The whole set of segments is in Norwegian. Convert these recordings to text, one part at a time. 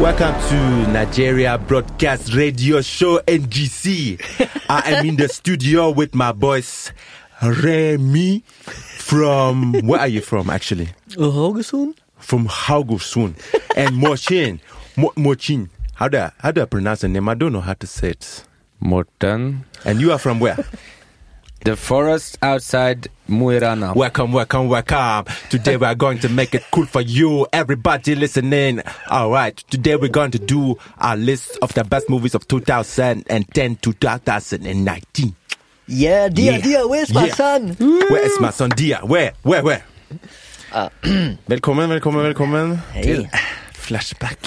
Welcome to Nigeria Broadcast Radio Show NGC. I am in the studio with my boys Remy from where are you from actually? Haugesund? From Haugesund and Mochin. Mo- Mochin. How do I, how do I pronounce the name? I don't know how to say it. Morten. And you are from where? The forest outside Muirana. Welcome, welcome, welcome. Today we are going to make it cool for you, everybody listening. All right, today we're going to do a list of the best movies of 2010 to 2019. Yeah, dear, Yeah. dear, where's my Yeah. son? Where is my son Dia? Where, where, where? velkommen, velkommen, velkommen Hei. til Flashback.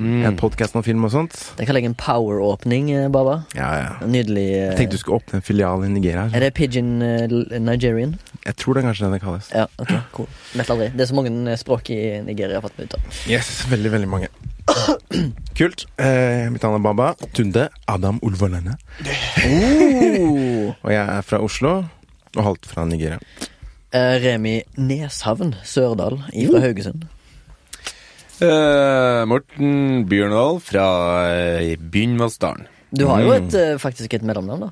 En podkast om film og sånt. Det kan legge en power-åpning, eh, Baba. Ja, ja. Nydelig. Uh... Jeg tenkte du skulle åpne en filial i Nigeria. Er det Pigeon uh, Nigerian? Jeg tror det er kanskje det det kalles. Ja, ok, cool. Vet aldri. Det er så mange eh, språk i Nigeria. jeg har fått meg ut av. Yes, veldig, veldig mange. Kult. Eh, mitt navn er Baba. Tunde Adam Ulvolene. Oh. Og jeg er fra Oslo, og halvt fra Nigeria. Eh, Remi Neshavn Sørdal fra Haugesund. Eh, Morten Bjørndal fra uh, Bynvassdalen. Du har jo Mm. et, eh, faktisk et mellomnavn, da.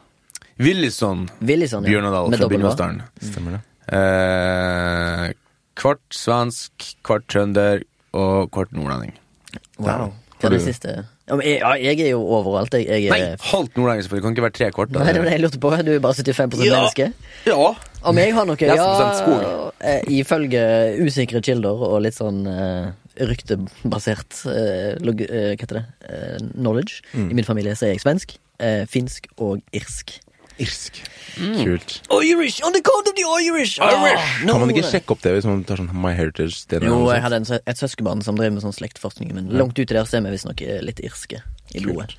Willison Willisson. ja. Bjørndal fra? Bynvassdalen. Stemmer det? Uh, kvart svensk, kvart trønder og kvart nordlending. Wow. Hva er det siste? Ja, men jeg, ja, jeg er jo overalt. Jeg, jeg Nei, er halvt nordlending, selvfølgelig. Kan ikke være tre kvart. da. Nei, det var det jeg lurte på. Du er bare 75 Ja. menneske. Ja. Om jeg har noe Ja, ifølge usikre kilder og litt sånn eh, ryktebasert eh, log, eh, Hva heter det? Eh, knowledge. Mm. I min familie så er jeg svensk, eh, finsk og irsk. Irsk. Kult. Irish! On the count of the Irish! Irish! Ah, no. Kan man ikke sjekke opp det hvis man tar sånn My Heritage? Jo, jeg hadde en, et søskenbarn som drev med sånn slektforskning, men langt uti der ser er vi visstnok eh, litt irske i blodet.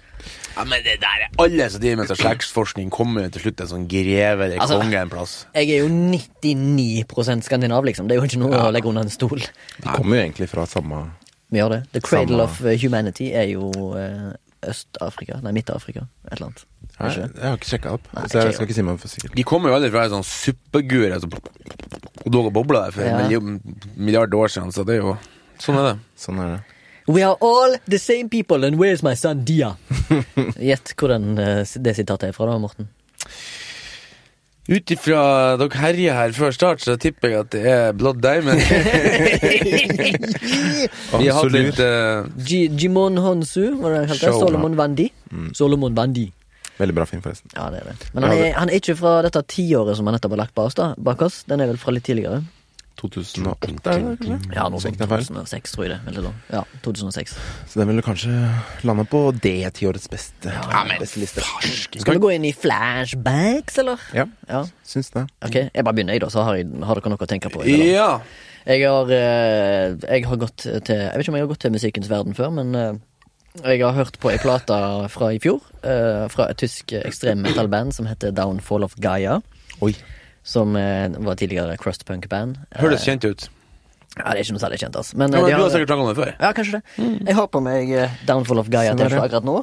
Ja, men det der er alle som driver med sånn slektsforskning, kommer jo til slutt en sånn greve eller Altså- konge en plass. Jeg er jo 99% skandinav, liksom. Det er jo ikke noe å legge under en stol. De kommer jo egentlig fra samme Vi gjør det. The Cradle Samme- of eh, Humanity er jo eh, Øst-Afrika. Nei, Midt-Afrika. Et eller annet. Nei, Jeg har ikke sjekka opp, Nei, så ikke jeg skal ikke si meg for sikkert. De kommer jo alle fra en sånn suppegur altså, og dog og bobla der for Ja. en milliard år siden, så det er jo Sånn er det. Sånn er det. We are all the same people, and where's my son Dia? Gjett hvor den, eh, det sitatet er fra, da, Morten. Ut ifra dere herjer her før start, så tipper jeg at det er Blood Diamond. Vi har hatt litt uh... Jimon Honsu, var det han kalte Solomon Vandi. Solomon Wandi. Veldig bra film, forresten. Ja, det er det. Men han er, han er ikke fra dette tiåret som han nettopp har lagt bak oss, da, bak oss. Den er vel fra litt tidligere. 2008, er det kanskje? Ja, noe Så sånt. det er 2006, tror jeg det. Eller. Ja, 2006. Så den ville kanskje lande på det tiårets beste, beste liste. Skal vi gå inn i flashbacks, eller? Ja, Ja. syns det. Ok, jeg bare begynner, jeg, da, så har, jeg, har dere noe å tenke på. Eller? Ja. Jeg har, eh, jeg har gått til Jeg vet ikke om jeg har gått til musikkens verden før, men eh, jeg har hørt på ei plate fra i fjor. eh, fra et tysk ekstrem metal-band som heter Downfall of Gaia. Oi. Som eh, var tidligere crust punk-band. Høres Eh, kjent ut. Ja, Det er ikke noe særlig kjent, altså. Men, Ja, eh, men de du har sikkert snakket om det før. Ja, kanskje det. Jeg har på meg eh, Downfall of Gaia-T-skjorte Sånn er akkurat nå.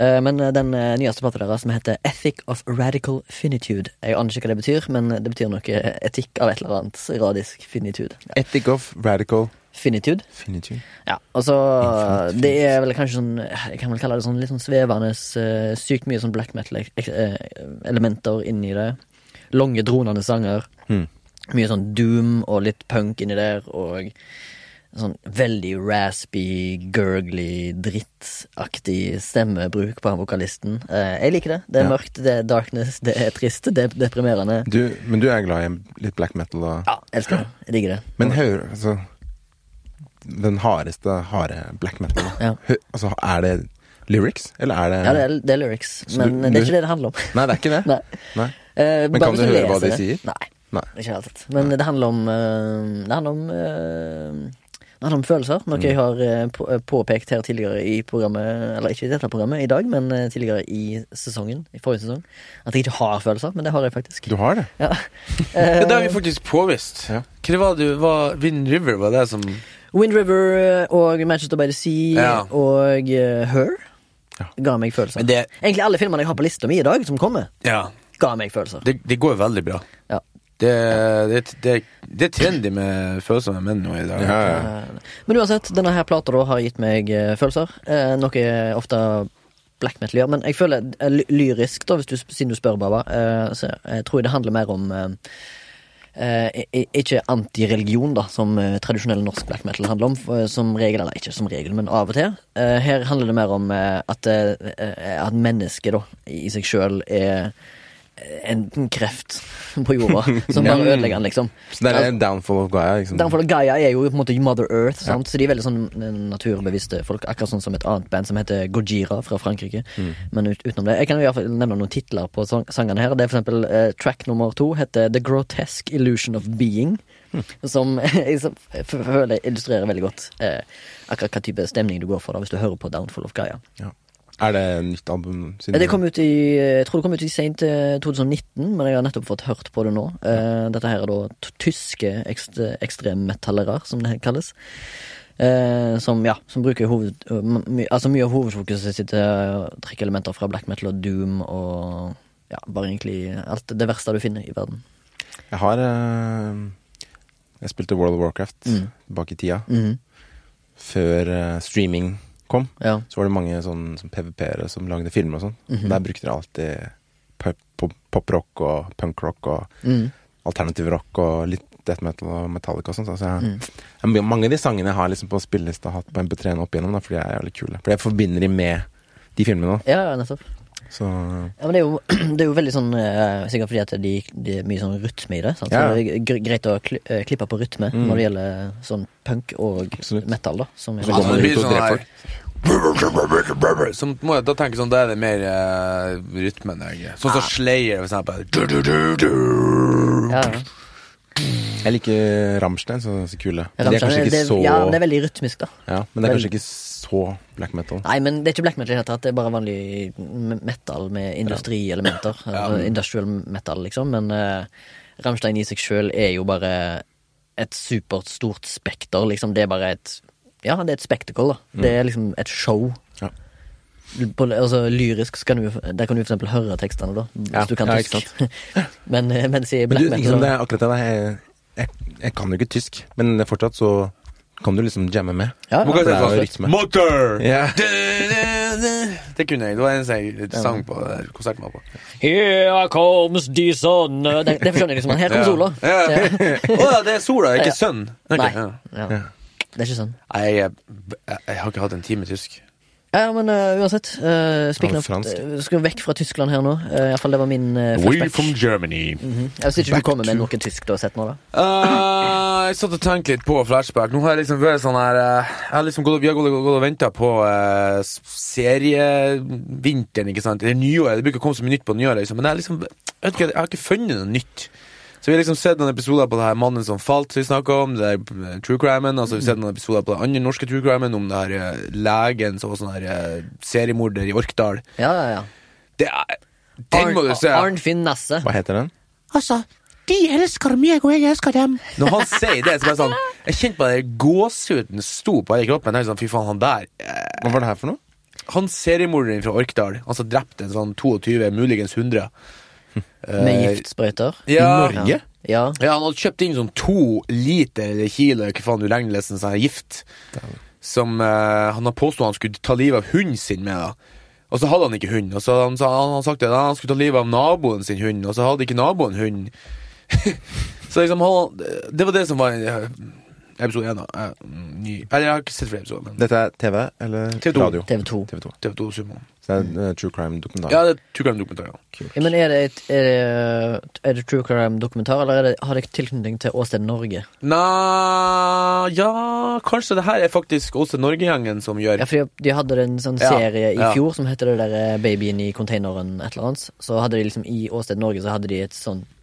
Eh, Men eh, den eh, nyeste plata deres som heter Ethic of Radical Finitude. Jeg aner ikke hva det betyr, men det betyr noe etikk av et eller annet radisk finitude. Ja. Ethic of Radical Finitude. Finitude. Ja, altså så Det er vel kanskje sånn Jeg kan vel kalle det sånn litt sånn svevende eh, Sykt mye sånn black metal-elementer inni det. Lange, dronende sanger. Mm. Mye sånn doom og litt punk inni der, og sånn veldig raspy, gurgly, drittaktig stemmebruk på han vokalisten. Eh, jeg liker det. Det er Ja. mørkt, det er darkness, det er trist, det er deprimerende. Du, men du er glad i litt black metal? Og, Ja, elsker det. Jeg digger det. Men hør, altså Den hardeste harde black metal. Ja. hør, altså, er det lyrics, eller er det Ja, det er, det er lyrics, men du- det er ikke det det handler om. Nei, det er ikke det? Nei. Nei. Eh, Men kan du høre hva de sier? Nei. Nei. Ikke helt tatt. Men det handler om eh, Det handler om eh, Det handler om følelser, noe Mm. jeg har eh, på, påpekt her tidligere i programmet Eller ikke i dette programmet i dag, men tidligere i sesongen. I forrige sesong. At jeg ikke har følelser, men det har jeg faktisk. Du har det? Ja. Ja, det har vi faktisk påvist. Ja. Hva var det var Wind River, var det som Wind River og Manchester by the Sea Ja. og Her Ja. ga meg følelser. Det, Egentlig alle filmene jeg har på lista mi i dag, som kommer, ja, ga meg følelser. det, det går veldig bra. Ja. Det, det, det, det er trendy med følsomme menn nå i dag. Ja, ja. Eh, Men uansett, denne her plata da har gitt meg eh, følelser. Eh, noe jeg ofte black metal gjør. Men jeg føler eh, ly- lyrisk, da, hvis du, siden du spør, Baba, eh, så jeg tror jeg det handler mer om eh, eh, ikke antireligion, da, som eh, tradisjonell norsk black metal handler om. For, som regel, eller ikke som regel, men av og til. Eh, her handler det mer om eh, at, eh, eh, at mennesket da, i seg sjøl er en kreft på jorda som bare ødelegger den, liksom. Så det er en downfall of Gaia. Liksom. Downfall of Gaia er jo på en måte Mother Earth, sant? så de er veldig sånn eh, naturbevisste folk. Akkurat sånn som et annet band som heter Gojira fra Frankrike. Mm. Men ut, utenom det Jeg kan i hvert fall nevne noen titler på sang sangene her. Det er for eksempel eh, track nummer to heter The Grotesque Illusion of Being. Mm. Som jeg føler illustrerer veldig godt eh, akkurat hva type stemning du går for da hvis du hører på Downfall of Gaia. Ja. Er det et nytt album? Siden Det kom ut i Jeg tror det kom ut i sent eh, 2019, men jeg har nettopp fått hørt på det nå. Ja. dette her er da tyske ekst ekstremmetallere, som det kalles. Eh, som, ja, som bruker hoved... eh, my, altså mye av hovedfokuset sitt til å trekke elementer fra black metal og doom og ja, bare egentlig alt det verste du finner i verden. Jeg har eh, Jeg spilte World of Warcraft Mm. bak i tida. Mm. Før eh, streaming kom, Ja. så var det mange sånn, sånn PVP-ere som lagde filmer og sånn. Mhm. Der brukte de alltid pop- pop- poprock og punkrock og mm. alternativ rock og litt death metal og metallica og sånn. Så jeg, Mm. jeg, mange av de sangene jeg har liksom på spillelista hatt på MP3-en opp igjennom, da, fordi jeg er jævlig kule. For jeg forbinder de med de filmene. da. ja, nettopp. Så Ja, men det er jo, det er jo veldig sånn eh, Sikkert fordi at de, det er mye sånn rytme i det. Sant? Ja. Så det er gre- greit å kli, eh, klippe på rytme Mm. når det gjelder sånn punk og Absolutt. metal, da. Som er Altså, det ut blir og sånn dreper her Som må jeg da tenke sånn, Da er det mer eh, rytmen jeg Sånn som Slayer, for eksempel. Du, du, du, du. ja, ja. Jeg liker Rammstein, så, så kule. Men de er kanskje ikke det, så ja, men det er veldig rytmisk, da. Ja, men det er kanskje ikke så black metal. Nei, men det er ikke black metal i det hele tatt. Det er bare vanlig metal med industrielementer. Altså Industrial metal, liksom. Men uh, Rammstein i seg sjøl er jo bare et supert stort spekter, liksom. Det er bare et Ja, det er et spectacle, da. Det er liksom et show. Ja. På, altså Lyrisk så kan du, der kan du for eksempel høre tekstene, da. Hvis Ja, du kan ja, tysk. ikke men eh, mens i Men black du, metal liksom, det er akkurat det. Jeg, jeg, jeg kan jo ikke tysk, men fortsatt så kan du liksom jamme med. ja, ja, det er jo rytme. Motor! Yeah. Du, du, du. Det kunne jeg. Det var en jeg sang på konserten var på. Here comes the sun Det, det skjønner jeg liksom. Her kommer sola. Ja. Ja. Å ja, det er sola, ikke sønn. Okay. Nei. ja. Ja. Det er ikke sønn. Nei, jeg, jeg, jeg har ikke hatt en time tysk. Ja, men uh, uansett. Uh, Ja, uh, Skal vekk fra Tyskland her nå. Uh, Iallfall det var min uh, flashback. Germany. Mhm. Ja, Hvis ikke Back du kommer med noe tysk du har sett nå, da. Uh, jeg satt og tenkte litt på flashback. Nå har jeg liksom vært sånn her uh, Jeg har liksom gått, Vi har gått, gått og venta på uh, serievinteren, ikke sant. Eller nyåret. Det bruker å komme så mye nytt på nyåret, liksom. Men jeg, liksom, jeg, vet ikke, jeg har ikke funnet noe nytt. Så vi har liksom sett noen episoder på det her Mannen som falt, som vi snakka om. Det der True true crimen. Og så har vi sett noen episoder på det andre norske true crimen om det her eh, legen som var sånn her eh, seriemorder i Orkdal. Ja, ja, ja. Det er Den må du se! Arnfinn Nasse. Hva heter den? Altså, de elsker meg, og jeg elsker dem. Når han sier det, så bare sånn Jeg kjente på det gåsehuden sto på hele kroppen. Jeg sånn, Fy faen, han der eh, Hva var det her for noe? Han seriemorderen fra Orkdal, han som drepte en sånn 22, muligens 100 Med Eh, giftsprøyter. Ja, Norge? Ja. ja, han hadde kjøpt inn sånn to liter eller kilo hva faen du legger nesten sånn her gift. Som uh, han har påstått han skulle ta livet av hunden sin med. da Og så hadde han ikke hund. Og så han, han, han sagt at han skulle ta livet av naboen sin hund, og så hadde ikke naboen hund. så liksom han, Det var det som var eh, episode 1, da. Eh, ny. Eller jeg har ikke sett flere episoder. Men Dette er TV eller TV2. radio? TV2. TV2. TV2 Sumo. Så det er en true crime-dokumentar. Ja, det er True Crime-dokumentar. Ja. Ja, men er det, et, er det, er det True Crime-dokumentar, eller er det, har det tilknytning til Åsted Norge? Nei Ja, kanskje det her er faktisk Åsted Norge-gjengen som gjør Ja, for de hadde en sånn Ja, serie i ja. fjor som heter det der eh, Babyen i containeren et eller annet. Så hadde de liksom i Åsted Norge så hadde de et sånn eh,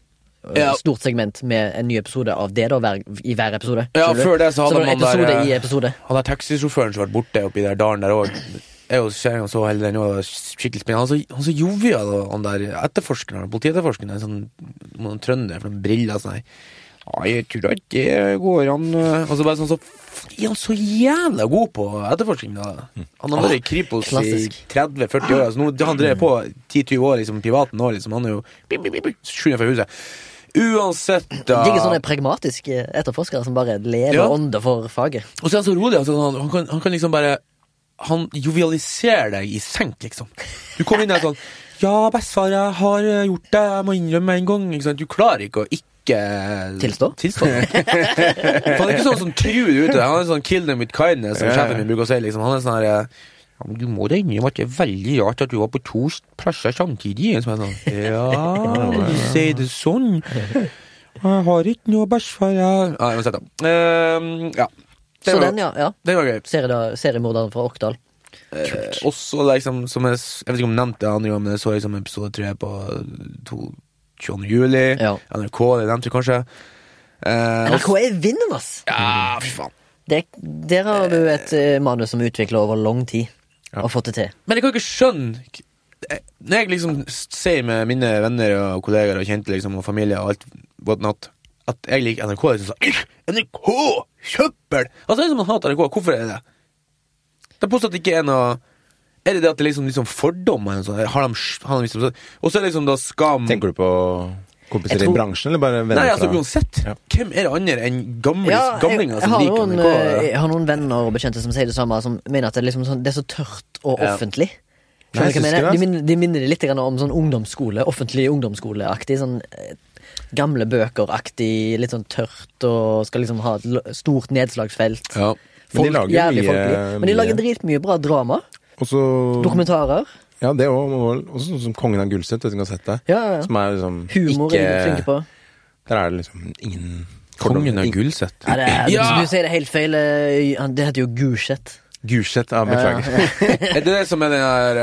Ja. stort segment med en ny episode av det da hver, i hver episode. Ja, før det så hadde så det man der, episode eh, i episode. Han der taxisjåføren som ble borte oppi der dalen der òg. Jeg og kjerringa så hele den, og skikkelig spennende. Han så, så jovial, han der etterforskeren, politietterforskeren, en sånn noen trønder med briller og sånn. her. Ja, jeg tror ikke det går an. Og så bare sånn så Er han så jævla god på etterforskning, da? Han har vært i Kripos klassisk. i 30-40 år. Altså, nå, han drev på 10-20 år liksom, privaten nå, liksom. Han er jo bip, bip, bip, bip, skynder fra huset. Uansett, da. Digger sånne pragmatiske etterforskere som bare lever Ja. ånder for faget. Og så er han så rolig. Altså, han, han, kan, han kan liksom bare Han jovialiserer deg i senk, liksom. Du kommer inn der sånn Ja, bestefar, jeg har gjort det. Jeg må innrømme en gang. Du klarer ikke å ikke Tilstå? Tilstå. For han er ikke sånn som truer ute. Han er sånn kill them with kindness, som sjefen min bruker å si. Liksom. Han er sånn her ja, men Du må da innrømme at det er veldig rart at du var på to plasser samtidig. Som sånn Ja, du sier det sånn. Jeg har ikke noe bæsjfar, jeg Ja, uansett, da. Uh, ja. Det Så var- den, ja. ja. det var gøy. Serie- Seriemorderen fra Orkdal. Eh, også liksom, som jeg, jeg vet ikke om jeg nevnte det andre gang, men jeg så liksom episode tre på to- 22. juli. Ja. NRK, det nevnte jeg kanskje. Eh, NRK er vinden, ass! ja, fy faen. Det, der har du et eh, manus som er utvikla over lang tid, Ja. og fått det til. Men jeg kan ikke skjønne Når jeg liksom sier med mine venner og kollegaer og kjente liksom, og familie og alt whatnot, at jeg liker NRK, liksom sånn NRK! Søppel! Altså, det er som man hater NRK. Hvorfor er det det? Det påstår at det ikke er noe Er det det at det er liksom, liksom fordommer? Har de, har de liksom, og så er det liksom da skam Tenker du på kompiser tror- i bransjen, eller bare venner Nei, altså uansett. Ja. Hvem er det andre enn gamle, Ja, gamlinger som liker noen, NRK? eh, jeg har noen venner og bekjente som sier det samme, som mener at det er, liksom sånn, det er så tørt og Ja. offentlig. Nei, jeg jeg mener? De minner, de minner det litt om sånn ungdomsskole, offentlig ungdomsskoleaktig. Sånn eh, gamle bøker-aktig, litt sånn tørt og skal liksom ha et stort nedslagsfelt. Ja. Men de lager mye-. Men de lager dritmye bra drama. Også... Dokumentarer. Ja, det òg. Også sånn som Kongen av Gullset, hvis du har sett det? Ja, ja, ja. Som er liksom Humor ikke er flinke på. Der er det liksom ingen Kongen av Gullset. Ja, det er, Ja! Du sier det helt feil. eh, Det heter jo Gulset. Gulset, ja, beklager. Er det det som er den der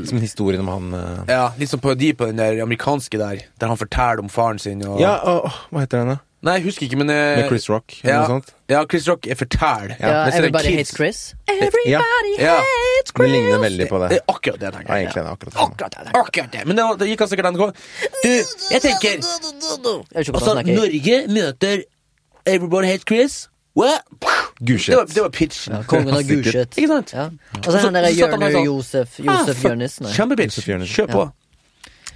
uh, Som historien om han uh... Ja, litt på parodi på den der amerikanske der, der han forteller om faren sin og Ja, og, hva heter den, da? Nei, jeg husker ikke, men jeg, Med Chris Rock? Eller ja, noe sånt? ja, Chris Rock er fortell. Ja, Everybody Hates Chris Everybody kids- Hates Chris. Ja, Ja, det ligner veldig på det det. akkurat det, tenker Ja, jeg. egentlig er det akkurat. Akkurat det, akkurat det. Men det, det gikk altså ikke den gå. Du, jeg tenker Altså. Norge møter Everybody Hates Chris. What? Det var, det var pitchen. Ja, kongen av Sikkert. Ikke sant? Ja. Og så han derre Jørnu Josef Ah, Josef. Jonis. Kjempepitch. Kjør på.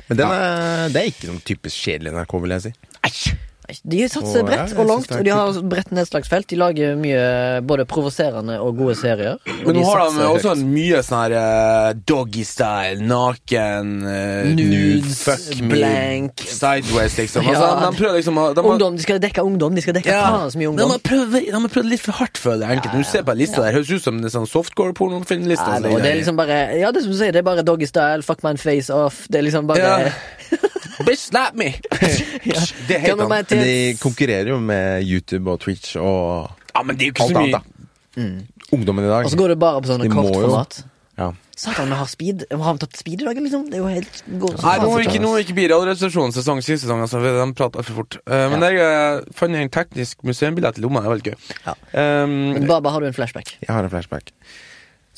Men den er, det er ikke sånn typisk kjedelig NRK, vil jeg si. Æsj. De satser bredt og langt, og de har bredt nedslagsfelt. De lager mye både provoserende og gode serier. Og Men nå har de også høyt. en mye sånn her eh, doggy-style, naken eh, Nudes, fuck me, blank. Sideways, liksom. Ja. Altså, de prøver liksom å de har- Ungdom, De skal dekke ungdom. De skal dekke Ja, faen så mye de ungdom. har prøvd, de har prøvd litt for hardt, føler jeg. Enkelte. Når du ser på en liste der, høres ut som en sånn softcore-pornofilmliste. Ja, altså. det er liksom bare Ja, det er som du sier, det er bare doggy style, fuck man face off. Det er liksom bare Ja. Bitch, slap me! Det er helt Come annet. Men de konkurrerer jo med YouTube og Twitch og Ja, men det er jo ikke alt så annet, da da. Ungdommen i dag. Og så går det bare på sånne De må jo- kortformat. Ja. Satan, vi har speed. Har vi tatt speed i dag, liksom? Det er jo helt går så Nei, nå så er ikke, nå er ikke blir Radioresepsjonen sesong siste sesong, altså, for de prater altfor fort. Eh, men jeg eh, fant en teknisk museumbillett i lomma, det var veldig gøy. Ja. Um, Men Baba, har du en flashback? Jeg har en flashback.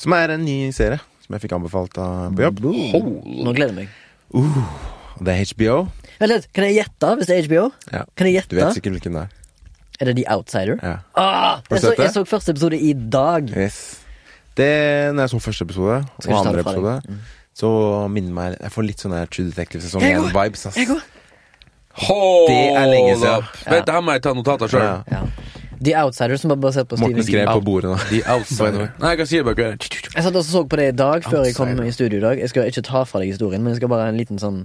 Som er en ny serie som jeg fikk anbefalt av på jobb. Nå gleder jeg meg. Det er HBO. Vent litt, Kan jeg gjette, hvis det er HBO? Ja. Kan jeg Du vet sikkert hvilken det er. Er det The Outsider? Ja. Ah, jeg, så, jeg så første episode i dag. Yes. Det, når jeg så første episode og andre episode, mm. så minner meg Jeg får litt sånn der True Detective sesong Jeg går. 1-vibes. ass. Hold Det er lenge siden. up. Vent, det her må jeg ta notater sjøl. Ja. Ja. The Outsider, som er basert på Morten skrev på bordet nå. The outsider. Nei, jeg kan si det bare Jeg satt og så på det i dag, før jeg kom i studio i dag. Jeg skal ikke ta fra deg historien, men jeg skal bare ha en liten sånn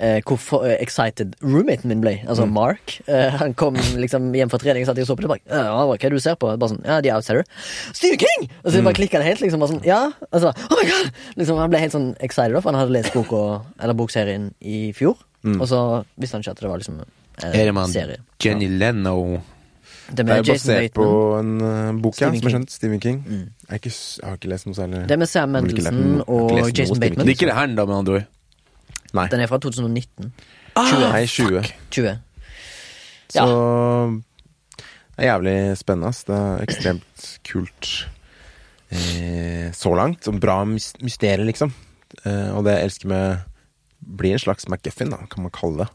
eh, hvor eh, excited roommaten min ble. Altså Mm. Mark. Eh, han kom liksom hjem fra trening, og satt og så på det. Bare, ja, hva er det du ser på? Bare sånn, ja, The Outsider. Stephen King! Og så Mm. bare klikka det helt. liksom bare sånn, ja, altså, oh my god liksom, Han ble helt sånn excited, for han hadde lest boka, eller bokserien i fjor. Mm. Og så visste han ikke at det var liksom en Er det man serie. Jenny Leno Det Det er basert på en uh, bok, ja, som er skjønt. Stephen King. Mm. Jeg, ikke, jeg har ikke lest noe særlig. Det med Sam ikke og Jason Bateman. Det er ikke det her, da, med andre ord. Nei. Den er fra 2019. Nei, 20. 20. Så det er jævlig spennende. ass. Det er ekstremt kult eh, så langt. Bra mys mysterium, liksom. Eh, og det jeg elsker med Blir en slags McGuffin, da, kan man kalle det.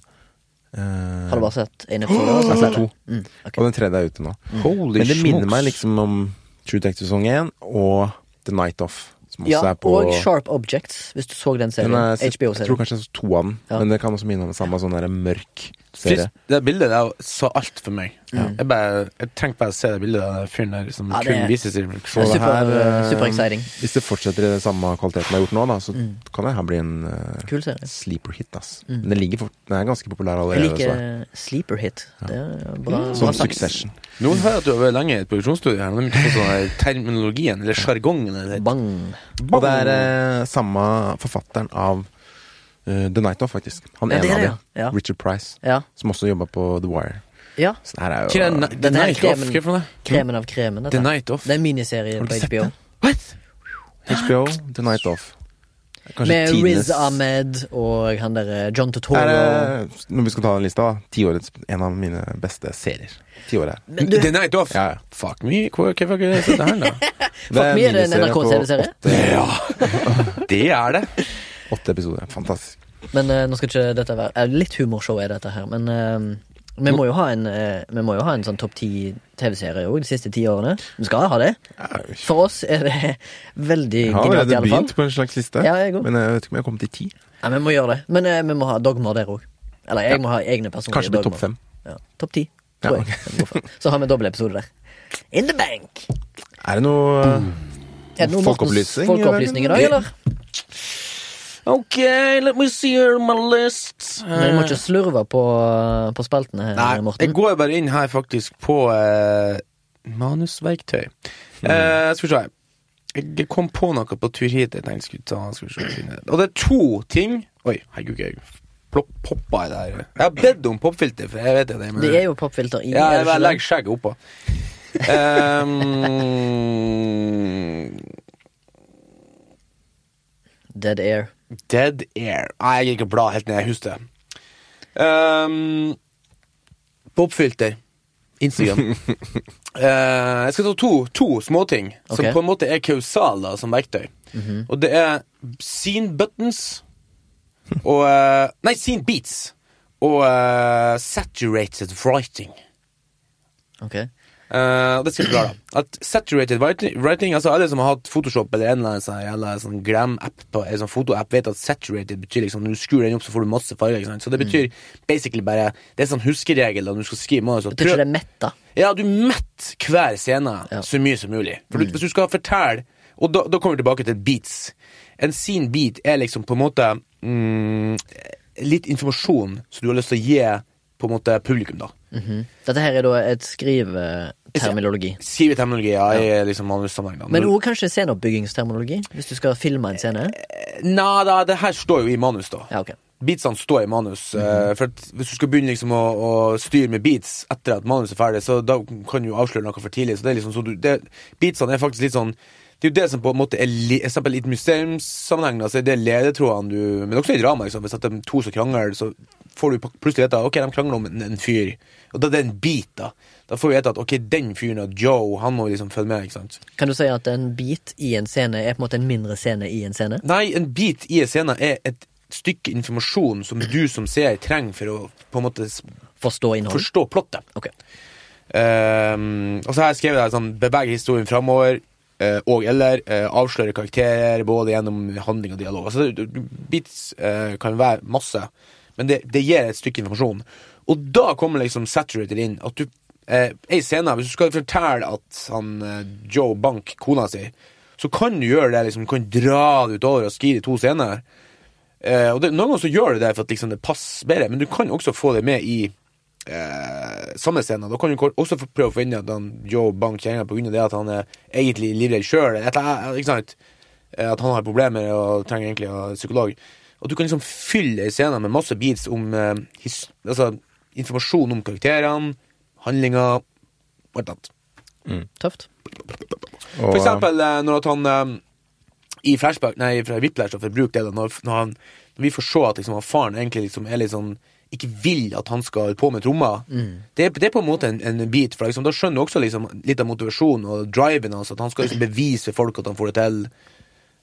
Eh, Har du bare sett én episode? Jeg har sett to. Mm, okay. Og den tredje er ute nå. Holy Men det minner meg liksom om True Detective sesong 1 og The Night Off Ja, også er på og Sharp Objects, hvis du så den serien. er, Jeg tror HBO-serien. kanskje jeg så to av den, Ja. men det kan også minne om samme sånn der mørk serie. Frist, det bildet der sa alt for meg. Mm. Jeg, bare, jeg trengte bare å se det bildet av den fyren der som Ja, det kun vises i Det er Så det her, eh, super exciting. Hvis det fortsetter i den samme kvaliteten det har gjort nå, da, så Mm. kan det her bli en uh, Kul serie. sleeper hit. ass. Mm. Men den, for, den er ganske populær allerede. Jeg liker Sleeper Hit. Det er bra. Mm. Som. Succession. Nå hører at du har vært lenge i et produksjonsstudie her. men de ikke på sånn terminologien, eller sjargongen. eller- Bang. Og det er eh, samme forfatteren av eh, The Night Of, faktisk. Han Ja, ene er av det, dem. ja. Ja. Richard Price. Ja. Som også jobba på The Wire. ja. Så det her er Hva jo er det? The Den her Night Off? kremen- Hva er det for noe? Kremen av kremen. The Night Off? Det er en miniserie Har du på sett HBO. det? What? HBO, The Night Of. Kanskje Med tidenes- Riz Ahmed og han derre John Totoro. Er når vi skal ta den lista. Tiårets en av mine beste serier. Tiåret du, The Night Off? Ja. Fuck me, hva er det her, da? Fuck me, er det en NRK-TV-serie? Ja, det er det. Åtte episoder. Fantastisk. Men uh, nå skal ikke dette være uh, Litt humorshow er dette her, men eh, vi må jo ha en eh, Vi må jo ha en sånn topp ti TV-serie òg de siste ti årene. Vi skal ha det. For oss er det veldig Jeg har genialt, i allerede alle fall. begynt på en slags liste, Ja, jeg men jeg vet ikke om jeg har kommet til ti. Ja, vi må gjøre det. Men eh, vi må ha dogmer der òg. Eller jeg må ha egne personlige Kanskje det blir topp fem. Ja, topp ti, Ja, tror ok. jeg. Så har vi dobbel episode der. In the bank! Er det noe Er det noe Mortens Folkeopplysning, folkeopplysning i dag, eller? Ok, let me see here my list. Men vi må ikke slurve på, på spaltene her, Nei, jeg Morten. går bare inn her faktisk på eh, manusverktøy. Eh, skal vi se. Jeg kom på noe på tur hit jeg tenkte skulle ta. Skal vi se. Og det er to ting Oi, herregud, jeg plopp- poppa i det her. Jeg har bedt om popfilter, for jeg vet det. Men, Det er jo popfilter i. ja, jeg legger skjegget oppå. Um. Dead Air. Dead Air. Nei, jeg gir ikke blad helt ned. Jeg husker det. Um, Popfilter. Instagram. uh, jeg skal ta to, to småting som på en måte er kausal da, som verktøy. Og det er scene buttons og uh, Nei, scene beats. Og uh, saturated writing. Ok. Og det skal forklare. At saturated writing, Altså Alle som har hatt Photoshop eller en eller annen sånn, sånn Gram-app på en sånn fotoapp, vet at saturated betyr liksom Når du skrur den opp, så får du masse farger. Så det betyr basically bare Det er sånn huskeregel da når du skal skrive manus. Betyr ikke prøv- mett, da? Ja, du metter hver scene Ja. så mye som mulig. For du, hvis du skal fortelle Og da, da kommer vi tilbake til beats. En scene beat er liksom på en måte mm, litt informasjon som du har lyst til å gi på en måte publikum, da. Mhm. Dette her er da et skriveterminologi. Skriveterminologi ja, i liksom manussammenheng. Men òg kanskje sceneoppbyggingsterminologi, hvis du skal filme en scene? Nei da, det her står jo i manus, da. Ja, okay. Beatsene står i manus. eh, for at hvis du skal begynne liksom å, å styre med beats etter at manus er ferdig, så da kan du jo avsløre noe for tidlig. Så det er liksom så du, det, Beatsene er faktisk litt sånn Det er jo det som på en måte er eksempel, i et museumssammenheng. Da, så er det ledetrådene du Men også i drama. Liksom, hvis at de to som krangler, så får du plutselig vite Ok, de krangler om en, en fyr. Og da er det en bit, da. Da får vi vite at ok, den fyren og Joe, han må liksom følge med. ikke sant? Kan du si at en bit i en scene er på en måte en mindre scene i en scene? Nei, en bit i en scene er et stykke informasjon som du som ser trenger for å på en måte Forstå innholdet? forstå plottet. Ok. Um, og så har jeg skrevet der sånn Beveg historien framover. Uh, og eller uh, avsløre karakterer både gjennom handling og dialog. Altså, bits beats eh, kan være masse, men det, det gir et stykke informasjon. Og da kommer liksom saturated inn. At du eh, Ei scene, hvis du skal fortelle at han eh, Joe bank kona si, så kan du gjøre det. liksom kan dra det utover og skrive to scener. Eh, og det, Noen ganger så gjør du det for at liksom det passer bedre, men du kan også få det med i eh, samme scene. Da kan du også prøve å finne at han, Joe Bank kjenner på grunn av det at han er egentlig livredd sjøl. Eh, At han har problemer og trenger egentlig å psykolog. Og du kan liksom fylle scenen med masse beats om eh, his, altså, informasjon om karakterene, handlinger, og eller annet. Tøft. For eksempel eh, når at han eh, i flashback, nei, fra Whiplash, for å bruke det, da, når, når, han, når vi får se at liksom, han faren egentlig liksom, er litt sånn ikke vil at han skal holde på med trommer. Det, er- det er på en måte en, en bit, for liksom, da skjønner du også liksom, litt av motivasjonen og driven hans, at han skal liksom bevise folk at han får det til.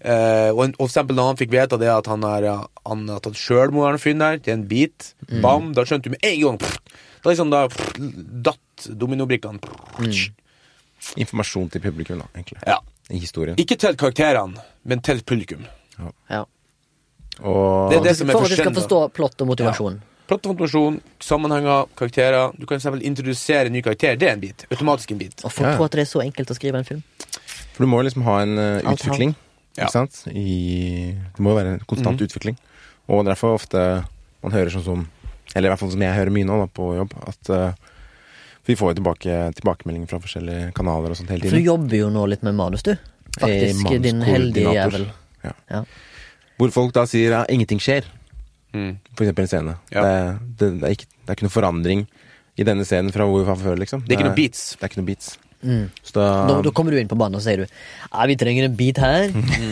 Eh, og, en, og for eksempel når han fikk vite det at han har han har tatt sjølmord, han fyren der, til en bit, bam, da skjønte du med en gang pff, Da liksom da pff, datt dominobrikkene. Mm. Informasjon til publikum, da, egentlig. ja. i historien. Ikke til karakterene, men til publikum. Ja. Og Det er det som er For at du skal forstå plott og motivasjon. Plott og motivasjon, sammenhenger, karakterer. Du kan eksempel introdusere en ny karakter. Det er en bit. Automatisk en bit. Og folk Ja, ja. tror at det er så enkelt å skrive en film. For du må liksom ha en Alt utvikling, Ja. ikke sant? I, det må jo være en konstant Mhm. utvikling. Og derfor ofte man hører sånn som Eller i hvert fall som jeg hører mye nå da, på jobb, at uh, vi får jo tilbake, tilbakemeldinger fra forskjellige kanaler og sånt hele For du jobber jo nå litt med manus, du. Faktisk. Eh, Din heldige jævel. Ja. Ja. Hvor folk da sier at ingenting skjer, Mm. for eksempel en scene. Ja. Det, det, det, er ikke, det er ikke noe forandring i denne scenen fra hvor vi var før, liksom. Det er ikke noe beats. Det er ikke noe beats. Mm. Så da, Da, da kommer du inn på banen og sier du Ja, vi trenger en bit her,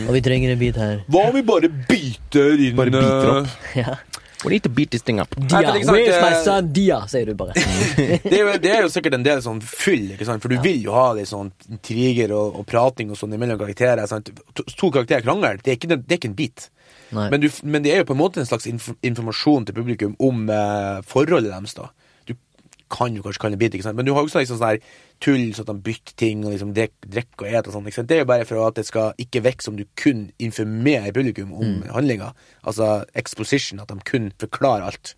og vi trenger en bit her. Hva om vi bare biter inn Bare biter opp. eh, Ja. We need to beat this thing up. Dia, det er where's my eh, son Dia, sier du bare. det, er jo, det er jo sikkert en del sånn fyll, ikke sant? for du Ja. vil jo ha litt sånn intriger og, og prating og sånn mellom karakterer. Sant? To, to karakterer krangler, det er ikke, det er ikke en bit. Men, du, men det er jo på en måte en slags inf informasjon til publikum om eh, forholdet deres. da. Kan jo kanskje kalle det bit, ikke sant? men du har også liksom sånn her tull, sånn at de bytter ting og liksom drikk, drikker og et og sånn. Det er jo bare for at det skal ikke virke som du kun informerer publikum om handlinga. Altså exposition, at de kun forklarer alt.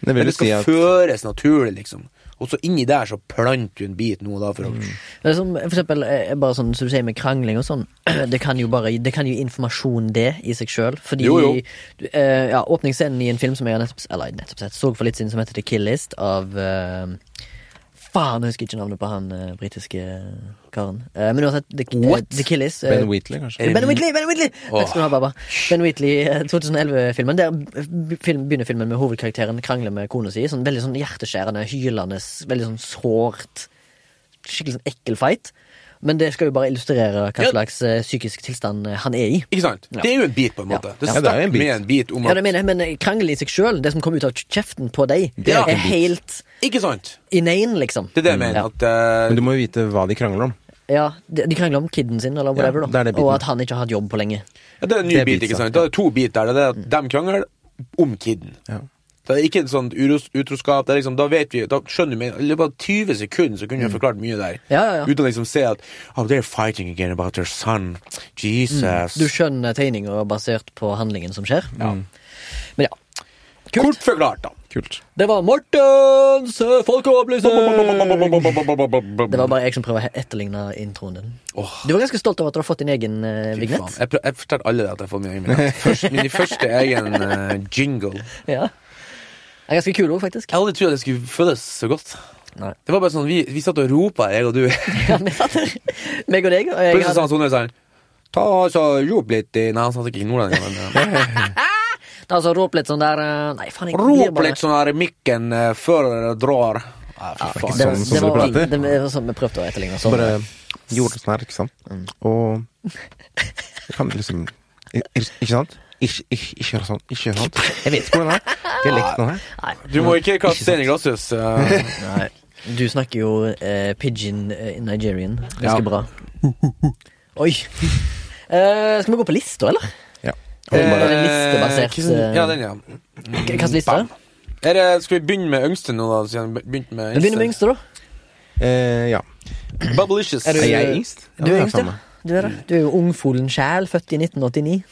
Det Men det skal si at føres naturlig, liksom. Og så inni der så planter du en bit nå da for å mm. er som, for eksempel, eh, bare sånn som du sier med krangling og sånn. Det kan jo bare Det kan jo informasjon, det, i seg sjøl. Fordi Jo, jo. eh, ja, Åpningsscenen i en film som jeg har nettopp, eller nettopp sett, så for litt siden, som heter The Kill List, av eh, Faen, jeg husker ikke navnet på han uh, britiske karen. Uh, men uansett, The, uh, The Killies eh, Ben Wheatley, kanskje? Eh, Ben Wheatley! Ben Wheatley, oh. Takk skal du ha, Baba. Ben Wheatley eh, 2011-filmen. Der film, begynner filmen med hovedkarakteren krangler med kona si. Sånn veldig sånn hjerteskjærende, hylende, veldig sånn sårt. Skikkelig sånn ekkel fight. Men det skal jo bare illustrere hva slags ja. psykisk tilstand eh, han er i. Ikke sant? Ja. Det er jo en bit, på en måte. Ja. Det Ja, det er en bit. med en bit om at Ja, det mener jeg, men eh, krangel i seg sjøl, det som kommer ut av kjeften på deg, Det er er, helt Ikke sant? inane, liksom. Det er det jeg mener. Ja. At uh, Men du må jo vite hva de krangler om. Ja, de, de krangler om kiden sin, eller whatever, det er det biten. Og at han ikke har hatt jobb på lenge. ja, det er en ny det er bit, ikke sant, sant? Da er det to bit der. Det er at de krangler om kiden. Ja. Det er ikke et sånt uros, utroskap. Det er liksom, da vet vi, da skjønner vi I løpet av 20 sekunder så kunne vi forklart mye der. Ja, ja, ja. Uten å liksom se at Oh, they're fighting again about their son. Jesus. Du skjønner tegninga basert på handlingen som skjer. Ja. Men ja. Kult. Kort forklart, da. Kult. Det var Mortens folkeopplysning! Det var bare jeg som prøvde å etterligne introen din. Du var ganske stolt over at du har fått din egen uh, vignett. Jeg, prø- jeg fortalte alle at jeg har fått min egen vignett. Først, min første egen uh, jingle. Ja. Det er ganske kul òg, faktisk. Jeg hadde aldri trodde det skulle føles så godt. Nei. Det var bare sånn, Vi, vi satt og ropa, jeg og du. Ja, vi satt. Meg og deg. Og jeg Plutselig sa han hadde, sånn Ta så rop litt i Nei, han sa ikke nordlending. men, eh, da så rop litt sånn der eh, Nei, faen, jeg Rop blir bare- litt sånn her i mikken eh, før dere drar. Nei, fy Det, faen. Sånn det, som var, prater. det, var sånn vi prøvde å etterligne. Sånn. Bare gjorde det sånn her, ikke sant? Og jeg kan liksom Ikke ikke sant? Ikke, ikke, ikke gjør sånn. Ikke gjør sånn. Jeg vet ikke hvordan det er. Dialekten her. Du må ikke kaste stein i glasshus. eh. Nei. Du snakker jo eh, pidgin eh, Nigerian ganske Ja. bra. Oi. Eh, skal vi gå på lista, eller? Eh, listebasert, eh, Ja, den, ja. Hva liste? Er det, skal vi begynne med yngste nå, da? Siden vi begynte med Vi begynner med yngste, da. Eh, ja. Bubblicious. Er du- Er jeg yngst? Du det er yngst, ja. samme. Du er det. Du er jo ungfolen sjæl, født i 1989.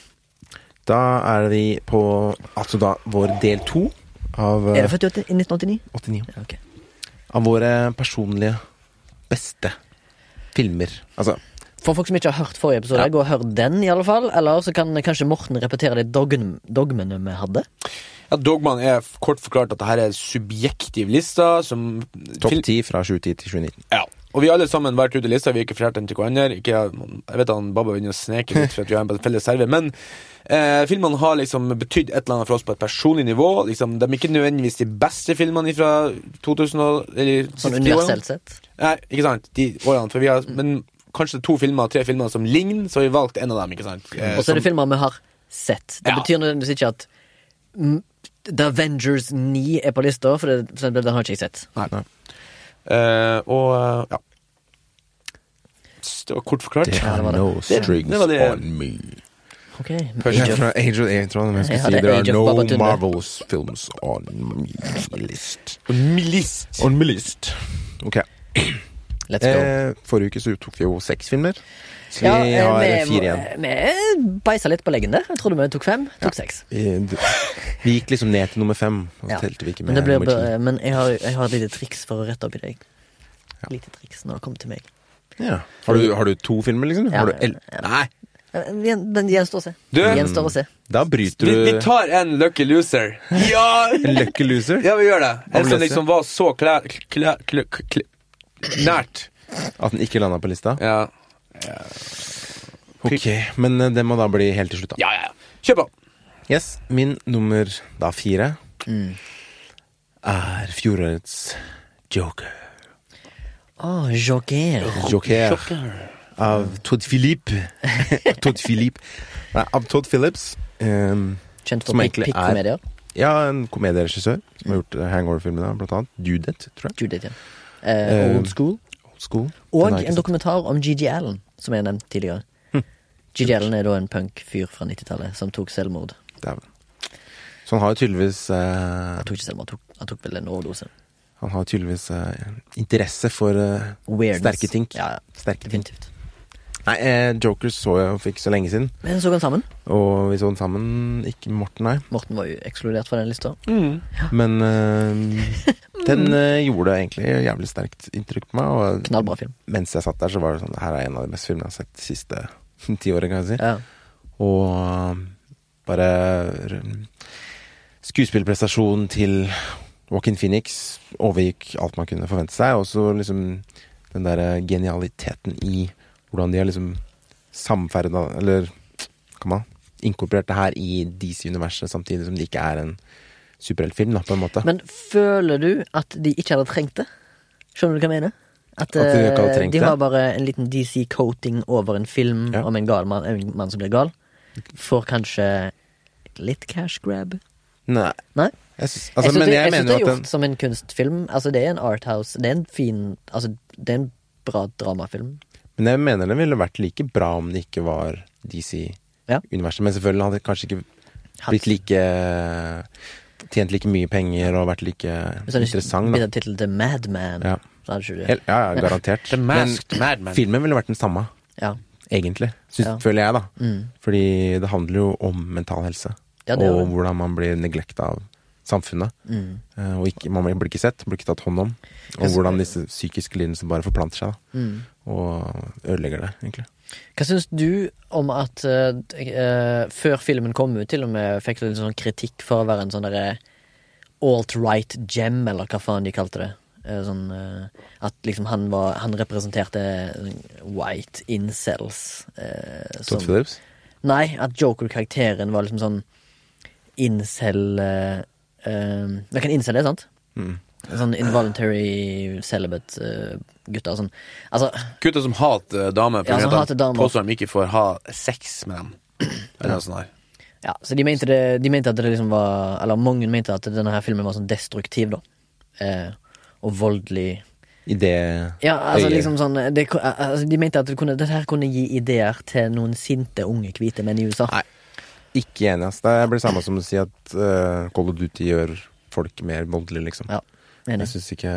Da er vi på altså da vår del to av Er eh, du født i 1989? 89. Ja, ok. Av våre personlige beste filmer. Altså For folk som ikke har hørt forrige episode, Ja. gå og hør den, i alle fall. Eller så kan kanskje Morten repetere de dogm dogmene vi hadde. Ja, Dogman er kort forklart at det her er subjektiv liste som topp Fil- ti fra 2010 til 2019. Ja. Og vi har alle sammen vært ute i lista, vi har ikke fortalt den til hverandre. Ikke, jeg vet han Baba begynner å sneke litt for at vi har en felles server, men eh, filmene har liksom betydd et eller annet for oss på et personlig nivå. Liksom, de er ikke nødvendigvis de beste filmene fra 2000 og, eller Sånn universelt sett. Nei, ikke sant. De årene. For vi har, men kanskje to filmer, tre filmer som ligner, så har vi valgt en av dem. ikke sant? Eh, Og så er det som- filmer vi har sett. Det Ja. betyr nødvendigvis ikke at The Avengers 9 er på lista, for det, for eksempel, den har ikke jeg sett. Nei. Eh, og eh, ja. Det var kort forklart. Det det er no strings det det- on me. Okay. Først- Fra Angel of Introen, men jeg skulle Ja, si det er there are no Marvels films on me list. Milist. On me list. Ok. Let's go. Eh, forrige uke så tok vi jo seks filmer. Så vi Ja, eh, har vi- fire igjen. Vi beisa litt på leggen der. Jeg trodde vi tok fem. Tok seks. Vi, vi gikk liksom ned til nummer fem, og Ja. telte vi ikke Men, med det blir, nummer bare- men jeg, har, jeg har et lite triks for å rette opp i deg. Lite triks når det kommer til meg. Ja. Har, du, har du to filmer, liksom? Ja, Har du ja. Nei. Eh, Den gjenstår å se. Du- Gjenstår å se. da bryter Vi, vi tar en lucky loser. Ja! en lucky loser. Ja, vi gjør det. En som liksom var så klær, klær, klær, klær, nært. At den ikke landa på lista. Ja. Ok, Men eh, det må da bli helt til slutt, da. ja, ja. Kjør på. Yes, Min nummer da fire Mm. er fjorårets Joker. Å, Joker. Joker av Todd Philippe. Todd Philippe. Nei, av Todd Phillips. Um, Kjent for Som egentlig er- pikk-komedier. ja, en komedieregissør som har gjort eh, Hangover-filmene, blant annet. Judith, tror jeg. Judith, ja. Eh, Eh, old School. Old School. Og en dokumentar om GG Allen, som jeg har nevnt tidligere. GG Allen er da en punk-fyr fra 90-tallet som tok selvmord. Dæven. Så han har jo tydeligvis eh, Han tok ikke selvmord, han tok, han tok vel en overdose. Han har tydeligvis eh, interesse for eh, sterke ting. Ja, ja, Sterke ting. definitivt. Nei, eh, Joker så jeg for ikke så lenge siden, Men så han sammen. og vi så den sammen. Ikke Morten, nei. Morten var jo ekskludert fra den lista. Men eh, den eh, gjorde egentlig jævlig sterkt inntrykk på meg. Og Knallbra film. mens jeg satt der, så var det sånn her er en av de beste filmene jeg har sett de siste ti årene, kan jeg si. Ja. Og bare Skuespillprestasjonen til Walkin Phoenix overgikk alt man kunne forvente seg. Og så liksom den derre genialiteten i hvordan de har liksom samferda Eller kan man inkorporert det her i DC-universet, samtidig som det ikke er en superheltfilm, på en måte. Men føler du at de ikke hadde trengt det? Skjønner du hva jeg mener? At, At de ikke hadde eh, trengt de har bare en liten DC-coating over en film Ja. om en gal mann, en mann som blir gal. For kanskje litt cash grab? Nei. Nei? Jeg syns, altså, men det, jeg jeg synes det er gjort den som en kunstfilm. Altså, det er en arthouse. Det er en fin Altså, det er en bra dramafilm. Men jeg mener det ville vært like bra om det ikke var DC-universet. Ja. Men selvfølgelig hadde det kanskje ikke blitt like Tjent like mye penger og vært like Hvis det interessant. hadde tittelen til Madman, Ja. så hadde ikke du det. Ja, ja, garantert. The Masked Madman. filmen ville vært den samme, Ja. egentlig. Synes, Ja. Føler jeg, da. Mm. Fordi det handler jo om mental helse. Ja, og det. hvordan man blir neglekta av samfunnet. Mm. Eh, og ikke, man blir ikke sett, blir ikke tatt hånd om. Og hvordan disse psykiske lidelsene bare forplanter seg. Da. Mm. Og ødelegger det, egentlig. Hva syns du om at eh, før filmen kom ut, til og med fikk du litt sånn kritikk for å være en sånn derre alt-right gem, eller hva faen de kalte det? Eh, sånn At liksom han var Han representerte white incels. eh, som- Todd Phillips? Nei, at Joker-karakteren var liksom sånn incel uh, Det kan incel, det, sant? Mm. Sånn involuntary celibate-gutter Uh, sånn. Altså, Gutter som hater damer Ja, som fordi hater at damer. de påstår de ikke får ha sex med dem. Eller noe sånt der. ja, så de mente, det, de mente at det liksom var Eller mange mente at denne her filmen var sånn destruktiv, da. Eh, og voldelig I det Ja, altså øye. liksom sånn det, altså, De mente at det kunne, dette her kunne gi ideer til noen sinte unge hvite menn i USA. Nei. Ikke enig, ass. Det blir samme som å si at uh, Call of Duty gjør folk mer voldelige, liksom. Ja, enig. Jeg syns ikke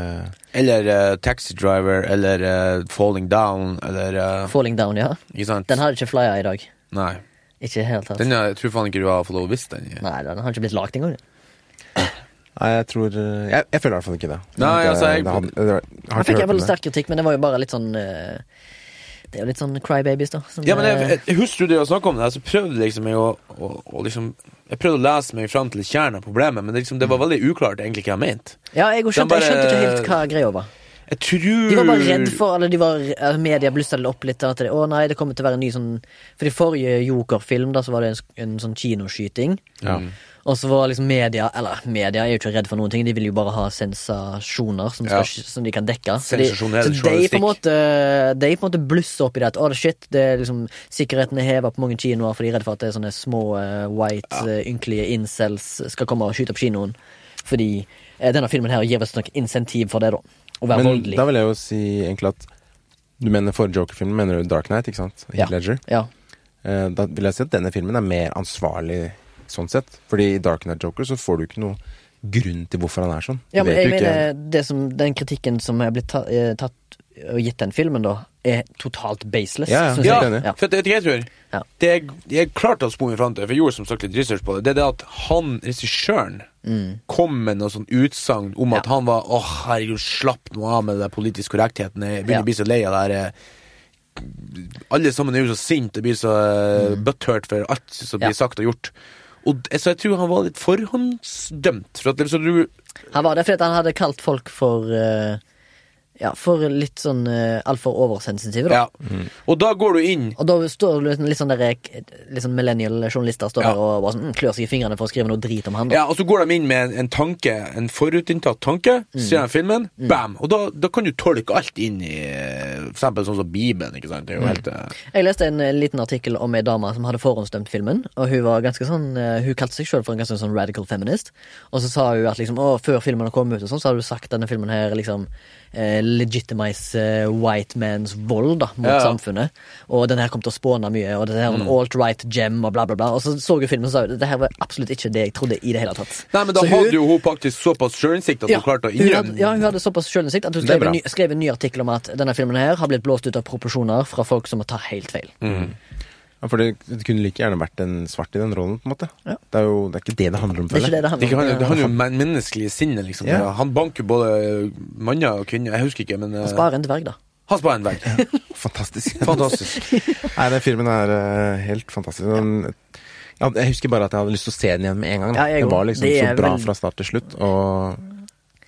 Eller uh, Taxi Driver, eller uh, Falling Down, eller uh, Falling Down, ja. Ikke sant? Den har ikke flya i dag. Nei. Ikke helt tatt. Den, jeg tror faen ikke du har fått lov å vise den. Nei, den har ikke blitt lagd engang. Nei, jeg tror Jeg, jeg føler i hvert fall ikke det. Nei, Det- altså, jeg- det det, det har Han ikke fikk vel sterk kritikk, men det var jo bare litt sånn Det er jo litt sånn crybabies, da. Som, Ja, men jeg, jeg, jeg husker du det å snakke om det, så prøvde liksom jeg å, å, å liksom Jeg prøvde å lese meg fram til kjernen av problemet, men det, liksom, det var veldig uklart egentlig hva jeg mente. ja, jeg, skjønte, bare- jeg skjønte ikke helt hva greia var. Jeg tror De var bare redd for Eller de var eh, Media blussa det opp litt. At det, å nei, det kommer til å være en ny sånn For i forrige Joker-film, da, så var det en, en sånn kinoskyting. Ja. Og så var liksom media Eller media er jo ikke redd for noen ting, de vil jo bare ha sensasjoner som, skal, Ja. som de kan dekke. Så de, så de på en måte De på en måte blusser opp i det at er shit, det er liksom sikkerheten er heva på mange kinoer, for de er redd for at det er sånne små eh, white, ja. ynkelige incels skal komme og skyte opp kinoen. Fordi eh, denne filmen her gir oss nok insentiv for det, da. Å være Men voldelig. da vil jeg jo si egentlig at Du mener for Joker-filmen mener du Dark Knight, ikke sant? Ja. Ledger. Ja. Eh, da vil jeg si at denne filmen er mer ansvarlig sånn sett. Fordi i Dark Knight Joker så får du ikke noe grunn til hvorfor han er sånn. Ja, men jeg mener det som, Den kritikken som er blitt eh, tatt og gitt den filmen, da, er totalt baseless. Ja, ja. Ja, jeg. Ja. for det, jeg tror. Ja. Det jeg, jeg klarte å spore fram til, for jeg gjorde som sagt litt research på det, det er det at han, regissøren, kom med noe sånn utsagn om at Mm. Han var åh, herregud, slapp nå av med der politisk korrektheten. Jeg begynner Ja. å bli så lei av det her eh, Alle sammen er jo så sinte og blir så mm. butthurt for alt som blir Mm. Sagt og gjort. Og så jeg tror han var litt forhåndsdømt. For at så du Han var det fordi han hadde kalt folk for eh, Ja, for litt sånn uh, altfor oversensitive, da. Ja. Og da går du inn Og da står det litt sånn der, litt sånn millennial-journalister står Ja. der og bare sånn, mm, klør seg i fingrene for å skrive noe drit om han. Da. Ja, og så går de inn med en, en tanke, en forutinntatt tanke, Mm. ser de filmen, bam! Og da, da kan du tolke alt inn i eh, for eksempel sånn som Bibelen, ikke sant? Det er jo helt uh... Jeg leste en eh, liten artikkel om ei dame som hadde forhåndsdømt filmen. Og hun var ganske sånn uh, Hun kalte seg sjøl for en ganske sånn radical feminist. Og så sa hun at liksom Å, før filmen kom ut, og sånn, så hadde hun sagt denne filmen her liksom eh, legitimize eh, white man's vold da mot Ja. samfunnet. Og den her kom til å spåne mye, og det her er en alt-right gem, og bla, bla, bla. Og så så hun filmen og sa hun, det her var absolutt ikke det jeg trodde i det hele tatt. Nei, men da Så hun- hadde jo hun faktisk såpass sjølinnsikt at hun klarte å hun innrømme ja, hun hadde såpass sjølinnsikt at hun skrev en, ny, skrev en ny artikkel om at denne filmen her har blitt blåst ut av proporsjoner fra folk som må ta helt feil. Ja, for det, det kunne like gjerne vært en svart i den rollen, på en måte. Ja. Det er jo det er ikke det det handler om, Det er ikke det det Det handler om. det handler jo om men- menneskelige sinnet, liksom. Ja. Han banker jo både manner og kvinner, jeg husker ikke, men eh, Han sparer en dverg, da. han sparer en dverg. Fantastisk. Fantastisk. Nei, den filmen er uh, helt fantastisk. Den, ja, jeg husker bare at jeg hadde lyst til å se den igjen med en gang. Ja, jeg det var liksom Det så er bra vel- fra start til slutt. Og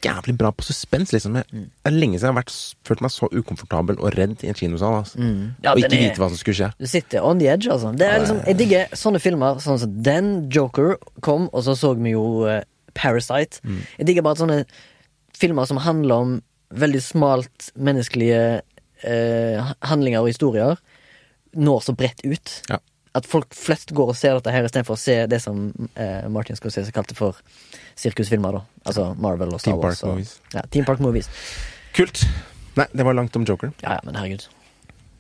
jævlig bra på suspens, liksom. Jeg- Mm. Det lenge siden jeg har vært, følt meg så ukomfortabel og redd i en kinosal. Altså. Mm. Ja, og ikke er- vite hva som skulle skje. Du sitter on the edge, altså. Det er liksom, jeg digger sånne filmer. Sånn som den Joker kom, og så så vi jo uh, Parasite. Mm. Jeg digger bare sånne filmer som handler om veldig smalt menneskelige uh, handlinger og historier. Når så bredt ut. Ja. At folk flest går og ser dette her istedenfor å se det som uh, Martin Scorsese kalte for sirkusfilmer. da Altså Marvel og Star Team Wars. Park og, movies. Ja, Team Park Movies. Kult. Nei, det var langt om Joker. Ja, ja, men herregud.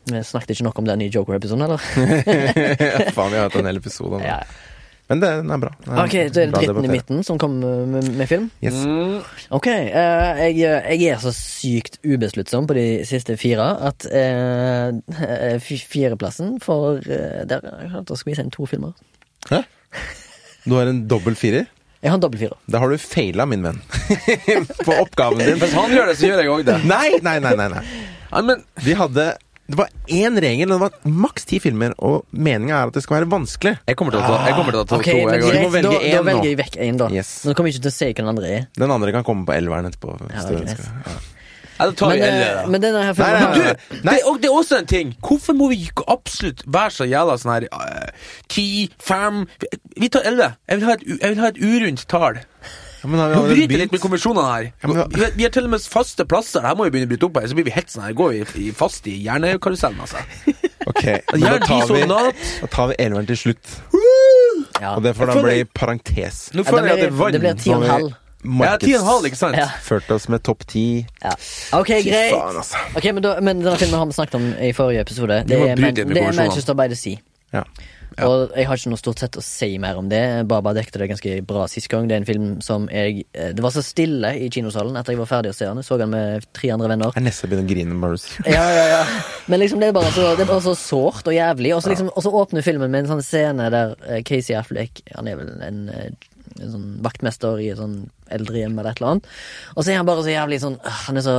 Vi snakket ikke nok om den i Joker-episoden, eller? Faen, vi har hatt en hel episode det. Ja. Men den er bra. Den er Ok, så er det dritten i midten som kom med, med film? Yes. Mm. Ok, eh, jeg, jeg er så sykt ubesluttsom på de siste fire at eh, fireplassen for uh, Der har jeg klart å skvise inn to filmer. Hæ? Du har en dobbel firer? Jeg har en dobbeltfirer. Da har du feila, min venn. På oppgaven din. Hvis han gjør det, så gjør jeg òg det. Nei, nei, nei, nei, nei. Ja, men Vi hadde Det var én regel, og det var maks ti filmer, og meninga er at det skal være vanskelig. jeg kommer til å ta, jeg kommer til å ta Ok, to. Jeg, greit, må velge én nå. da velger jeg vekk én, da. Yes. Nå kommer jeg ikke til å se hva den andre er. Den andre kan komme på elveren etterpå. hvis Ja, du greit. Ja. da tar vi Men, elleve, eh, da. men denne her Nei, nei, nei, Du, det, og det er også en ting. Hvorfor må vi ikke absolutt være så jævla sånn her eh, Ti, fem Vi tar elleve. Jeg, vil ha et jeg vil ha et urundt tall. Ja, men har vi Nå bryter litt med konvensjonene her. Ja, men vi, vi har til og med faste plasser. Her må vi begynne å bryte opp her, så blir vi helt sånn her. Går vi i- fast i hjernekarusellen, altså. Ok, men da tar, vi, da tar vi elveren til slutt. ja. Og det får da bli parentes. Nå føler det, jeg at det er det blir ti og en halv. Ja, sant? Ja. Førte oss med topp ti. Ja. Ok, greit. faen, altså. okay, men, da, men denne filmen har vi snakket om i forrige episode. Det er, Man, det er. Manchester by the Sea. Ja. Og jeg har ikke noe stort sett å si mer om det. Baba dekte det ganske bra sist gang. Det er en film som jeg eh, Det var så stille i kinosalen etter jeg var ferdig å se den. Jeg så den med tre andre venner. Jeg nesten begynner å grine. bare du sier. Ja, ja, ja. Men liksom det er bare så, det er bare så sårt og jævlig. Og så liksom, åpner filmen med en sånn scene der eh, Casey Affleck Han er vel en, eh, en sånn vaktmester i et sånn eldrehjem eller et eller annet. Og så er han bare så jævlig sånn Han er så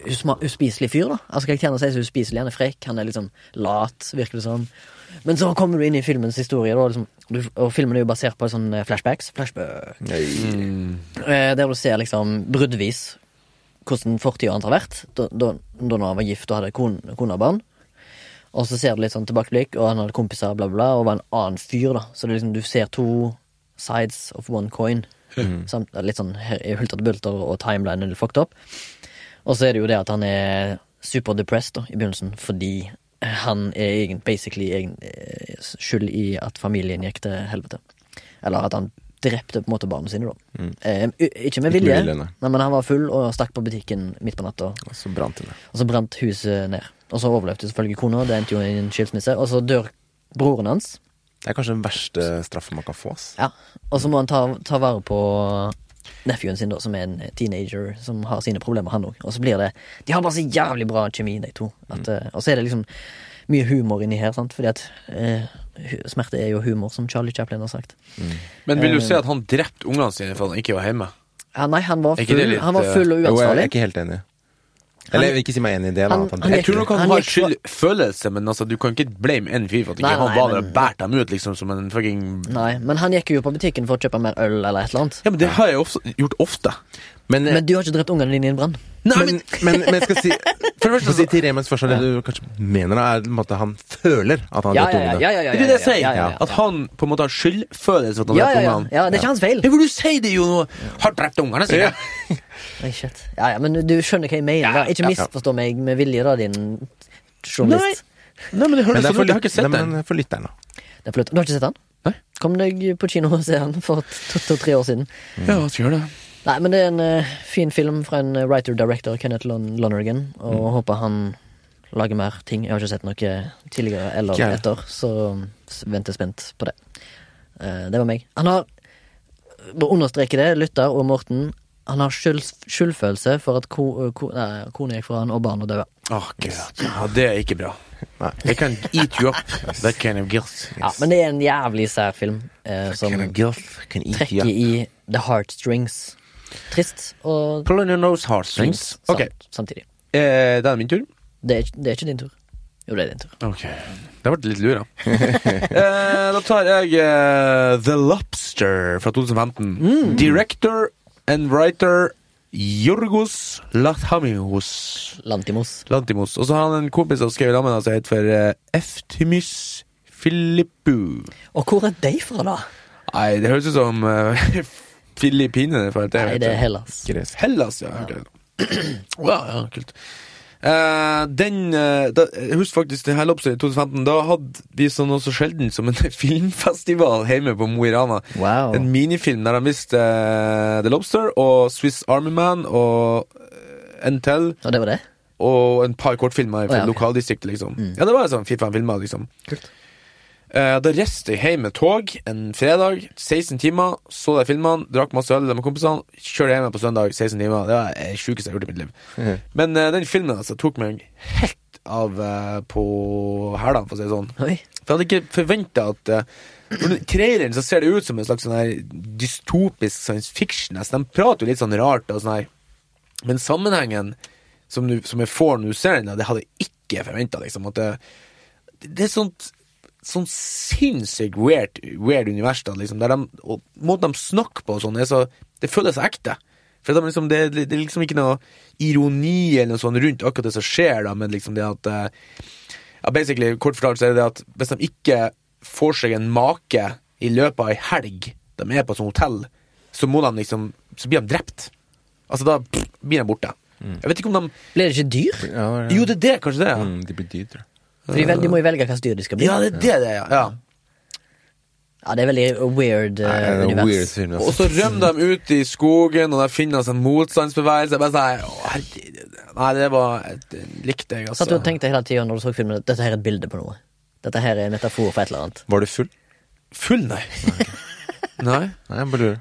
uspiselig fyr, da. Altså Karakteren hans er så uspiselig. Han er frekk, han er liksom lat, virker det som. Men så kommer du inn i filmens historie, da, liksom, og filmen er jo basert på sånne flashbacks. Flashback. Eh, der du ser liksom bruddvis hvordan fortida hans har vært. Da, da, da han var gift og hadde kone, kone og barn. Og så ser du litt sånn tilbakeblikk, og han hadde kompiser, bla, bla, og var en annen fyr, da. Så det liksom, du ser to sides of one coin. Samt, litt sånn hulter til bulter, og timeline er fucked up. Og så er det jo det at han er super depressed da, i begynnelsen, fordi han er egen, basically egen, eh, skyld i at familien gikk til helvete. Eller at han drepte på en måte barna sine, da. Eh, ikke med vilje, nei. nei, men han var full og stakk på butikken midt på natta. Og så brant. Og så brant huset ned. Og så overlevde selvfølgelig kona, det endte jo i en skilsmisse. Og så dør broren hans. Det er kanskje den verste straffen man kan få. ass. Ja. Og så må han ta, ta vare på nephewen sin, da, som er en teenager som har sine problemer, han òg. Og så blir det De har bare så jævlig bra kjemi, de to. At, mm. og så er det liksom mye humor inni her, sant, fordi at eh, smerte er jo humor, som Charlie Chaplin har sagt. Men vil du Eh, si at han drepte ungene sine for at han ikke var hjemme? Ja, nei, han var full, litt, han var eh, full og Jo, jeg er ikke helt enig. Eller jeg vil ikke si meg enig i det. da Han- at han han Jeg tror nok han, han har gikk skyldfølelse, men altså, du kan ikke blame en fyr for at ikke Nei, han nei, var der men- bærte dem ut liksom som en fucking Nei, men han gikk jo på butikken for å kjøpe mer øl eller et eller annet. Ja, men det har jeg ofte, gjort ofte. Men, Men du har ikke drept ungene dine i en brann? Nei, men, men, men jeg skal si For det første, si til Remens forsvar, det du kanskje mener, da, er på en måte han føler at han har Ja, drept ja, ja. ungene. ja, ja, ja, Det er det jeg sier. ja, ja, ja. At han på en måte har skyldfølelse for at han Ja, ja, ja. ungene. ja, det er ikke hans feil. Ja, for du sier det jo nå! Har drept ungene sine! Nei, shit. Ja, ja, men du skjønner hva jeg mener. da. Ikke misforstå meg med vilje, da, din journalist. Nei, men det Men det er sånn for, ut. Jeg har ikke sett nei, den. men for lytteren, da. Er. Du har ikke sett den? Nei. Kom deg på kino og se den for to-tre år siden. Ja, skal gjøre det. Nei, men det er en uh, fin film fra en eh, writer-director, Kenneth Lon Lonergan, og håper han lager mer ting. Jeg har ikke sett noe tidligere eller Kjære. etter, så venter spent på det. Uh, det var meg. Han har Bare understreke det, lytter og Morten. Han har skyld, skyldfølelse for at ko, ko, nei, kona gikk fra han og barna døde. Oh, gud. Ja, det er ikke bra. Nei. They can eat you up. That kind of guilt. Ja, men det er en jævlig sær film eh, som kind of can eat trekker you. i the heartstrings. Trist og your nose heartstrings. fint Ok, sam- samtidig. eh, det er min tur. Det er, det er ikke din tur. Jo, det er din tur. Ok. Det ble litt lura. eh, da tar jeg eh, The Lobster fra 2015. Director and writer Jorgos Lathamios. Lantimos. Lantimos. Og så har han en kompis som skrev sammen som heter for uh, Eftimis Og hvor er de fra, da? Nei, det høres ut som uh, Filippinene. Nei, det er. Hellas. Hellas. ja. ja. Wow, ja, kult. Eh, den uh, da, Jeg husker faktisk det her i 2015. Da hadde vi sånn noe så sjelden som en filmfestival hjemme på Mo i Rana. Wow. En minifilm der de viste uh, The Lobster og Swiss Army Man og uh, Entel Og det var det? og en par kortfilmer fra oh, ja, okay. lokaldistriktet, liksom. Ja, det var sånn fire-fem filmer, liksom. Eh, da reiste jeg hjem med tog en fredag, 16 timer, så de filmene, drakk masse øl med kompisene, kjørte hjem på søndag, 16 timer. Det var det sjukeste jeg har gjort i mitt liv. Men uh, den filmen altså, tok meg helt av uh, på hælene, for å si det sånn. Oi. For jeg hadde ikke forventa at uh, For traileren så ser det ut som en slags sånn her dystopisk science fiction. Altså, de prater jo litt sånn rart og sånn her. Men sammenhengen som, du, som jeg får når du ser den, det hadde jeg ikke forventa. Liksom, at det, det er sånt Sånn sinnssykt weird, weird univers, da, liksom, der de, og måten de snakker på og sånn, så Det føles så ekte. For de, liksom, det, det er liksom ikke noe ironi eller noe sånt rundt akkurat det som skjer, da, men liksom det at eh, ja, basically, kort fortalt så er det at hvis de ikke får seg en make i løpet av ei helg, de er på et sånt hotell, så må de liksom Så blir de drept. Altså, da pff, blir de borte. Jeg vet ikke om de Blir det ikke dyr? Ja, ja. Jo, det er det, kanskje det, ja. Mm, de blir dyr, tror jeg. For de, vel, de må jo velge hvilket dyr de skal bli. Ja, det er det det er, ja. ja. Ja, det er veldig weird uh, Nei, er univers. weird film, Og altså. så rømmer de ut i skogen, og der finner de en motstandsbevegelse. Jeg Bare sånn, å. Nei, det var Det likte jeg, altså. Satt du og tenkte hele tida når du så filmen at dette her er et bilde på noe? Dette her er en metafor for et eller annet? Var du full? Full, nei. nei? Nei, jeg bare lurer.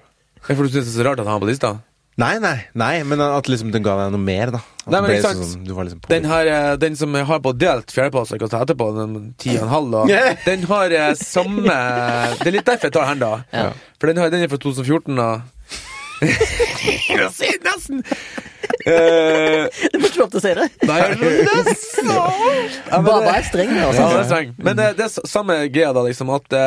Du synes det er så rart at han var på lista? Nei, nei, nei, men at liksom den ga deg noe mer, da. At Nei, men ikke sant. sånn- liksom Den, her, eh, den som har på delt fjerdeplass, jeg kan ta etterpå, den ti og en halv, da, Yeah. den har eh, samme Det er litt derfor jeg tar den, da. Ja. For den, har, den er fra 2014, da. nesten! Eh, Du får ikke lov til å si det! nei, er nesten! Baba vær streng. Altså. det er streng. Men det, det er samme greia, da, liksom, at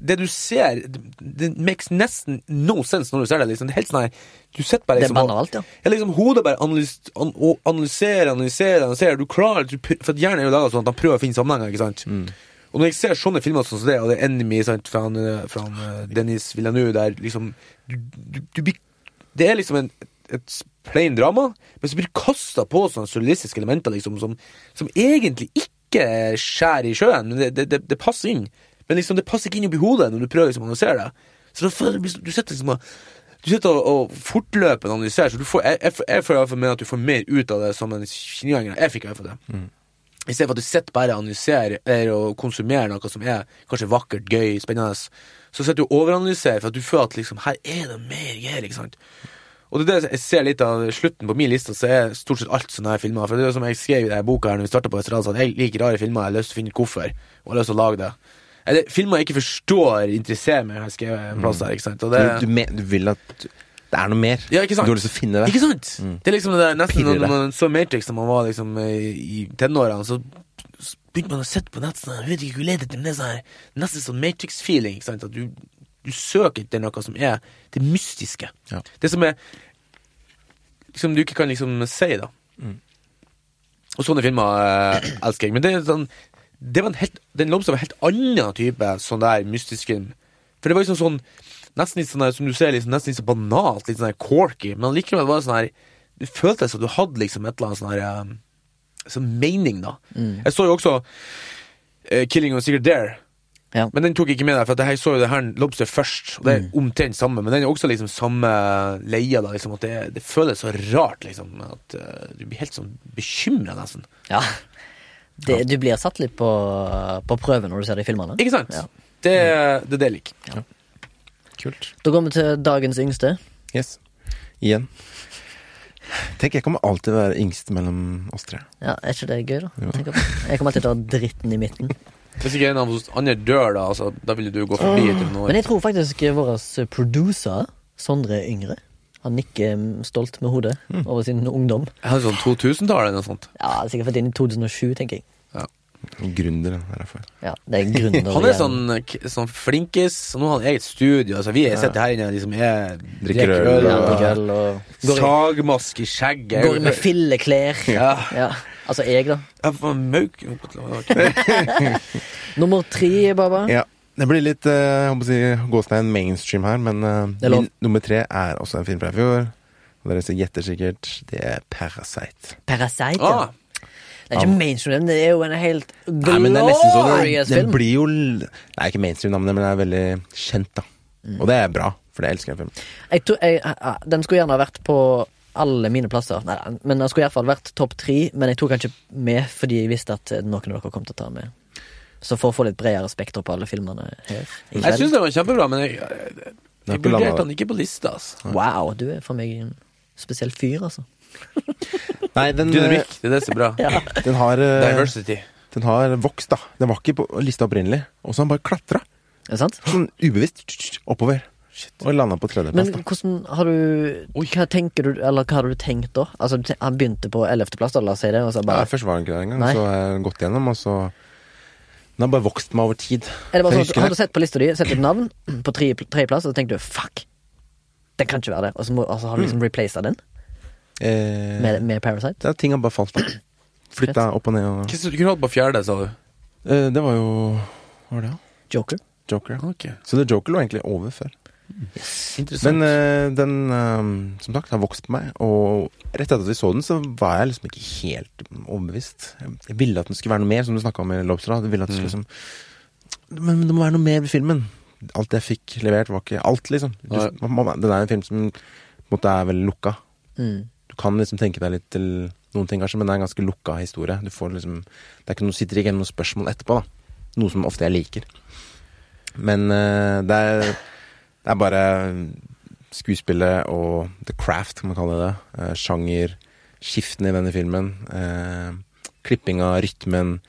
det du ser, det, det makes nesten no sense når du ser det. liksom Det er helt sånn Du sitter bare Det er liksom banalt, ja. Ja, liksom Hodet bare analys, an, analyserer, analyserer, analyserer. Du klarer du, For at hjernen er jo laga sånn at han prøver å finne sammenhenger. ikke sant? Og når jeg ser sånne filmer som det, og det er Enemy sant, fra, han, eh, fra han, eh, Dennis Villeneuve, der liksom du, du, du Det er liksom en, et plain drama, men så blir du kasta på sånne surrealistiske elementer liksom, som, som egentlig ikke skjærer i sjøen, men det, det, det, det passer inn. Men liksom det passer ikke inn oppi hodet når du prøver liksom, å analysere det. Så da du, sitter liksom og du sitter og, og fortløpende analyserer, så du får, jeg, jeg, jeg føler i hvert fall med at du får mer ut av det som en kinogjenger. Jeg fikk i hvert fall det. I stedet for at du sitter bare og analyserer og konsumerer noe som er kanskje vakkert, gøy, spennende, så sitter du og overanalyserer for at du føler at liksom, her er det mer greier, ikke sant. Og det er det jeg ser litt av slutten på min liste, så er stort sett alt sånne her filmer. For det er jo som jeg skrev i denne boka her når vi starta på Estrada, at jeg liker rare filmer, jeg har lyst til å finne ut hvorfor, og jeg har lyst til å lage det. Eller filmer jeg ikke forstår, interesserer meg, har jeg skrevet en plass der, ikke sant. Det, Du, du, du vil at det er noe mer. Ja, ikke sant? Du har lyst til å finne det. Ikke sant? Det er liksom det der, nesten når man så Matrix da man var liksom i, i tenårene, så begynte man å sitte på nett sånn, jeg vet ikke hvor leder til, men det er sånn nesten sånn Matrix-feeling, ikke sant? At du, du søker etter noe som er det mystiske. Ja. Det som er Som du ikke kan liksom si, da. Og sånne filmer eh, elsker jeg. Men det er sånn det var en helt, Den Lobster var en helt annen type sånn der mystisk film. For det var liksom sånn Nesten litt sånn der, som du ser, liksom, nesten litt så banalt, litt sånn der corky, men likevel var det sånn her Du føltes som du hadde liksom et eller annet sånn her um, Sånn mening, da. Jeg så jo også uh, Killing of a Secret Dare. Ja. Men den tok jeg ikke med der, for jeg så jo det her Lobster først. Og det er omtrent samme, men den er også liksom samme leia. da, liksom, at det, det føles så rart, liksom. At uh, du blir helt sånn bekymra, nesten. Ja. Det, du blir satt litt på, på prøve når du ser de filmene. Ikke sant? Ja. Det, det er det jeg liker. Kult. Da går vi til dagens yngste. Yes. Igjen. Tenk, jeg kommer alltid å være yngst mellom oss tre. Ja, Er ikke det gøy, da? Tenk. Jeg kommer alltid til å ha dritten i midten. Hvis ikke en av oss andre dør, da, altså, da vil du gå forbi etter noen år. Men jeg tror faktisk vår producer, Sondre er Yngre, han nikker mm, stolt med hodet over sin ungdom. Jeg hadde sånn 2000-tallet eller noe sånt. Ja, Sikkert født inn i 2007, tenker jeg. Gründer, det er derfor. Ja, det er gründer. Han er sånn, sånn flinkis, og nå har han eget studio. Altså, vi sitter her inne og liksom er Drikker øl, ja, og- og Sagmask i skjegget. går med filleklær. Ja. Ja. Altså jeg, da. Jeg får mauk Nummer tre, Baba. Ja. Det blir litt eh, jeg si, gåstein mainstream her, men eh, Det min nummer tre er også en film fra i fjor. Og dere gjetter sikkert. Det er Parasite. Parasite. ja. Ah, Det er ikke mainstream, det er jo en helt glorious men det er nesten så glorious den, den blir jo Det er ikke mainstream, men den er veldig kjent, da. Mm. Og det er bra, for jeg elsker jeg filmen. Jeg tror, jeg, ah, den skulle gjerne ha vært på alle mine plasser. Nei, men den skulle i hvert fall vært topp tre. Men jeg tok den ikke med fordi jeg visste at noen av dere kom til å ta med. Så for å få litt bredere spekter på alle filmene her i jeg syns den var kjempebra, men jeg, jeg, jeg vurderte den ikke på lista. Altså. Wow, du er for meg en spesiell fyr, altså. Nei, den, Dynamikk, det er det som er bra. Ja. den har eh, Diversity. Den har vokst, da. Den var ikke på lista opprinnelig. Og så har den bare klatra. Sånn ubevisst oppover. Og landa på tredjeplass. da. hvordan har du Hva tenker du Eller hva hadde du tenkt da? Altså, Han begynte på ellevteplass, la oss si det, og så Ja, først var han ikke der engang. Nei. Så har jeg gått gjennom, og så Den har bare vokst meg over tid. Er det bare sånn at Har du sett på lista di, sett et navn på tre- tredjeplass, og så tenker du fuck, den kan ikke være det. Og så må, altså, har du liksom replaced den Eh, med, med Parasite. det er ting har bare falt på. Flytta opp og ned og Hva Du kunne hatt på fjerde, sa du? Eh, Det var jo Hva var det, da? Joker. Joker. ja. Ok, Så The Joker lå egentlig over før. Interessant. Men uh, den, uh, som sagt, har vokst på meg. Og rett etter at vi så den, så var jeg liksom ikke helt overbevist. Jeg, ville at den skulle være noe mer, som du snakka om i Lobster. Jeg ville at det skulle liksom Men det må være noe mer ved filmen. Alt jeg fikk levert, var ikke alt, liksom. Du, den er en film som på en måte er veldig lukka. Mm. Du kan liksom tenke deg litt til noen ting, kanskje, men det er en ganske lukka historie. Du får liksom Det er ikke noe, sitter ikke igjen noen spørsmål etterpå, da. Noe som ofte jeg liker. Men uh, det er Det er bare skuespillet og the craft, kan man kalle det. Eh, sjanger, skiftene i denne filmen. eh, klippinga, rytmen.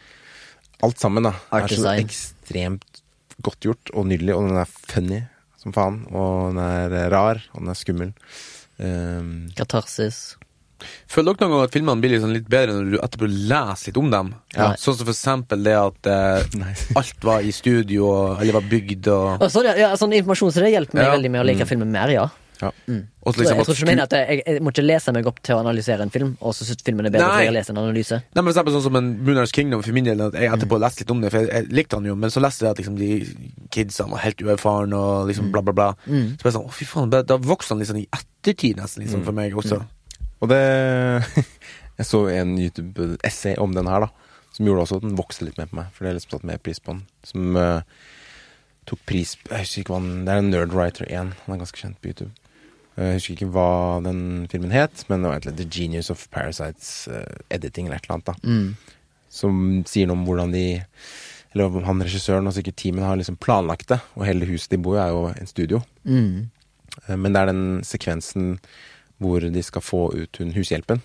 Alt sammen, da. Art er så ekstremt godt gjort og nydelig, og den er funny som faen. Og den er rar, og den er skummel. Eh, Katarsis. Føler dere noen gang at filmene blir liksom litt bedre når du etterpå leser litt om dem? Ja. Sånn som for eksempel det at eh, alt var i studio, eller var bygd og, oh, sorry, ja, sånn informasjon, så det hjelper meg Ja. veldig med å like filmen mer, ja. ja. Mm. Liksom jeg tror ikke mener at jeg, jeg må ikke lese meg opp til å analysere en film, og så synes filmen er bedre fordi jeg har lest en analyse. Nei, men eksempel sånn som en Mooners Kingdom for min del, at jeg etterpå leste litt om det, for jeg, jeg likte han jo, men så leste jeg at liksom de kidsene var helt uerfarne og liksom bla, bla, bla. Så ble jeg sånn, å fy faen, da vokste han liksom i ettertid nesten, liksom, for meg også. Og det Jeg så en YouTube-essay om den her, da. Som gjorde også at den vokste litt mer på meg. For det er liksom satt mer pris på den. Som uh, tok pris Jeg husker ikke hva den Det er en Nerdwriter 1. Han er ganske kjent på YouTube. Eh, Jeg husker ikke hva den filmen het, men det var egentlig The Genius of Parasites uh, Editing eller et eller annet. da som sier noe om hvordan de Eller om han regissøren og sikkert teamet har liksom planlagt det. Og hele huset de bor i, er jo en studio. Mm. Uh, Men det er den sekvensen hvor de skal få ut hun hushjelpen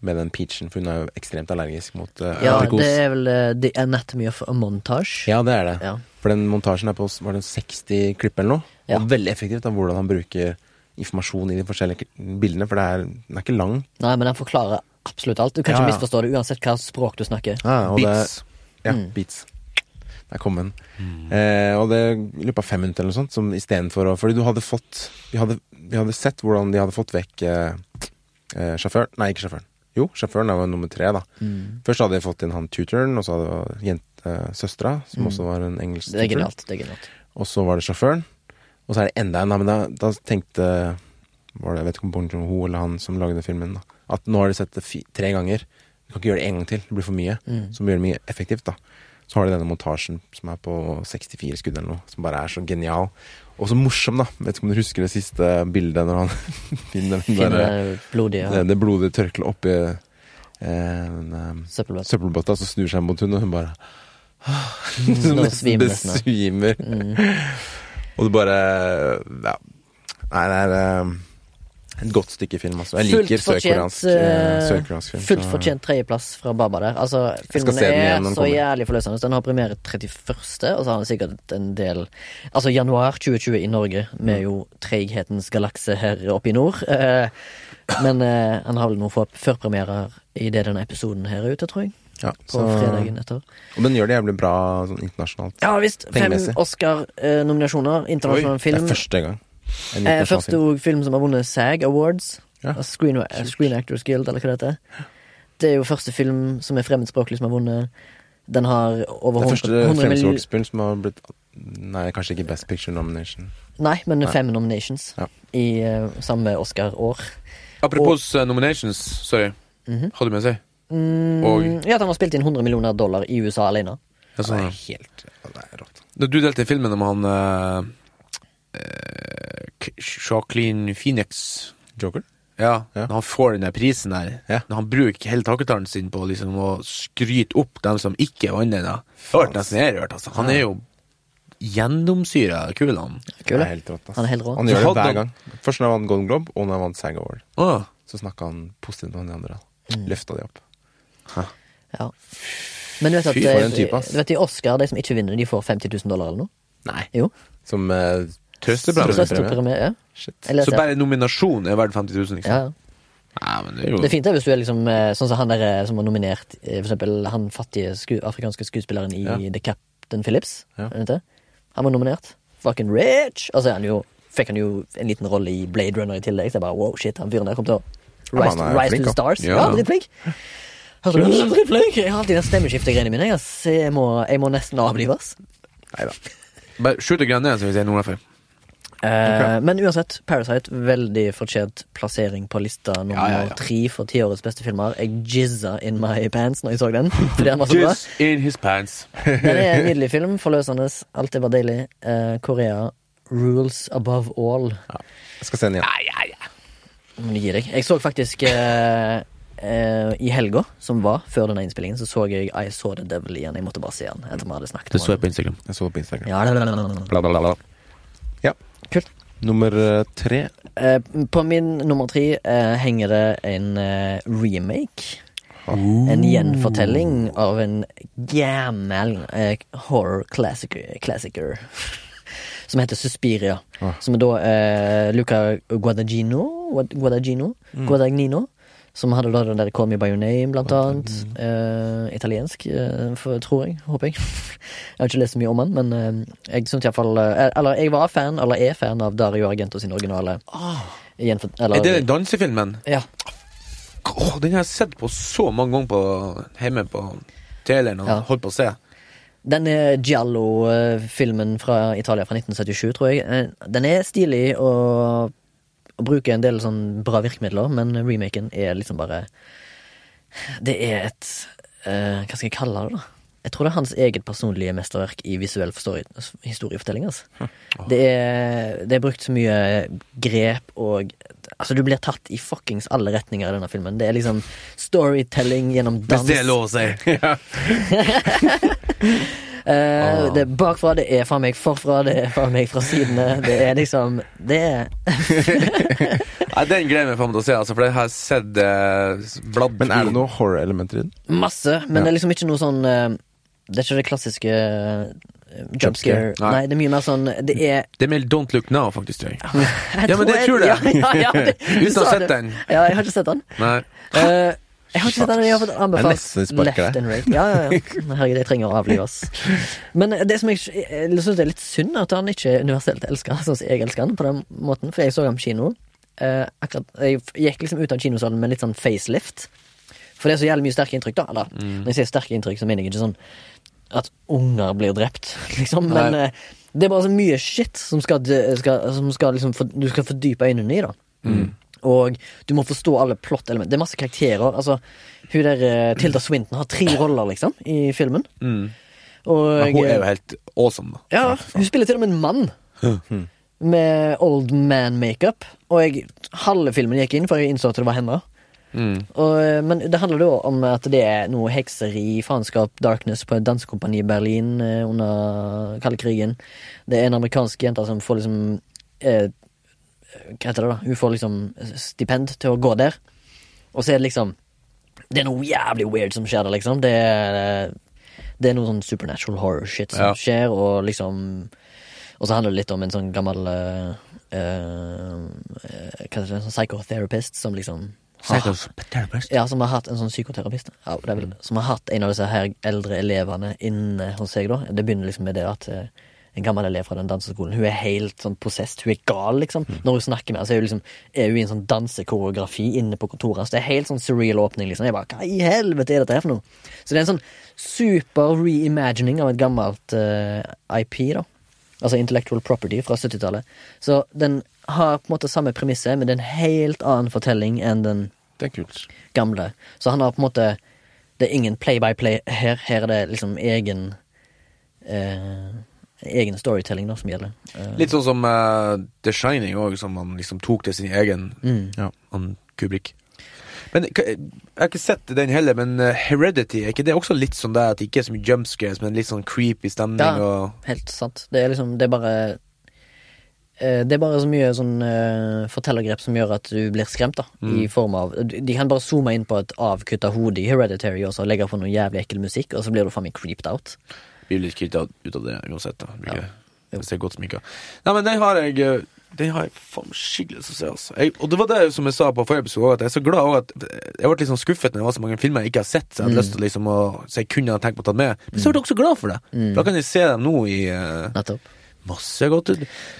med den peachen, for hun er jo ekstremt allergisk mot uh, Ja, aprikos. det er vel eh, The Anatomy of a Montage. Ja, det er det. Ja. For den montasjen er på var det 60 klipp eller noe. Ja. Og veldig effektivt av hvordan han bruker informasjon i de forskjellige bildene, for det er, den er ikke lang. Nei, men den forklarer absolutt alt. Du kan Ja, ikke misforstå det uansett hva språk du snakker. Ja, og Beats. Det, ja, Mm. beats. Der kom den. Eh, og det løpet av fem minutter eller noe sånt, som istedenfor å Fordi du hadde fått vi hadde, vi hadde sett hvordan de hadde fått vekk eh, eh, sjåføren Nei, ikke sjåføren. Jo, sjåføren var nummer tre, da. Mm. Først hadde de fått inn han tutoren, og så hadde jente, eh, søstera, som også var en engelsk tutor. Det er genialt. det er genialt Og så var det sjåføren. Og så er det enda en. da, Men da, da tenkte var det, Jeg vet ikke om Joon-ho eller han som lagde filmen, da, at nå har de sett det fi, tre ganger. Du kan ikke gjøre det en gang til. Det blir for mye. Mm. Så må gjøre det mye effektivt. da Så har de denne montasjen som er på 64 skudd eller noe, som bare er så genial. Og så morsom, da. Vet ikke om du husker det siste bildet når han finner Finner der, det ja. det, det blodige tørkleet oppi eh, den, eh, så snur seg mot henne, og hun bare Nå svimer nesten. besvimer. Mm. Og du bare Ja. Nei, det er eh, et godt stykke film, altså. Jeg liker sørkoreansk eh, eh, film. Fullt fortjent tredjeplass fra Baba der. Altså, filmen er så kommer. jævlig forløsende. Den har premiere 31., og så har den sikkert en del Altså januar 2020 i Norge, Mm. med jo treighetens galakse her oppe i nord. Eh, men han har vel noen få førpremierer idet denne episoden her er ute, tror jeg. Ja, På så- fredagen etter. Og den gjør det jævlig bra sånn internasjonalt. Ja visst. Fem Oscar-nominasjoner. Internasjonal film. Det er første gang. Eh, første film. som har vunnet SAG Awards. Ja. Altså Screen, eh, Screen Actors Guild, eller hva det heter. Det er jo første film som er fremmedspråklig som har vunnet. Den har over Det er 100, første film som har blitt Nei, kanskje ikke Best Picture nomination. Nei, men Nei. fem nominations Ja. i uh, samme Oscar-år. Apropos og, nominations, sorry. Mhm. Hadde du med seg? Mm, Og- Ja, at han har spilt inn 100 millioner dollar i USA alene. Ja, Det er helt Det er rått. Da du delte filmen om han eh, eh, Jacqueline Phoenix Joker? Ja, Ja. når han får den prisen der. Ja. Når han bruker hele takketalen sin på liksom å skryte opp dem som ikke vant den. Hørt nesten jeg har hørt, altså. Han er jo gjennomsyra kul, han. Kul, er helt rått. ass. Han er helt rå. Han gjør det hver gang. Først når han vant Golden Globe, og når han vant SAG Award. Ah. Så snakka han positivt om de andre. Mm. Løfta de opp. Hæ. Ja. Men du vet at Fy, eh, type, ass. du vet i Oscar, de som ikke vinner, de får 50 000 dollar eller noe? Nei. Jo. Som eh, Trøstepremie. Trøstepremie. Ja. Shit. Så bare nominasjon er verdt 50 000, liksom? ja. Nei, men det er jo Det er fint det, hvis du er liksom eh, sånn som han der eh, som var nominert eh, For eksempel han fattige sku, afrikanske skuespilleren i Ja. The Captain Phillips. Ja. er? Han var nominert. Fucking rich! Og så er han jo, fikk han jo en liten rolle i Blade Runner i tillegg. Så jeg bare wow, shit, han fyren der kom til å rise, er rise flink, to the stars. Ja. Ja, dritflink. Hørte du det? Dritflink! Jeg har alltid den stemmeskiftegreiene mine. Jeg, jeg, må, jeg må nesten avlives. Neida. Bare skyt og grenene, så vi sier nord for. Eh, Men uansett, Parasite, veldig fortjent plassering på lista nummer Ja, ja, ja. tre for tiårets beste filmer. Jeg jizza in my pants når jeg så den. Jizz in his pants. Den er en nydelig film, forløsende. Alt er bare deilig. Eh, Korea rules above all. Jeg skal se den igjen. Må du gi deg. Jeg så faktisk eh, eh, i helga som var, før denne innspillingen, så så jeg I Saw The Devil igjen. Jeg måtte bare se den etter vi hadde snakket Du så jeg på Instagram. Jeg så det på Instagram. Ja, lalalala. Bla, bla, bla, bla. Kult. Nummer eh, tre. Eh, på min nummer tre eh, henger det en eh, remake. En gjenfortelling av en gammel eh, horror classicer, classicer som heter Suspiria. Ah. Som er da eh, Luca Guadagnino, Guadagino? Mm. Guadagnino som hadde da den der Call Me By Your Name, blant annet. Uh, italiensk, uh, for, tror jeg. Håper jeg. jeg har ikke lest så mye om han, men uh, jeg syns iallfall uh, Eller jeg var fan, eller er fan, av Dario Argento sin originale. Gjenfor, eller, Er det dansefilmen? Ja. Oh, den har jeg sett på så mange ganger på, hjemme på traileren og Ja. holdt på å se. Den er Giallo-filmen fra Italia fra 1977, tror jeg. Den er stilig og, og bruker en del sånn bra virkemidler, men remaken er liksom bare Det er et uh, Hva skal jeg kalle det, da? Jeg tror det er hans eget personlige mesterverk i visuell historiefortelling. Altså. Det, er, det er brukt så mye grep og Altså, du blir tatt i fuckings alle retninger i denne filmen. Det er liksom storytelling gjennom dans. Hvis det er lov å si. Eh, det er bakfra, det er fra meg forfra, det er fra meg fra sidene. Det er liksom Det er Nei, den gleder jeg meg faen til å se, altså, for jeg har sett uh, bladd Men er det noe horror-elementer i den? masse, men Ja. det er liksom ikke noe sånn uh, Det er ikke det klassiske uh, jump Jump scare. scare. Nei. Nei, det er mye mer sånn Det er Det er mer Don't Look Now, faktisk, tror jeg. Ja, men det tror jeg. Ja, ja, ja, det, Uten å ha sett den. Ja, jeg har ikke sett den. Nei. Eh, jeg har ikke sett den, jeg har fått anbefalt left and right. Ja, ja, ja. Herregud, jeg trenger å avlives. Men det som jeg, jeg syns er litt synd, er at han ikke er universelt elska, sånn som jeg elsker han, på den måten. For jeg så ham på kino. Eh, akkurat, jeg gikk liksom ut av kinosalen med litt sånn facelift. For det er så jævlig mye sterke inntrykk, da. Eller, når jeg sier sterke inntrykk, så mener jeg ikke sånn at unger blir drept, liksom. Men eh, det er bare så mye shit som skal, skal, som skal liksom for, du skal fordype øynene i, da. Og du må forstå alle plot-elementer. Det er masse karakterer. Altså, hun der eh, Tilda Swinton har tre roller, liksom, i filmen. Mm. Og Men hun er jo helt awesome, da. ja, hun spiller til og med en mann. Med old man makeup. Og jeg, halve filmen gikk inn for jeg innså at det var henne. Mm. Og, eh, men det handler da om at det er noe hekseri, faenskap, darkness på et dansekompani i Berlin eh, under kalde krigen. Det er en amerikansk jente som får liksom eh, Hva heter det, da? Hun får liksom stipend til å gå der. Og så er det liksom Det er noe jævlig weird som skjer der, liksom. Det er, det er noe sånn supernatural horror shit som Ja. skjer, og liksom Og så handler det litt om en sånn gammel uh, uh, Hva heter det, sånn psychotherapist som liksom har, ja, som har hatt en sånn psykoterapist. Ja, det vel, som har hatt en av disse her eldre elevene inne hos seg, da. Det begynner liksom med det at eh, en gammel elev fra den danseskolen Hun er helt sånn possessed. Hun er gal, liksom. Når hun snakker med henne, så er hun liksom Er hun i en sånn dansekoreografi inne på kontoret hans. Det er helt sånn surreal åpning, liksom. Jeg bare Hva i helvete er dette her for noe? Så det er en sånn super reimagining av et gammelt uh, IP, da. Altså intellectual property fra 70-tallet. Så den har på en måte samme premisset, men det er en helt annen fortelling enn den gamle. Så han har på en måte Det er ingen play-by-play her. Her er det liksom egen eh, Egen storytelling da som gjelder. Eh, Litt sånn som uh, The Shining òg, som han liksom tok til sin egen mm. Ja. han Kubrick. Men Jeg har ikke sett den heller, men eh, Heredity, er ikke det også litt sånn der at det ikke er så mye jump scares, men litt sånn creepy stemning Ja. og Helt sant. Det er liksom Det er bare eh, det er bare så mye sånn eh, fortellergrep som gjør at du blir skremt, da. I form av De kan bare zoome inn på et avkutta hode i Hereditary og så legge på noe jævlig ekkel musikk, og så blir du faen meg creeped out. Blir litt kvitt ut av det uansett. da Ja. Hvis det er godt sminka. Nei, men den har jeg eh, Den har jeg faen skikkelig lyst til å se. Altså. Jeg, og det var det som jeg sa på forrige episode, at jeg er så glad at jeg ble litt sånn skuffet når det var så mange filmer jeg ikke har sett, så jeg hadde lyst til liksom å Så jeg kunne ha tenkt på å ta med. Men så ble jeg også glad for det. Mm. da kan jeg se dem nå i uh, Nettopp. masse godt.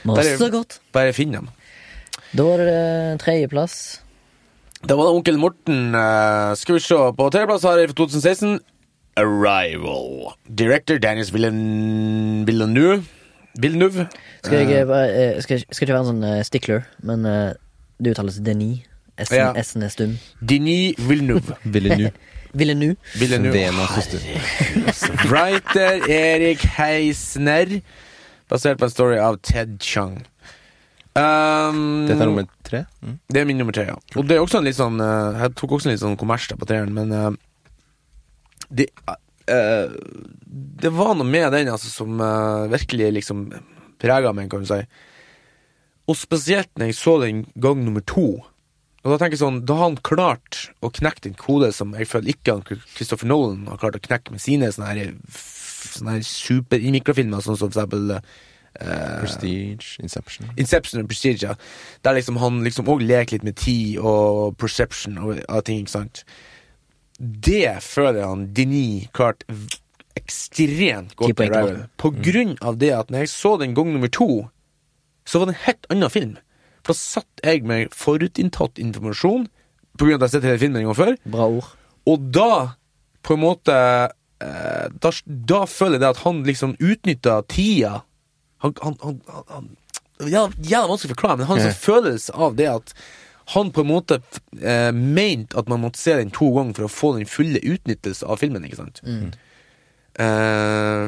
Masse Bare- godt. Bare finn dem. Da var det tredjeplass. Da var det onkel Morten. Uh, skal vi se. På tredjeplass har jeg for 2016 Arrival. Director Daniels Villen... Villeneuve. Villeneuve. Skal jeg, eh, skal, skal ikke være en sånn stickler, men eh, det uttales Denis. S-en Ja. Er stum. Denis Villeneuve. Villeneuve. Villeneuve. Villeneuve. Writer Erik Heisner. Basert på en story av Ted Chung. Um, Dette er nummer tre. Mm. Det er min nummer tre, ja. Og det er også en litt sånn Jeg tok også en litt sånn kommers på treeren, men eh, det, uh, det var noe med den altså, som uh, virkelig liksom prega meg, kan du si. Og spesielt når jeg så den gang nummer to. Og Da tenker jeg sånn, da har han klart å knekke en kode som jeg føler ikke han Christopher Nolan har klart å knekke med sine sånne her, sånne her super-mikrofilmer, sånn som for eksempel Uh, Prestige, Inception. Inception og Prestige, ja. Der liksom han liksom òg leker litt med tid og perception og, og ting, ikke sant. Det føler han Denis klart ekstremt godt. i til Arrival. På grunn av det at når jeg så den gang nummer to, så var det en helt annen film. For da satt jeg med forutinntatt informasjon, på grunn av at jeg har sett hele filmen en gang før. Bra ord. Og da, på en måte eh, da, da føler jeg det at han liksom utnytta tida. Han, han, han, han, ja, Jævla vanskelig å forklare, men han har en sånn følelse av det at han på en måte eh, mente at man måtte se den to ganger for å få den fulle utnyttelse av filmen. ikke sant? Eh,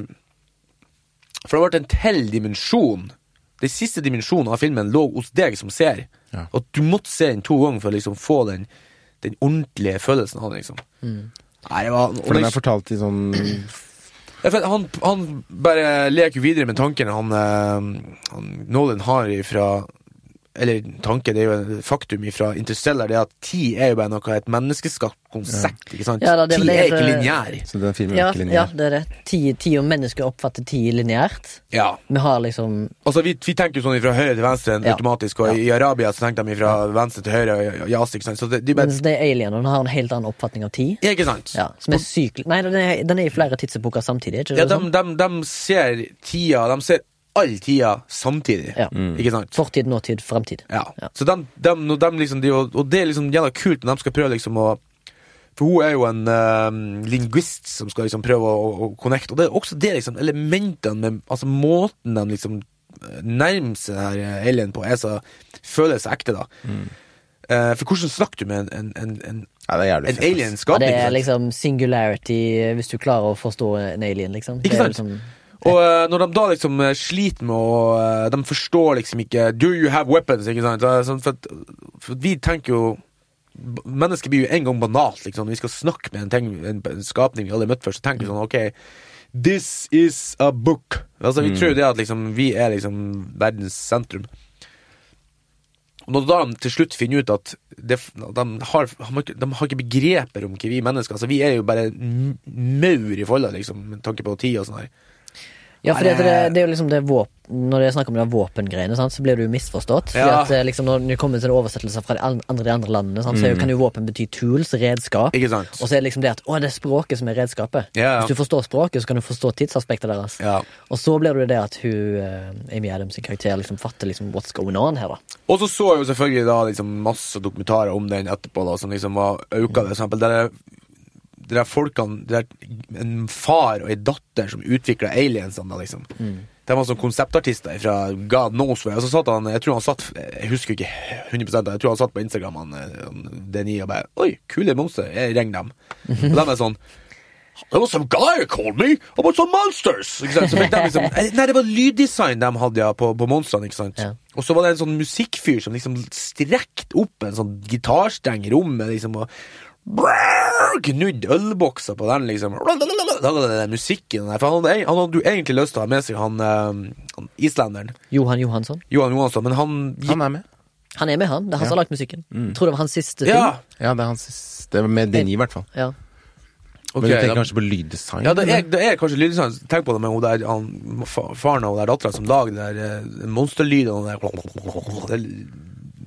for det har vært en til dimensjon. Den siste dimensjonen av filmen lå hos deg som ser. Ja. At du måtte se den to ganger for å liksom få den, den ordentlige følelsen av den. liksom. Nei, det var... For den er fortalt i sånn han, han bare leker videre med tankene han, eh, han Nolan har ifra Eller tanke, det er jo en faktum fra Interstellar, det er at tid er jo bare noe et menneskeskapt konsept. ikke sant? Ja, da, det er tid er ikke lineær. Så den filmen er Ja, ikke ja, det er det. Tid, tid og mennesker oppfatter tid lineært. Ja. Vi har liksom Altså, vi, vi tenker jo sånn fra høyre til venstre Ja. automatisk, og i Arabia så tenker de fra venstre til høyre i Asia. ikke sant? Så det, de bare, Mens de alienene har en helt annen oppfatning av tid. ja, ikke sant? Ja, som er syk... Nei, den er, den er i flere tidsepoker samtidig. Ikke Ja, de, de, de ser tida De ser all tida samtidig. Ja. Ikke sant? Fortid, nåtid, fremtid. Ja. Ja. Så de, de, når de liksom, de, og det er liksom jævla kult når de skal prøve liksom å For hun er jo en uh, linguist som skal liksom prøve å, å, å connecte. Og det er også det liksom elementene med Altså måten de liksom eh, nærmer seg her Ellen alien på, er så føles ekte, da. Eh, for hvordan snakker du med en, en, en, en, Ja, det en alien Ja, det er liksom singularity eh, hvis du klarer å forstå en alien, liksom. Ikke Det er sant? Og eh, når de da liksom eh, sliter med å eh, De forstår liksom ikke Do you have weapons? Ikke sant? Sånn, for, at, for at vi tenker jo Mennesket blir jo en gang banalt. Liksom. Når vi skal snakke med en, ting, en, skapning vi aldri har møtt før, så tenker vi sånn OK, this is a book. Altså, Vi tror jo det at liksom, vi er liksom verdens sentrum. Og når da de til slutt finner ut at de, har, de har de har ikke begreper om hva vi mennesker Altså, vi er jo bare maur i folda, liksom, med tanke på tid og sånn her. Ja, for det, det, det er jo liksom det våp Når det er snakk om de våpengreiene, sant, så blir du misforstått. Ja. at eh, liksom Når det kommer til oversettelser fra de andre, de andre landene, sant, så er jo- kan jo våpen bety tools, redskap. Og så er det liksom det at å, det er språket som er redskapet. Ja. Hvis du forstår språket, så kan du forstå tidsaspektet deres. Ja. Og så blir det det at hun, eh, Amy Adams sin karakter liksom fatter liksom what's going on her, da. Og så så jeg jo selvfølgelig da liksom masse dokumentarer om den etterpå, da, som liksom var auka. For eksempel, der er der folkene det er En far og ei datter som utvikla aliensene, da, liksom. De var sånn konseptartister fra God knows where. Og så satt han Jeg tror han satt Jeg husker ikke 100% Jeg tror han satt på Instagram, han, han Deni, og bare Oi, kule monstre. Jeg ringer dem. Og de er sånn There was some guy called me about some monsters! Liksom, eh, nei, det var lyddesign de hadde ja, på, på monstrene. ikke sant? Ja. Og så var det en sånn musikkfyr som liksom strekte opp en sånn gitarsteng i rommet, liksom, og gnudd ølbokser på den, liksom. Da den musikken der. For han hadde, han hadde jo egentlig lyst til å ha med seg han, eh, han islenderen, Johan Johansson. Johan Johansson, men han Han er med. Han er med, han. Det er han som har lagd musikken. Mm. tror det var hans siste film. Ja! Ja, det er hans siste med Denis, i hvert fall. Ja. Okay, Men du tenker da- kanskje på lyddesign? Ja, det er, det er kanskje lyddesign. Tenk på det med hun der, han, faren og dattera som lager de der eh, den der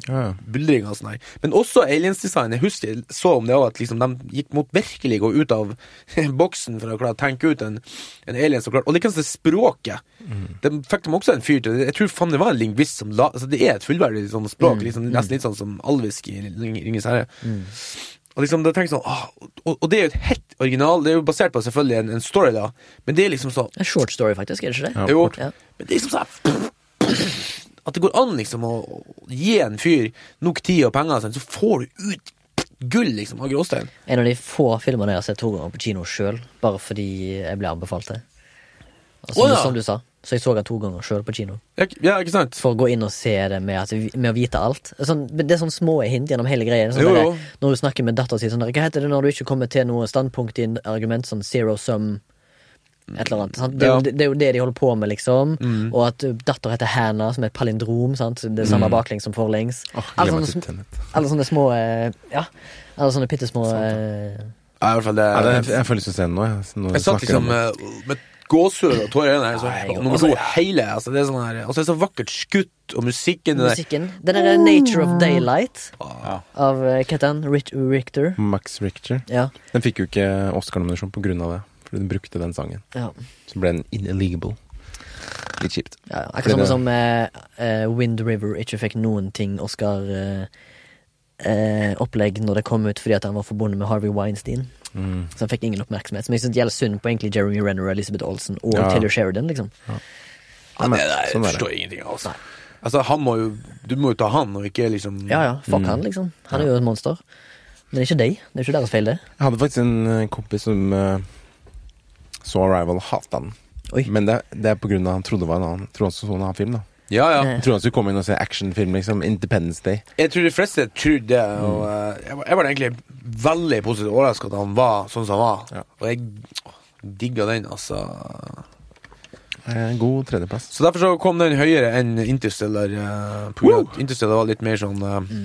ja, ja. og sånn her. Men også aliensdesign. Jeg husker jeg så om det òg, at liksom de gikk mot virkelig gå ut av boksen for å klare å tenke ut en, en alien som klarte Og likeens det språket. Det fikk de også en fyr til. Jeg tror faen det var en lingvist som la Altså, det er et fullverdig sånn språk, liksom, nesten litt sånn som alvisk i Ring- Ringenes herre. Og liksom, da tenker jeg sånn åh, og, og det er jo et helt original Det er jo basert på selvfølgelig en, en story, da, men det er liksom sånn En short story, faktisk. Er det ikke det? Ja, jo, Ja. men det er liksom sånn At det går an liksom å gi en fyr nok tid og penger, så får du ut gull liksom av gråstein. En av de få filmene jeg har sett to ganger på kino sjøl, bare fordi jeg ble anbefalt det. Altså, som, ja. som du sa, så jeg så den to ganger sjøl på kino. Ja, ikke sant? For å gå inn og se det med, at, med å vite alt. Sånn, det er sånn små hint gjennom hele greia. Sånn, Jo, der- Når du snakker med dattera si sånn der, Hva heter det når du ikke kommer til noe standpunkt i en argument, sånn zero sum et eller annet. Sant? Det, er Ja. jo, det er jo det de holder på med, liksom. Og at datter heter Hannah, som er et palindrom. Sant? Det er samme baklengs som forlengs. Oh, Alle sånne, til alle sånne små eh, Ja. Alle sånne bitte små eh, Ja, i hvert fall det. Ja, det, jeg får lyst til å se den nå. Jeg, jeg satt liksom om eh, med gåsehud og tårer i øynene. Nummer altså, to hele. Altså, det er sånn her Altså, det er så vakkert skutt, og musikken det musikken. Den derre Nature of Daylight Ah. av Hva heter han? Richter. Max Richter. Ja. Den fikk jo ikke Oscar-nominasjon på grunn av det. Fordi hun brukte den sangen. ja. Så ble den illegal. Litt kjipt. ja, ja. Akkurat det- som som eh, eh, Wind River ikke fikk noen ting Oscar-opplegg når det kom ut fordi at han var forbundet med Harvey Weinstein. Mm. Så han fikk ingen oppmerksomhet. Som jeg synes gjelder synd på egentlig Jeremy Renner, Elizabeth Olsen og Ja. Taylor Sheridan. liksom Ja, men, det der sånn forstår jeg ingenting av. Altså. altså, han må jo Du må jo ta han, og ikke liksom Ja ja, fuck han, liksom. Han er jo et monster. Men det er ikke deg. Det er ikke deres feil, det. Jeg hadde faktisk en eh, kompis som eh, Så Arrival hata den. Oi. Men det, det er av han trodde det var en annen Trodde han så en annen film. da Ja, ja. Jeg trodde han skulle komme inn og se actionfilm, liksom. Independence Day. Jeg tror de fleste trodde det, og uh, jeg, var, jeg var egentlig veldig positivt overraska at han var sånn som han var. Ja. Og jeg digga den, altså. En God tredjeplass. Så derfor så kom den høyere enn Interstellar. Uh, på grunn av Interstellar var litt mer sånn eh,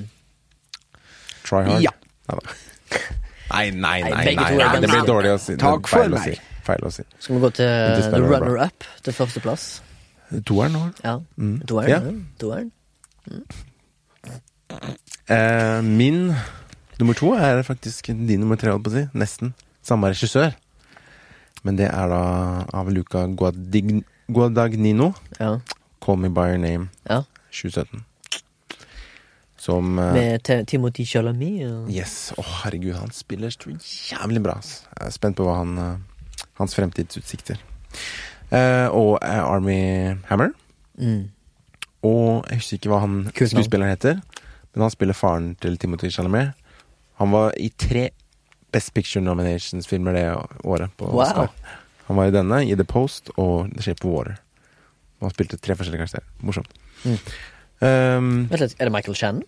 Try hard. Ja. Nei, nei, Nei, nei. nei, nei. Det blir dårlig å si. Takk for å meg. si. Feil å si. Skal vi gå til The runner-up til førsteplass? Toeren nå. Ja. Mm. Toeren? Ja. Toeren. Mm. Uh, min nummer to er faktisk din nummer tre, holdt på å si. Nesten. Samme regissør. Men det er da av Luca Guadig Guadagnino. Ja. Call Me By Your Name ja. 2017. Som eh, Med Ti- Timothy Chalamet? og- Yes. Å, herregud, han spiller så jævlig bra. Jeg er spent på hva han eh, hans fremtidsutsikter. Uh, og eh, Army Hammer. Mm. Og jeg husker ikke hva han Kult skuespilleren heter, men han spiller faren til Timothy Chalamet. Han var i tre Best Picture Nominations-filmer det året. på Wow. Han var i denne, i The Post og The Shape of Water. Han spilte tre forskjellige karakterer. Morsomt. Mm. Um, Vent litt, er det Michael Shannon?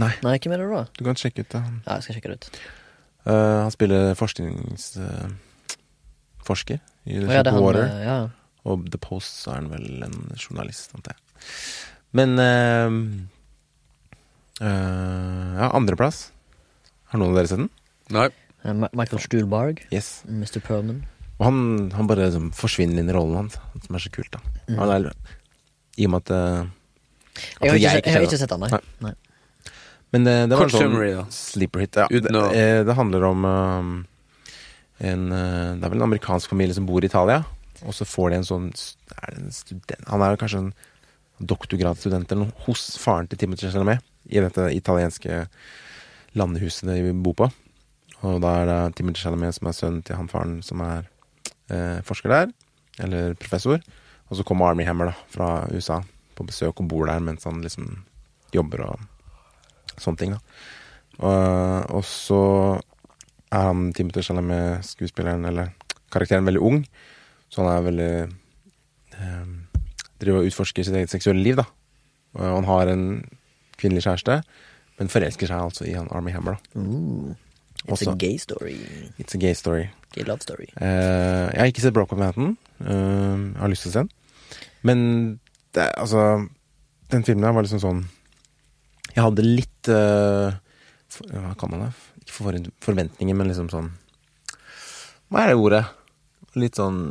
nei, Nei, hvem er det da? du kan sjekke ut det. Ja, jeg skal sjekke det ut. Uh, han spiller forskningsforsker forsker i The oh, ja, Shape er of han, Water. eh, ja. Og The Post så er han vel en journalist, antar jeg. Men uh, uh, Ja, andreplass. Har noen av dere sett den? Nei. Eh, Michael Stuhlbarg. Yes. Mr. Perman. Og han, han bare liksom, forsvinner inn i rollen hans, som er så kult. da Mm. Han er, I og med at at Jeg har ikke, sett- jeg har ikke sett han, nei. Nei. nei. Men det, det var Kort en sånn summary, da. sleeper hit. Ja. Det, eh, det handler om ehm, en eh, Det er vel en amerikansk familie som bor i Italia. Og så får de en sånn er det en student, Han er jo kanskje en doktorgradsstudent eller noe hos faren til Timothy Chalamet i dette italienske landehuset de bor på. Og da er det Timothy Chalamet som er sønnen til han faren som er eh, forsker der, eller professor. Og så kommer Army Hammer da, fra USA på besøk og bor der mens han liksom jobber og sånne ting. da. Og, og så er han Timothy Chalamet, skuespilleren, eller karakteren, veldig ung. Så han er veldig um, Driver og utforsker sitt eget seksuelle liv, da. Og han har en kvinnelig kjæreste, men forelsker seg altså i han Army Hammer, da. Ooh, it's Også- a gay story. It's a gay story. Gay love story. Uh, jeg har ikke sett Brokeback Manhattan. Uh, jeg har lyst til å se den. Men det, altså Den filmen der var liksom sånn Jeg hadde litt uh, Hva kan man det? Ikke for, forventninger, men liksom sånn Hva er det ordet? Litt sånn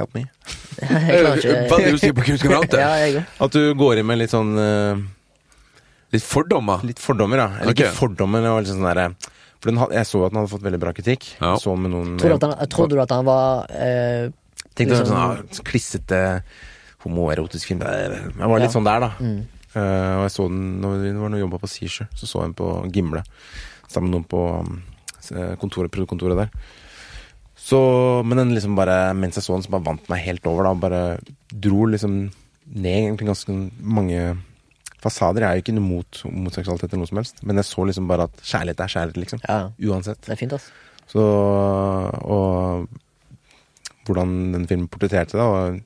Help me. Jeg klarer ikke du sier på hvem som skal prate. Ja, jeg. At du går inn med litt sånn eh, Litt fordommer. Litt fordommer, ja. Eller okay. ikke fordommer, det var liksom sånn derre For den, had- jeg så at den hadde fått veldig bra kritikk. Ja. Så med noen Trodde, at han, trodde du at han var eh, Tenkte liksom- sånn ah, klissete homoerotisk film. Jeg var litt Ja. sånn der, da. mm. Eh, og jeg så den når vi var jobba på Seashore. Så så jeg den på Gimle. Sammen med noen på um, kontoret, produktkontoret der. Så, men den liksom bare, mens jeg så den, så bare vant meg helt over. da Bare dro liksom ned ganske mange fasader. Jeg er jo ikke noe mot homoseksualitet eller noe som helst, men jeg så liksom bare at kjærlighet er kjærlighet, liksom. Ja, Uansett. det er fint, altså. Så Og hvordan den filmen portretterte det, og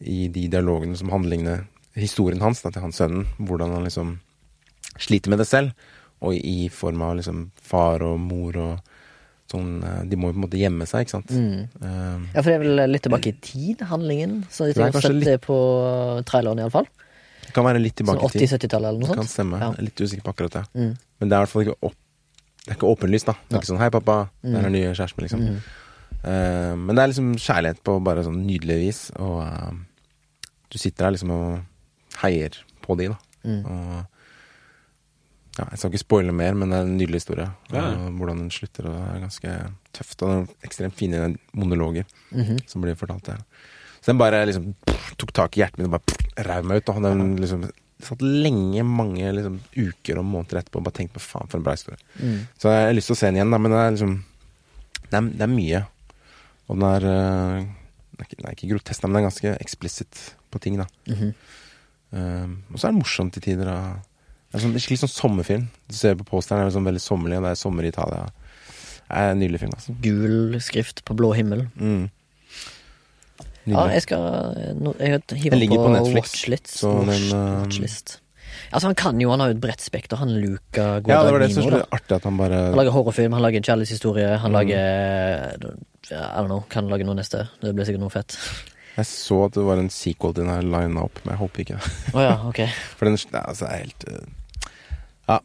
i de dialogene som handlingene Historien hans da, til hans sønnen, hvordan han liksom sliter med det selv. Og i form av liksom far og mor og sånn eh, De må jo på en måte gjemme seg, ikke sant. Mm. Eh, Ja, for det er vel litt tilbake i tid, handlingen. Så de Det er sette litt- det på traileren, iallfall. det kan være litt Sånn tilbake i tid. 80-70-tallet eller Det noe kan sånt. stemme. Ja. Jeg er litt usikker på akkurat det. Mm. Men det er i hvert fall ikke opp Det ikke åpenlyst, da. Det er Nei. ikke sånn 'hei, pappa, det er Mm. den nye kjæresten min', liksom. Mm. Uh, men det er liksom kjærlighet på bare sånn nydelig vis, og uh, du sitter der liksom og heier på de, da. Mm. Og ja, jeg skal ikke spoile mer, men det er en nydelig historie. Ja. Og hvordan den slutter, og det er ganske tøft. Og det er ekstremt fine monologer Mhm. som blir fortalt der. Så den bare liksom pff, tok tak i hjertet mitt og bare rev meg ut. Og den liksom satt lenge, mange liksom, uker og måneder etterpå og bare tenkte på faen, for en bra historie. Mm. Så jeg har lyst til å se den igjen, da, men det er liksom Det er, det er mye. Og den er eh, Den er ikke, den er ikke grotesk, men den er ganske eksplisitt på ting, da. Mhm. Um, og så er det morsomt til tider. Da. Det er sånn, det skikkelig sånn sommerfilm. Du ser på posteren, det er sånn veldig sommerlig, og det er sommer i Italia. Det er en nydelig film, altså. Gul skrift på blå himmel. Mm. Ja, jeg skal no, Jeg hiver Den på, på Netflix, watchlist. så den, uh, watchlist. Altså, han kan jo, han har jo et bredt spekter. Han Luca Ja, det var det som Guadagnino, var artig, at han bare Han lager horrorfilm, han lager en kjærlighetshistorie, Mm. han lager I don't know, kan lage noe neste. Det blir sikkert noe fett. Jeg så at det var en sequel til den her lina opp, men jeg håper ikke det. Oh, ja, okay. For den altså, er helt uh, Ja.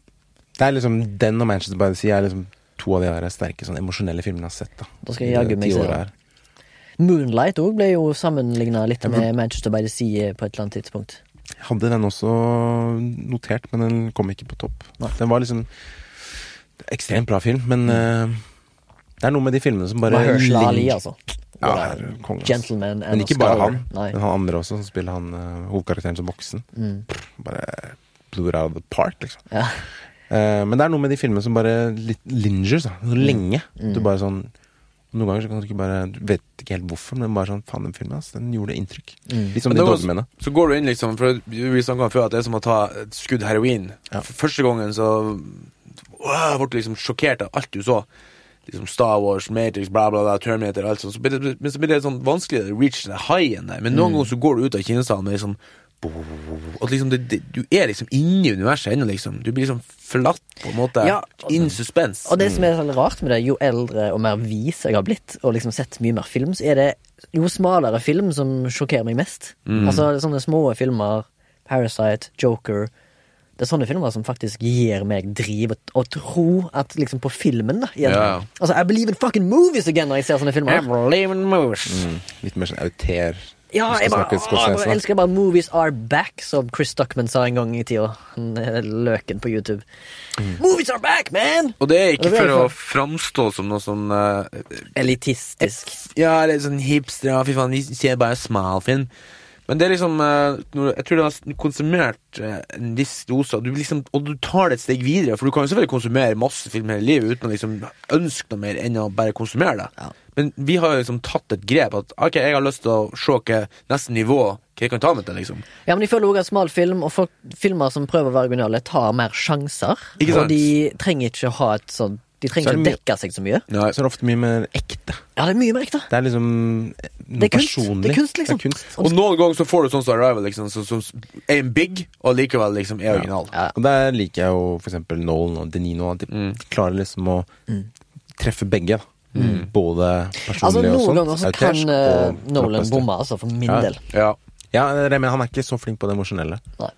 Det er liksom Den og Manchester by the Sea er liksom to av de der sterke sånn emosjonelle filmene jeg har sett. da Da skal jeg jaggu meg se det. Moonlight òg ble jo sammenligna litt Ja, men- med Manchester by the Sea på et eller annet tidspunkt. Jeg hadde den også notert, men den kom ikke på topp. Nei. Den var liksom Ekstremt bra film, men uh, det er noe med de filmene som bare Mahershala Ali, altså. Ja, er herre, konge. Gentleman and Men ikke bare han. Nei. Men han andre også, som spiller han uh, hovedkarakteren som voksen. Mm. Bare blew out of the park, liksom. Ja. Uh, men det er noe med de filmene som bare litt lingers, da. Så lenge. Mm. Du bare sånn Noen ganger så kan du ikke bare Du vet ikke helt hvorfor, men bare sånn Faen, den filmen, ass, den gjorde inntrykk. Mm. Litt som de dogmene. Så går du inn, liksom, for vi snakka om før at det er som å ta et skudd heroin. Ja. Første gangen så wow, ble du liksom sjokkert av alt du så. Liksom Star Wars, Matrix, bla, bla, bla, Terminator, alt sånt. Så blir det, men så blir det sånn vanskelig å reach the highen der. Men noen ganger så går du ut av kinosalen med liksom At liksom det, det, du er liksom inni universet ennå, liksom. Du blir liksom flatt, på en måte. Ja. In suspense. Og det som er sånn rart med det, jo eldre og mer vis jeg har blitt, og liksom sett mye mer film, så er det jo smalere film som sjokkerer meg mest. Mm. Altså sånne små filmer, Parasite, Joker Det er sånne filmer som faktisk gir meg driv og, og tro at liksom på filmen, da. Igjen. Ja. Altså, I believe in fucking movies again når jeg ser sånne filmer. believe in movies. Mm. Litt mer sånn auter. Ja, jeg bare, å, jeg elsker bare 'Movies are back', som Chris Duckman sa en gang i tida. Er Løken på YouTube. Mm. Movies are back, man! Og det er ikke det for for å framstå som noe sånn uh, Elitistisk. Ja, eller sånn hipster, ja, fy faen, vi ser bare smalfilm. Men det er liksom eh, Jeg tror du har konsumert eh, en viss dose, og du, liksom, og du tar det et steg videre. For du kan jo selvfølgelig konsumere masse film hele livet uten å liksom ønske noe mer enn å bare konsumere det. Ja. Men vi har jo liksom tatt et grep at ok, jeg har lyst til å se hva neste nivå Hva jeg kan ta med det, liksom. Ja, men jeg føler også at smalfilm og folk, filmer som prøver å være originale, tar mer sjanser. Og de trenger ikke ha et sånn De trenger er ikke å dekke seg så mye. Nei. Så er det ofte mye mer ekte. Ja, det er mye mer ekte. Det er liksom noe Det er personlig. Det er kunst, liksom. Er kunst. Og noen ganger så får du sånn som Arrival, liksom, som som er en big, og likevel liksom er original. Ja. Og der liker jeg jo for eksempel Nolan og Denino. At de Mm. klarer liksom å treffe begge. da. Både personlig Altså, og noen ganger så kan eh, Nolan bomme, altså, for min Ja. del. Ja. Ja, men han er ikke så flink på det emosjonelle. Nei.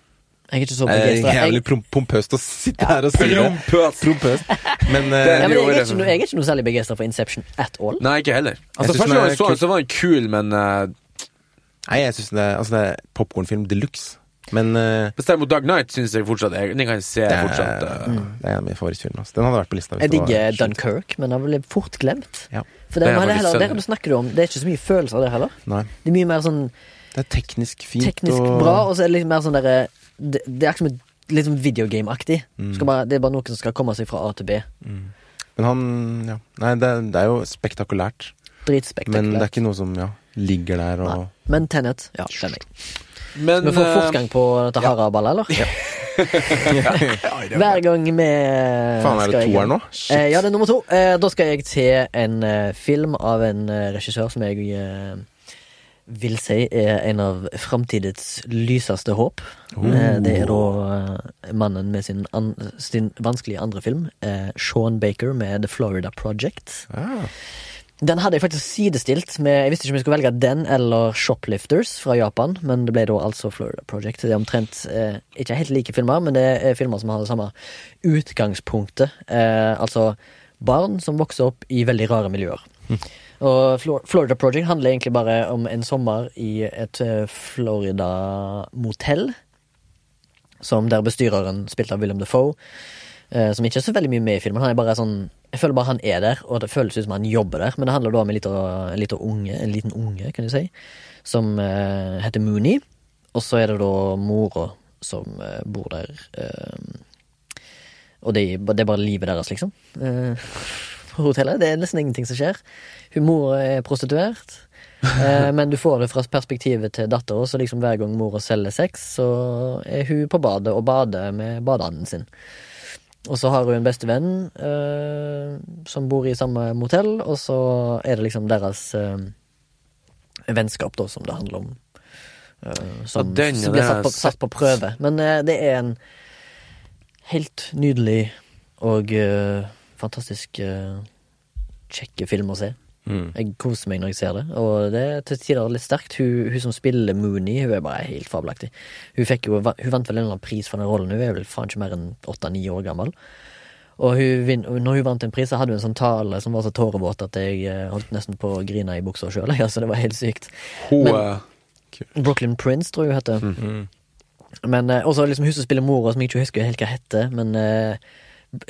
Jeg er ikke så er begeistra. jævlig pompøst å sitte her og si det. Prompøst. Men uh, ja, men jeg, er ikke, jeg er ikke noe særlig begeistra for Inception at all. Nei, ikke heller. Altså, Første gang jeg så den, så var den kul, men uh, Nei, jeg syns det, altså, det er popkornfilm de luxe. Men uh, Dark Knight syns jeg fortsatt er, Den kan jeg se det, er, Uh, mm. det er en av mine favorittfilmer. Altså. Den hadde vært på lista. hvis Jeg digger Dunkerque, Dunkirk, men den ble fort glemt. Ja. For Det den, det, heller, der du snakker du om, det er ikke så mye følelser der heller. Nei. Det er mye mer sånn Det er teknisk fint teknisk og bra, og så er det litt mer sånn derre det, det er ikke som et, litt sånn videogameaktig. Mm. Bare- Det er bare noe som skal komme seg fra A til B. Men han Ja. Nei, det, det er jo spektakulært. Men det er ikke noe som ja, ligger der og Nei. Men Tenet, ja, det er. Men Vi får eh, fortgang på dette haraballet, eller? Hver gang vi Faen, er det skal to her nå? Shit. Eh, ja, det er nummer to. Eh, da skal jeg til en film av en regissør som jeg vil si er en av framtidens lyseste håp. Oh. det er da eh, mannen med sin, an sin vanskelige andre film, eh, Sean Baker med The Florida Project. Ah, Den hadde jeg faktisk sidestilt med Jeg visste ikke om jeg skulle velge den eller Shoplifters fra Japan, men det ble da altså Florida Project. Det er omtrent eh, ikke helt like filmer, men det er filmer som har det samme utgangspunktet. Eh, altså barn som vokser opp i veldig rare miljøer. Og Florida Project handler egentlig bare om en sommer i et eh, Florida-motell. Som der bestyreren, spilt av William Defoe, eh, som ikke er så veldig mye med i filmen. Han er bare sånn Jeg føler bare han er der, og det føles ut som han jobber der. Men det handler da om en liten, en liten unge, en liten unge, kan du si, som eh, heter Mooney. Og så er det da mora som bor der. og det, det er bare livet deres, liksom. På hotellet. Det er nesten ingenting som skjer. Hun mor er prostituert. Eh, men du får det fra perspektivet til dattera, så liksom hver gang mora selger sex, så er hun på badet og bader med badeanden sin. Og så har hun en bestevenn eh, som bor i samme motell, og så er det liksom deres eh, vennskap, da, som det handler om. eh, som, den, som blir satt på, satt på prøve. Men eh, det er en helt nydelig og eh, fantastisk uh, kjekke film å se. Mm. Jeg koser meg når jeg ser det, og det er til tider litt sterkt. Hun, hun som spiller Mooney, hun er bare helt fabelaktig. Hun, jo, hun vant vel en eller annen pris for den rollen, hun er vel faen ikke mer enn åtte-ni år gammel. Og hun, når hun vant en pris, så hadde hun en sånn tale som var så tårevåt at jeg eh, holdt nesten på å grine i buksa sjøl. Altså, det var helt sykt. Hun Men- eh, Brooklyn Prince, tror jeg hun heter. Mm. Men eh, også liksom hun som spiller mora, som jeg ikke husker helt hva heter, men eh,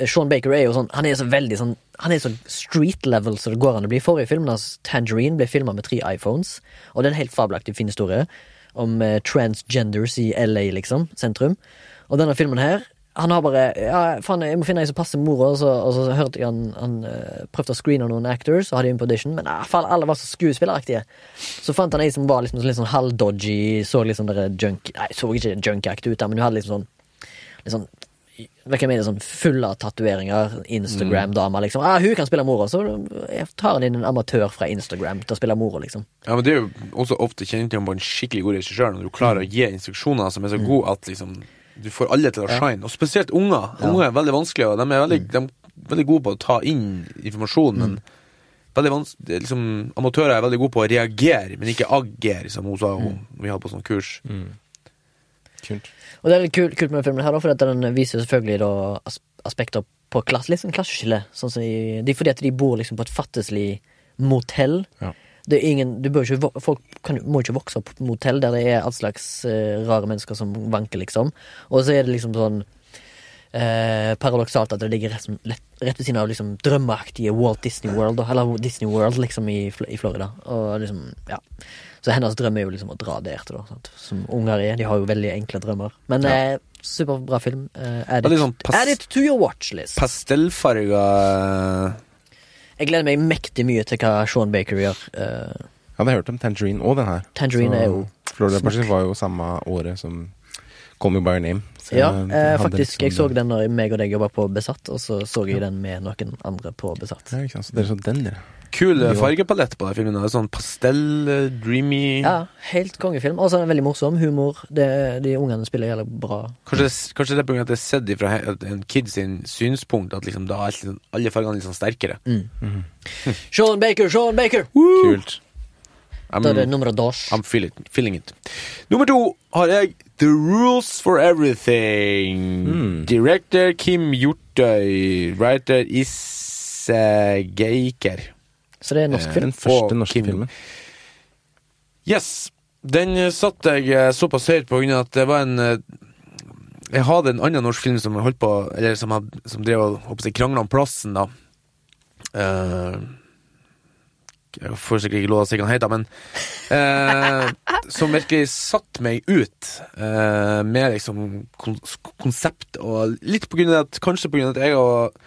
Sean Baker er jo sånn Han er så veldig sånn Han er så street level så det går an å bli. Forrige filmen hans, Tangerine, ble filma med tre iPhones, og det er en helt fabelaktig fin historie om eh, transgenders i LA, liksom, sentrum. Og denne filmen her han har bare Ja, faen, jeg må finne en som passer mora, og og så hørte jeg han, han uh, prøvde å screene noen actors, og hadde inn på audition, men ah, faen, alle var så skuespilleraktige. Så fant han ei som var liksom litt sånn halvdodgy, så litt sånn der junk Nei, så ikke junk-act ut, der, men hun hadde liksom sånn Litt sånn Jeg mener, sånn full av tatoveringer. Instagram-dama, liksom. Ah, hun kan spille mora, så tar han inn en amatør fra Instagram til å spille mora, liksom. Ja, men Det er jo også ofte kjennetegn på en skikkelig god regissør, når du klarer å gi instruksjoner som er så gode at liksom du får alle til å shine. Og spesielt unger. Unger er veldig vanskelige, og de er veldig, de er veldig gode på å ta inn informasjon, men er liksom, amatører er veldig gode på å reagere, men ikke agere, som hun sa hun, vi hadde på sånn kurs. Kult. Og det er litt kult, kult med filmen, her for den viser selvfølgelig da aspekter på klasse, litt sånn klasseskille. Sånn som i, de, fordi at de bor liksom på et fattigslig motell. Ja. Det er ingen, du bør ikke, folk kan, må ikke vokse opp på motell der det er all slags uh, rare mennesker som vanker, liksom. Og så er det liksom sånn eh, paradoksalt at det ligger rett, lett, rett ved siden av liksom drømmeaktige Walt Disney World, eller Disney World, liksom, i, i Florida. Og liksom, ja. Så hennes drøm er jo liksom å dra der til, da. Sant? Som unger er. De har jo veldig enkle drømmer. Men eh, superbra film. Eh, add, it, sånn add it to your watchlist. Pastellfarga Jeg gleder meg mektig mye til hva Sean Baker gjør. Eh, Jeg hadde hørt om Tangerine og den her. Tangerine er jo Florida Project var jo samme året som Call Me By Your Name. Ja, eh, faktisk. liksom- Jeg så den når meg og deg jobba på Besatt, og så så jeg den med noen andre på Besatt. Ja, ikke sant. Så dere så den, dere. Kul eh, Jo. fargepalett på den filmen. Sånn pastell, eh, dreamy Ja, helt kongefilm. Og så er den veldig morsom. Humor. Det, de ungene spiller jævlig bra. Kanskje, det- kanskje det er pga. at det er sett fra en kid sin synspunkt at liksom da er liksom alle fargene litt sånn sterkere. Mm. Sean Baker, Sean Baker! Kult. I'm, Da er det nummeret dos. I'm feeling, feeling it. Nummer to har jeg The Rules for Everything. Mm. Director Kim Hjortøy. Writer Isse Geiker. Så det er norsk Eh, film. Den første Og norske Kim. filmen. Yes. Den satte satt jeg eh, såpass høyt på grunn av at det var en eh, Jeg hadde en annen norsk film som holdt på Eller som, hadde, som drev og krangla om plassen, da. Uh, jeg får sikkert ikke lov å si hva den heter, men eh, Som virkelig satte meg ut eh, med liksom kon konsept, og litt på grunn av at Kanskje på grunn av at jeg og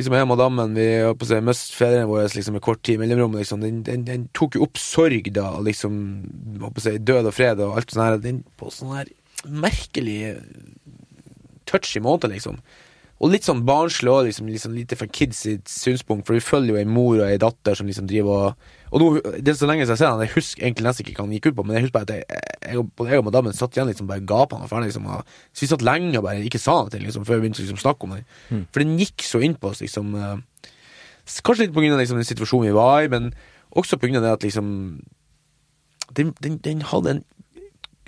liksom hjemme og dammen Vi på å si, møtte fedrene våre liksom, med kort tid mellomrom. Liksom. Den, den, den tok jo opp sorg, da, liksom på å si, død og fred og alt sånt her. Den på sånn her merkelig touchy måte, liksom. Og litt sånn barnslig òg, liksom, liksom lite fra kids sitt synspunkt, for vi følger jo ei mor og ei datter som liksom driver og Og nå, det er så lenge siden jeg ser den, jeg husker egentlig nesten ikke hva den gikk ut på, men jeg husker bare at jeg, jeg, både jeg og madammen satt igjen liksom bare gapende og ferdig, liksom, og, så vi satt lenge og bare ikke sa noe til, liksom, før vi begynte å liksom, snakke om den. For den gikk så inn på oss, liksom. eh, Kanskje litt på grunn av liksom, den situasjonen vi var i, men også på grunn av det at liksom Den, den, den hadde en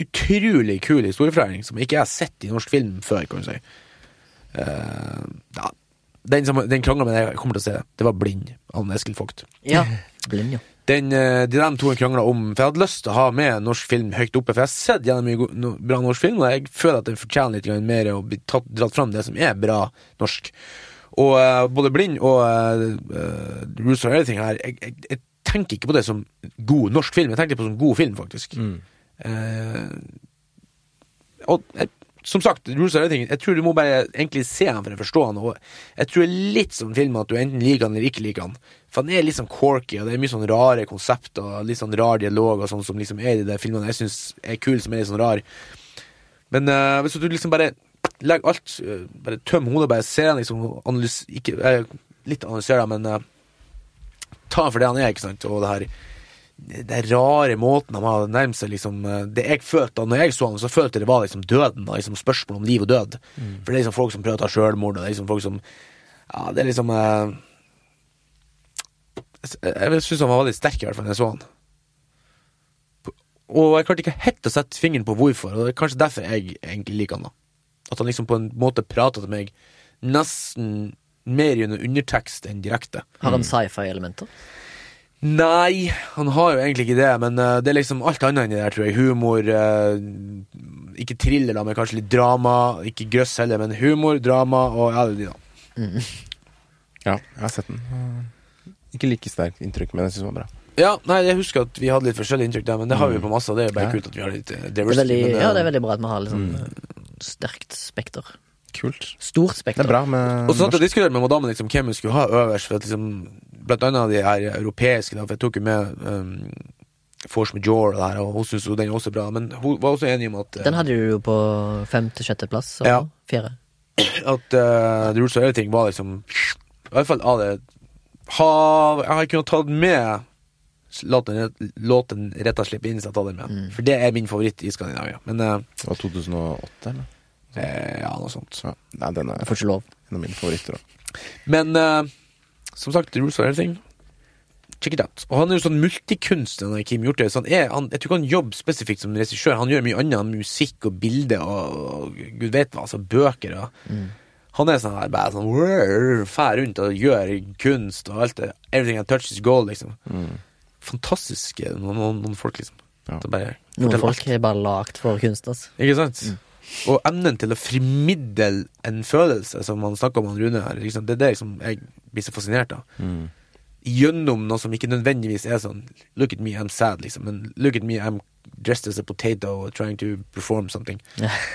utrolig kul historiefortelling som ikke jeg har sett i norsk film før, kan du si. Eh, ja. Den, som, den krangla med jeg kommer til å se, det var Blind av Eskil Vogt. Ja. Blind, ja. Den, de, de to krangla om For jeg hadde lyst til å ha med norsk film høyt oppe, for jeg har sett gjennom mye no, bra norsk film, og jeg føler at den fortjener litt mer å bli tatt, dratt fram det som er bra norsk. Og uh, både Blind og uh, Rules of Everything her jeg, jeg, jeg tenker ikke på det som god norsk film, jeg tenker på det som god film, faktisk. Eh, og jeg, som sagt, Jeg tror du må bare egentlig se den for å forstå den. Og jeg tror det er litt sånn film at du enten liker den eller ikke liker den. For den er litt sånn corky, og det er mye sånn rare konsept og litt sånn rar dialog og sånn som liksom er i de filmene jeg syns er kule, som er litt sånn rar. Men uh, hvis du liksom bare legger alt uh, Bare tøm hodet, bare ser den liksom analys, ikke, uh, Litt analysere, men eh, ta den for det han er, ikke sant? Og det her den rare måten de hadde nærmet seg liksom eh, Det jeg følte da når jeg så han, så følte jeg det var liksom døden. Da, liksom Spørsmål om liv og død. For det er liksom folk som prøver å ta sjølmord, og det er liksom folk som Ja, det er liksom eh, Jeg syns han var veldig sterk, i hvert fall, når jeg så han. Og jeg klarte ikke helt å sette fingeren på hvorfor, og det er kanskje derfor jeg egentlig liker han. da At han liksom på en måte prata til meg nesten mer gjennom undertekst enn direkte. Har han sci-fi-elementer? Nei, han har jo egentlig ikke det, men uh, det er liksom alt annet enn det der, tror jeg. Humor, uh, ikke thriller, da, men kanskje litt drama. Ikke grøss heller, men humor, drama og ja, det er de, da. Ja, jeg har sett den. Uh, Ikke like sterkt inntrykk, men jeg syns den var bra. Ja, nei, jeg husker at vi hadde litt forskjellig inntrykk der, men det har vi jo på masse, og det er jo bare Ja. kult at vi har litt diversity. Det er veldig, men, eh, ja, det er veldig bra at vi har liksom mm. sterkt spekter. Kult. Stort Det spekter. er bra med Og så satt jeg og diskuterte med madammen liksom, hvem hun skulle ha øverst, for at liksom, blant annet de her europeiske, da, for jeg tok jo med um, Force Major og og hun syntes den er også bra, men hun var også enig om at, uh, Den hadde du jo på femte-sjetteplass. og Ja. Fjerde. at uh, Rules of Everything var liksom I hvert fall av det ha, Jeg har kunnet tatt med låten, låten Rett og slett inn, så jeg tar den med. Mm. For det er min favoritt i Skandinavia. Men uh, Det var 2008, eller? Eh, ja, noe sånt. Ja. nei, den er Jeg får ikke lov. en av mine favoritter. da. Men eh, som sagt, Rules of Everything Check it out. Og han er jo sånn multikunst, denne Kim Hjortøy. Så han er, han, jeg tror ikke han jobber spesifikt som regissør. Han gjør mye annet. Musikk og bilde og, og gud vet hva. Altså bøker og Han er sånn her bare sånn Fær rundt og gjør kunst og alt det. Everything I touch is gold, liksom. Fantastiske noen, noen, folk, liksom. Ja. Bare Noen folk folk er bare lagd for kunst. Altså. ikke sant? Og evnen til å formidle en følelse, som han snakker om, han Rune her, liksom, det er det som jeg blir så fascinert av. Gjennom noe som ikke nødvendigvis er sånn Look at me, I'm sad, liksom. Men look at me, I'm dressed as a potato trying to perform something.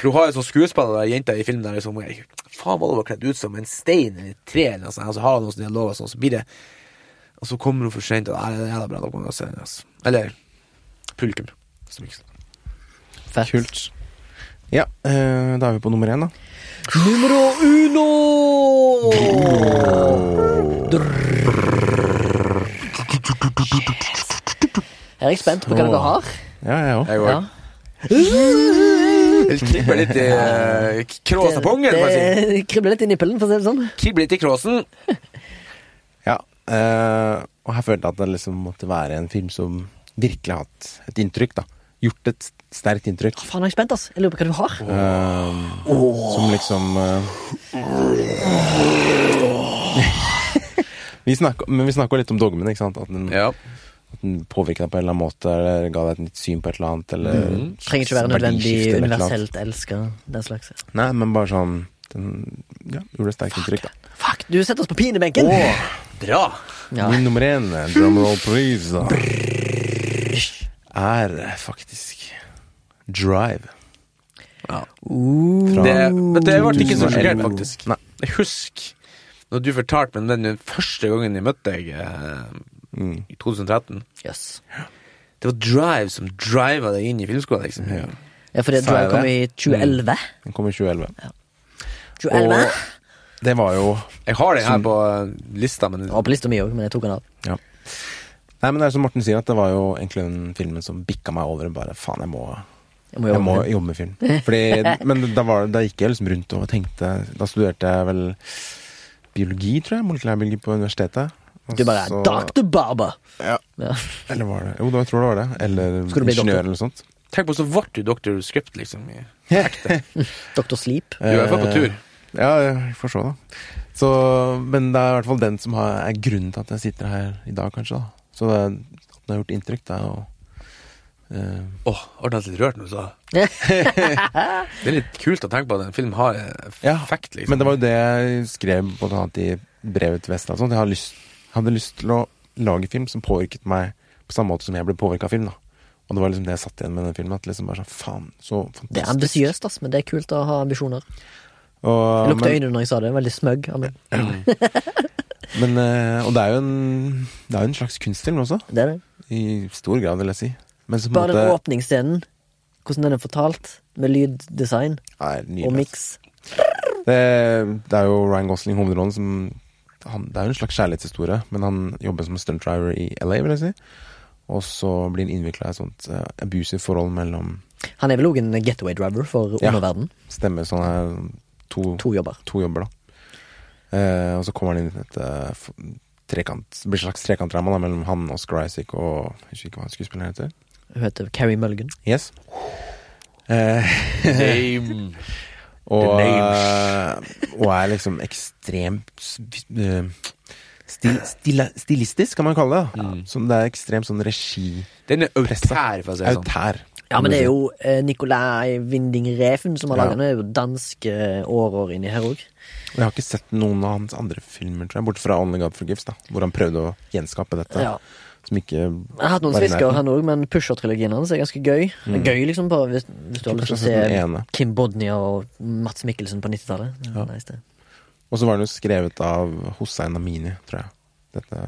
For hun har en sånn skuespiller, der jenta i filmen der, liksom, jeg, faen var hun var kledd ut som, en stein eller et tre, eller noe sånt, og så har hun noen dialoger sånn, så blir det Og så kommer hun for sent, og «Nei, det er jævla bra, da kommer hun og ser den, altså. Eller publikum. som Fett. Kult. Ja, eh, da er vi på nummer én, da. Numero uno! Er jeg spent på hva dere har? Ja, jeg òg. Jeg Ja. òg. Kribler litt i uh, kråsapongen, må jeg si. det kribler litt i nippelen, for å si det sånn. Kribler litt i kråsen. Ja. eh, og her følte jeg at det liksom måtte være en film som virkelig har hatt et inntrykk, da. Gjort et sterkt inntrykk. Faen, er jeg spent, ass. Jeg lurer på hva du har. Eh, Som liksom eh, vi snakket, Men vi snakka litt om dogmen, ikke sant? At den, Ja. at den påvirka deg på en eller annen måte, eller ga deg et nytt syn på et eller annet, eller Trenger ikke være nødvendig verdiskifte eller et eller annet. universelt elska. Den slags. Nei, men bare sånn Den ja, gjorde et sterkt inntrykk, da. Fuck, du setter oss på pinebenken! Bra. Ja. Min nummer én, drumroll please, da, er faktisk Drive. Ja. Fra Det, men det ble ikke så 2011. sjokkert, faktisk. Nei. Jeg husker når du fortalte meg den den første gangen jeg møtte deg eh, Mm. i 2013. Yes. Det var Drive som driva deg inn i filmskolen. Liksom. Ja. Ja, for det, Drive kom i 2011. Den kom i 2011. 2011? Og det var jo Jeg har den her på lista, men Og på lista mi òg, men jeg tok den av. Ja. Nei, men det er som Morten sier, at det var jo egentlig den filmen som bikka meg over. Bare faen, jeg må, Jeg må jeg jobbe må med jobbe med film. Fordi, men da, var, da gikk jeg liksom rundt og tenkte Da studerte jeg vel biologi, tror jeg. Molekylærbiologi på universitetet. Du bare er Dr. Barber! Ja. Ja. Eller var det Jo, da, jeg tror det var det. Eller ingeniør doktor? eller noe sånt. tenk på så ble du Dr. Script, liksom. i- Dr. Sleep. Du er i hvert fall på tur. Eh, Ja, vi får se, da. Så, men det er i hvert fall den som har, er grunnen til at jeg sitter her i dag, kanskje. da Så det, at den har gjort inntrykk, det er jo eh, Åh, ble nesten litt rørt nå, så sa det. Er litt kult å tenke på at en film har Ja, effekt, liksom. Men det var jo det jeg skrev blant annet i brevet til Vesta. og. Jeg hadde lyst, hadde lyst til å lage film som påvirket meg på samme måte som jeg ble påvirka av film. da Og det var liksom det jeg satt igjen med den filmen. At liksom bare sånn, faen, så fantastisk. Det er ambisiøst, ass, men det er kult å ha ambisjoner. Og, Jeg lukta øynene når jeg sa det. Veldig smøgg Men, men, eh, og det er jo en Det er jo en slags kunstfilm også. Det er det. I stor grad, vil jeg si. Så Bare den måte åpningsscenen, hvordan den er fortalt, med lyddesign Nei, og miks. Det, det er jo Ryan Gosling hovedrollen som han, Det er jo en slags kjærlighetshistorie, men han jobber som stuntdriver i LA, vil jeg si. Og så blir han innvikla i et sånt uh, abusive forhold mellom Han er vel òg en getaway driver for Ja. underverden. Stemmer sånn her to, To jobber. to jobber. Eh, og så kommer han inn i et uh, trekant blir et slags trekantdrama mellom han, Oscar Isaac og Jeg husker ikke hva skuespilleren heter. Hun heter Carrie Mulligan. Yes. Uh, Name. og, The name og er liksom ekstremt eh, stil, stilistisk, kan man kalle det. Mm. Som det er ekstremt sånn regi Den er autær, for å si det sånn. Autær. Ja, men det er jo eh, Nicolai Winding Refn som har Ja. den. Er jo danske årår inni her òg. Og jeg har ikke sett noen av hans andre filmer, tror jeg, bortsett fra Only God Forgives, da, hvor han prøvde å gjenskape dette. Ja. Som ikke Jeg har hatt noen svisker, han òg, men Pusher-trilogien hans er ganske gøy. Er Gøy liksom bare hvis, hvis du har lyst til å se. Kim Bodnia og Mats Mikkelsen på 90-tallet. Er Ja. nice. Og så var den jo skrevet av Hossein Amini, tror jeg. Dette,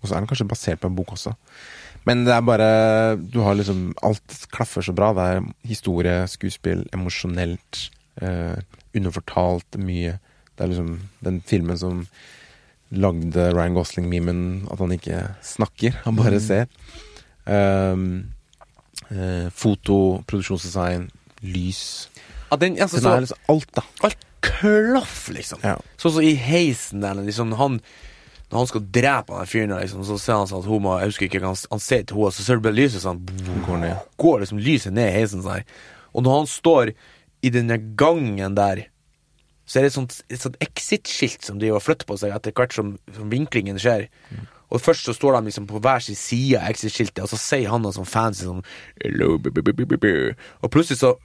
og så er den kanskje basert på en bok også. Men det er bare Du har liksom Alt klaffer så bra. Det er historie, skuespill, emosjonelt, eh, underfortalt mye. Det er liksom den filmen som lagde Ryan Gosling-memen at han ikke snakker, han bare ser. Um, uh, foto, produksjonsdesign, lys ja, den, altså, Den er liksom alt, da. alt klaff, liksom. Ja. Sånn som i heisen der, liksom, han når han skal drepe han fyren, der, liksom, så ser han sånn at hun må Jeg husker ikke han, han ser til henne, så ser du bare lyset sånn går ned. Går liksom lyset ned i heisen sånn. Og når han står i denne gangen der, så er det et sånt, sånt exit-skilt som de har flyttet på seg etter hvert som, som vinklingen skjer. Og først så står de liksom på hver sin side av exit-skiltet, og så sier han noe sånn fancy sånn Hello, bu, bu, bu. Og plutselig så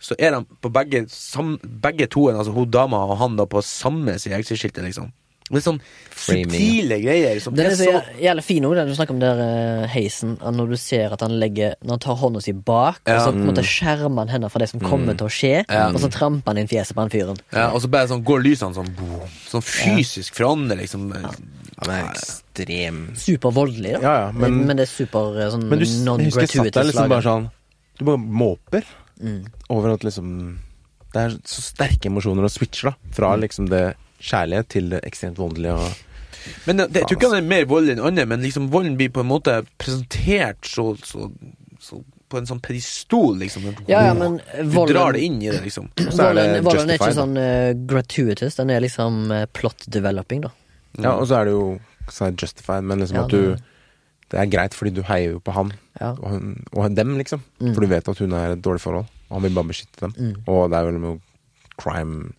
Så er de på begge, sam, begge to, altså hun dama og han, da på samme side av exit-skiltet, liksom. Det er sånn Framing. subtile greier som Den er så så jæ- jævlig fin òg, du snakker om der eh, heisen. at Når du ser at han legger Når han tar hånda si bak, Ja. og så på en måte skjermer han henne fra det som kommer til å skje, Ja. og så tramper han inn fjeset på han fyren. ja, Og så bare sånn går lysene sånn boom, Sånn fysisk forandrer, liksom. Han er ekstrem Supervoldelig, da. Ja, ja, men- men det er super eh, sånn Men du, jeg husker jeg satt der non-gratuitous liksom bare sånn Du bare måper Mm. over at liksom Det er så sterke emosjoner å switche, da. Fra Mm. liksom det kjærlighet til det ekstremt voldelige og Men det, jeg tror ikke han er mer voldelig enn andre, men liksom volden blir på en måte presentert så, så, så på en sånn pedestol, liksom. Ja, ja, men Du volden drar det inn i det, liksom. så er det Volden, volden er ikke sånn uh, gratuitous, den er liksom uh, plot developing, da. Ja, og så er det jo så er det justified, men liksom Ja, at du det- Det er greit, fordi du heier jo på han Ja. og, hun, og dem, liksom. Mm. For du vet at hun er i et dårlig forhold, og han vil bare beskytte dem. Mm. Og det er vel noe crime,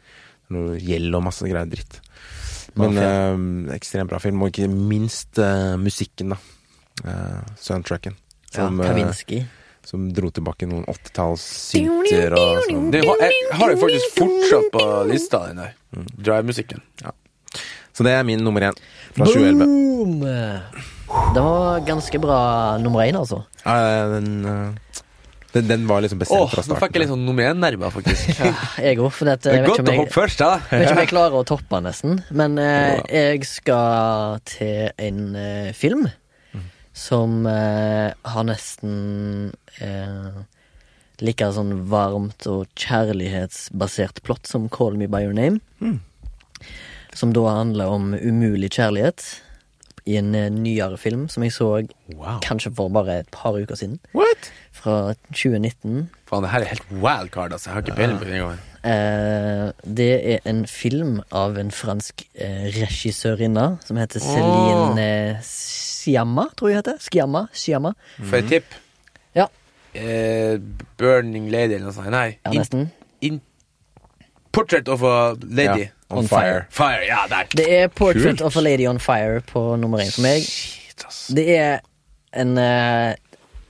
noe gjeld og masse greier dritt. Men eh, ekstremt bra film, og ikke minst eh, musikken, da. Eh, soundtracken. Som, ja, eh, Kavinsky. som dro tilbake noen 80-talls synter og sånn. Det har, jeg har jo faktisk fortsatt på lista, den der. Mm. Drive-musikken. Så det er min nummer én fra 2011. Boom! Det var ganske bra nummer én, altså. Ja, den, eh, den, den var liksom bestemt Åh, fra nå fikk jeg litt sånn mer én-nerver, faktisk. Ja, jeg òg, for Det er godt å hoppe først, da. jeg vet ikke om jeg klarer å toppe, nesten. Men eh, jeg skal til en eh, film som eh, har nesten eh, like sånn varmt og kjærlighetsbasert plott som Call Me By Your Name. Som da handler om umulig kjærlighet. I en eh, nyere film som jeg så Wow. kanskje for bare et par uker siden. What? Fra 2019. Faen, det her er helt wildcard, altså. Jeg har ikke peiling på det engang. Eh, det er en film av en fransk eh, regissørinne som heter Céline Sciamma, tror jeg heter. Sciamma? Sciamma. For et tipp. Ja. Eh, Burning Lady eller noe sånt. Nei. Ja, In, nesten. in Portrait of a Lady. Ja, on, On fire. Fire, ja, der. Det er Portrait Kult. of a Lady on Fire på nummer én for meg. Shit, ass. Det er en eh,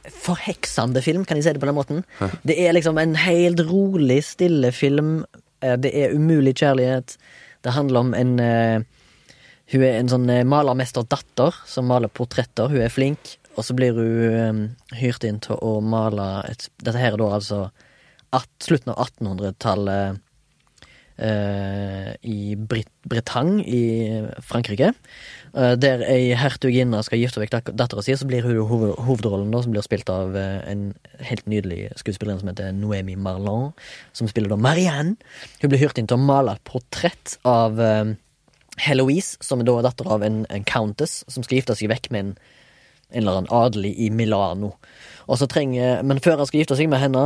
forheksende film, kan jeg si det på den måten. Det er liksom en helt rolig, stille film. Eh, det er umulig kjærlighet. Det handler om en eh, Hun er en sånn eh, malermesterdatter som maler portretter. Hun er flink, og så blir hun hyrt inn til å male et Dette her er da altså slutten av 1800-tallet. Uh, i Brit Bretagne i Frankrike. Eh, der ei hertuginne skal gifte vekk dattera si, så blir hun hoved hovedrollen, da, som blir spilt av eh, en helt nydelig skuespiller som heter Noemi Marlon, som spiller da Marianne. Hun blir hyrt inn til å male et portrett av eh, Heloise, som er da datter av en, en countess, som skal gifte seg vekk med en, en eller annen adelig i Milano. Trenger, Men før han skal gifte seg med henne,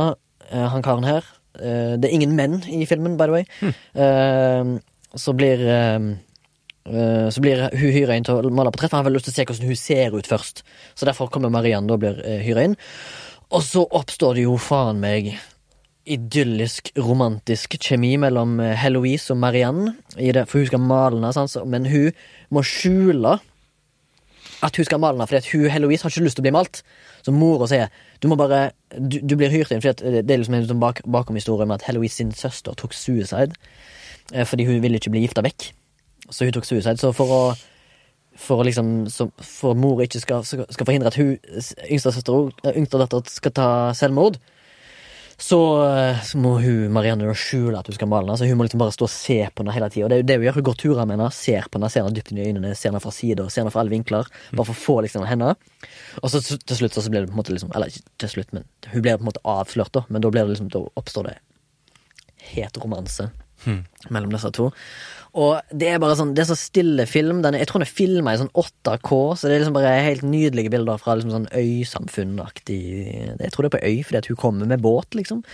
han karen her Det er ingen menn i filmen, by the way. Eh, så blir eh, Så blir hun hyra inn til å male portrett, for han har lyst til å se hvordan hun ser ut først. Så derfor kommer Marianne og blir uh, hyra inn. Og så oppstår det jo faen meg idyllisk, romantisk kjemi mellom eh, Heloise og Marianne. For hun skal male henne, men hun må skjule at hun skal male henne, fordi hun, Heloise har ikke lyst til å bli malt. Så mora sier du må bare Du, du blir hyrt inn, fordi eh, det er liksom en bak, bakom historien med at Heloise sin søster tok suicide. eh, Fordi hun ville ikke bli gifta vekk. Så hun tok suicide. Så for å for liksom så, For at mor ikke skal, skal forhindre at hun yngste søster yngste datter skal ta selvmord, så, eh, så må hun Marianne skjule at hun skal male henne. Så hun må liksom bare stå og se på henne hele tida. Det det hun gjør. Hun går turer med henne, ser på henne, ser henne dypt inn i øynene, ser henne fra sida, ser henne fra alle vinkler. Bare for å få liksom henne. Og så til slutt så blir det på en måte liksom Eller ikke til slutt, men hun blir på en måte avslørt, da. Men da blir det liksom Da oppstår det het romanse mellom disse to. Og det er bare sånn Det er så stille film. Den er, jeg tror den er filma i sånn 8K, så det er liksom bare helt nydelige bilder fra liksom sånn øysamfunnaktig Jeg tror det er på øy, fordi at hun kommer med båt, liksom.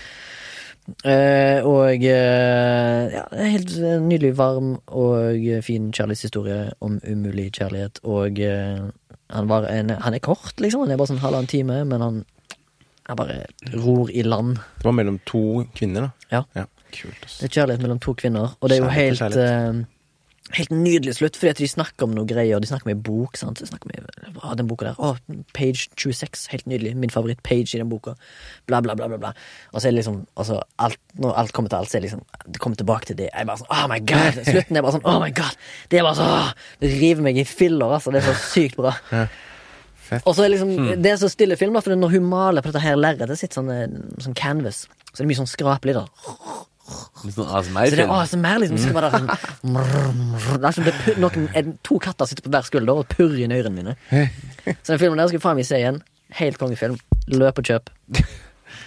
Uh, og uh, ja, helt eh, nydelig varm og fin kjærlighetshistorie om umulig kjærlighet. Og uh, han, var en, han er kort, liksom. Han er bare sånn halvannen time, men han er bare ror i land. Det var mellom to kvinner, da. Ja. Kult, ass. Det er kjærlighet mellom to kvinner, og det er jo Kjærlighet helt eh, Helt nydelig slutt, fordi at de snakker om noe greier. De snakker om ei bok. sant? De snakker om ah, den boka der. Å, page 26. Helt nydelig. Min favoritt-page i den boka. Bla, bla, bla. bla, bla. Og så er det liksom altså, alt, Når alt kommer til alt, så er det liksom Det kommer tilbake til det. Jeg er bare sånn Oh my god! Slutten er bare sånn Oh my god! Det er bare så åh, Det river meg i filler, altså. Det er så sykt bra. Fett. Og så er det liksom Det er så stille film, da, for når hun maler på dette her lerretet sitt, sånn, eh, sånn canvas, så er det mye sånn skrapelig, da. Litt sånn Så det er. ASMR, liksom. Så bare sånn, det er som det noen, en, to katter sitter på hver skulder og purrer inn ørene mine. Så den filmen der skal jeg faen meg se igjen. Helt kongefilm. Løp og kjøp.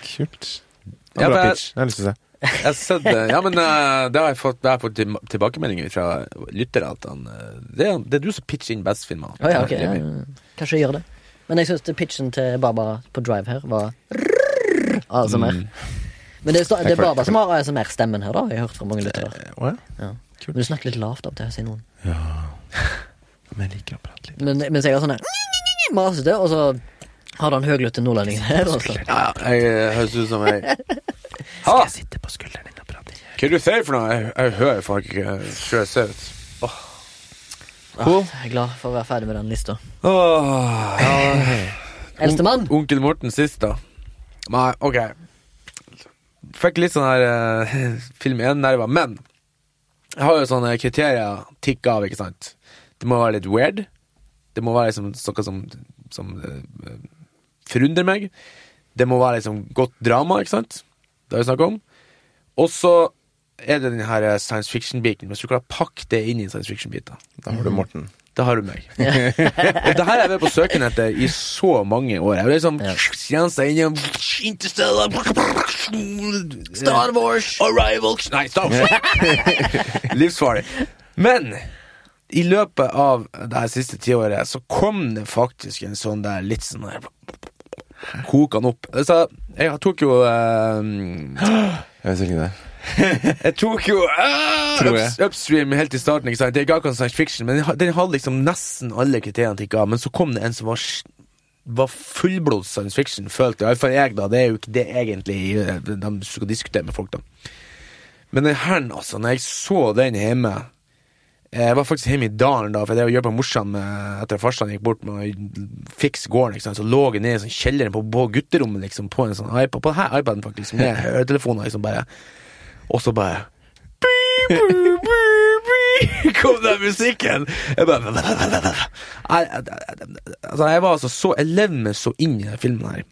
Kult. Ja, bra pitch. Jeg har lyst til å se. Sett det. Ja, men uh, det har jeg fått, det har jeg fått tilbakemeldinger fra lyttere at han det, er, det er du som pitcher inn best filmer. Oh, ja, okay, Ja, kanskje jeg gjør det. Men jeg syns pitchen til Baba på Drive her var ASMR. Mm. Men det er, sta- det er Baba som har ASMR-stemmen her, da. Jeg har hørt fra mange lyttere. Å ja? Ja. Men du snakker litt lavt opp til til, sier noen. Men jeg liker å prate litt. Men, mens jeg har sånn masete, og så har du en høglytte nordlending her. Og så. Ja, ja, jeg eh, høres ut som jeg Skal Jeg sitte på skulderen din og prate? Hva er det du sier for noe? Jeg, jeg hører faktisk ikke hva jeg ser ut. Ah, jeg er glad for å være ferdig med den lista. Åh, ja. Eldstemann. Onkel Morten sist, da. Nei, ok. Fikk litt sånn her uh, film 1-nerver, men jeg har jo sånne kriterier tikka av, ikke sant. Det må være litt weird. Det må være liksom noe som, som uh, forundrer meg. Det må være liksom godt drama, ikke sant. Det har vi snakket om. Og så er det den her science fiction-biten. Hvis du klarer å pakke det inn i science fiction-biten da. Da har du Morten. Da har du meg. og det her har jeg vært på søken etter i så mange år. Jeg ble liksom Ja. Innom Interstellar Star Wars. Arrival Nei, Star Wars! Livsfarlig. Men i løpet av det her siste tiåret så kom det faktisk en sånn der litt sånn der Kokende opp. Så jeg tok jo eh, Jeg vet ikke det. Jeg tok jo uh, Tror jeg. ups, Upstream helt i starten. ikke sant? Det ga ikke science fiction, men den hadde liksom nesten alle kriteriene tikka av. Men så kom det en som var, var fullblods science fiction, følte iallfall jeg, da. Det er jo ikke det egentlig eh, de skal diskutere med folk, da. Men den her, altså, når jeg så den hjemme Jeg var faktisk hjemme i dalen da, for det å gjøre på morsan etter at farsan gikk bort med å fikse gården. ikke sant? Så lå jeg nede i sånn kjelleren på, på gutterommet liksom, på en sånn iPad, på denne iPaden faktisk, med høretelefoner. liksom bare Og så bare Kom den musikken! Jeg bare altså, jeg var altså så Jeg levde meg så inn i den filmen her.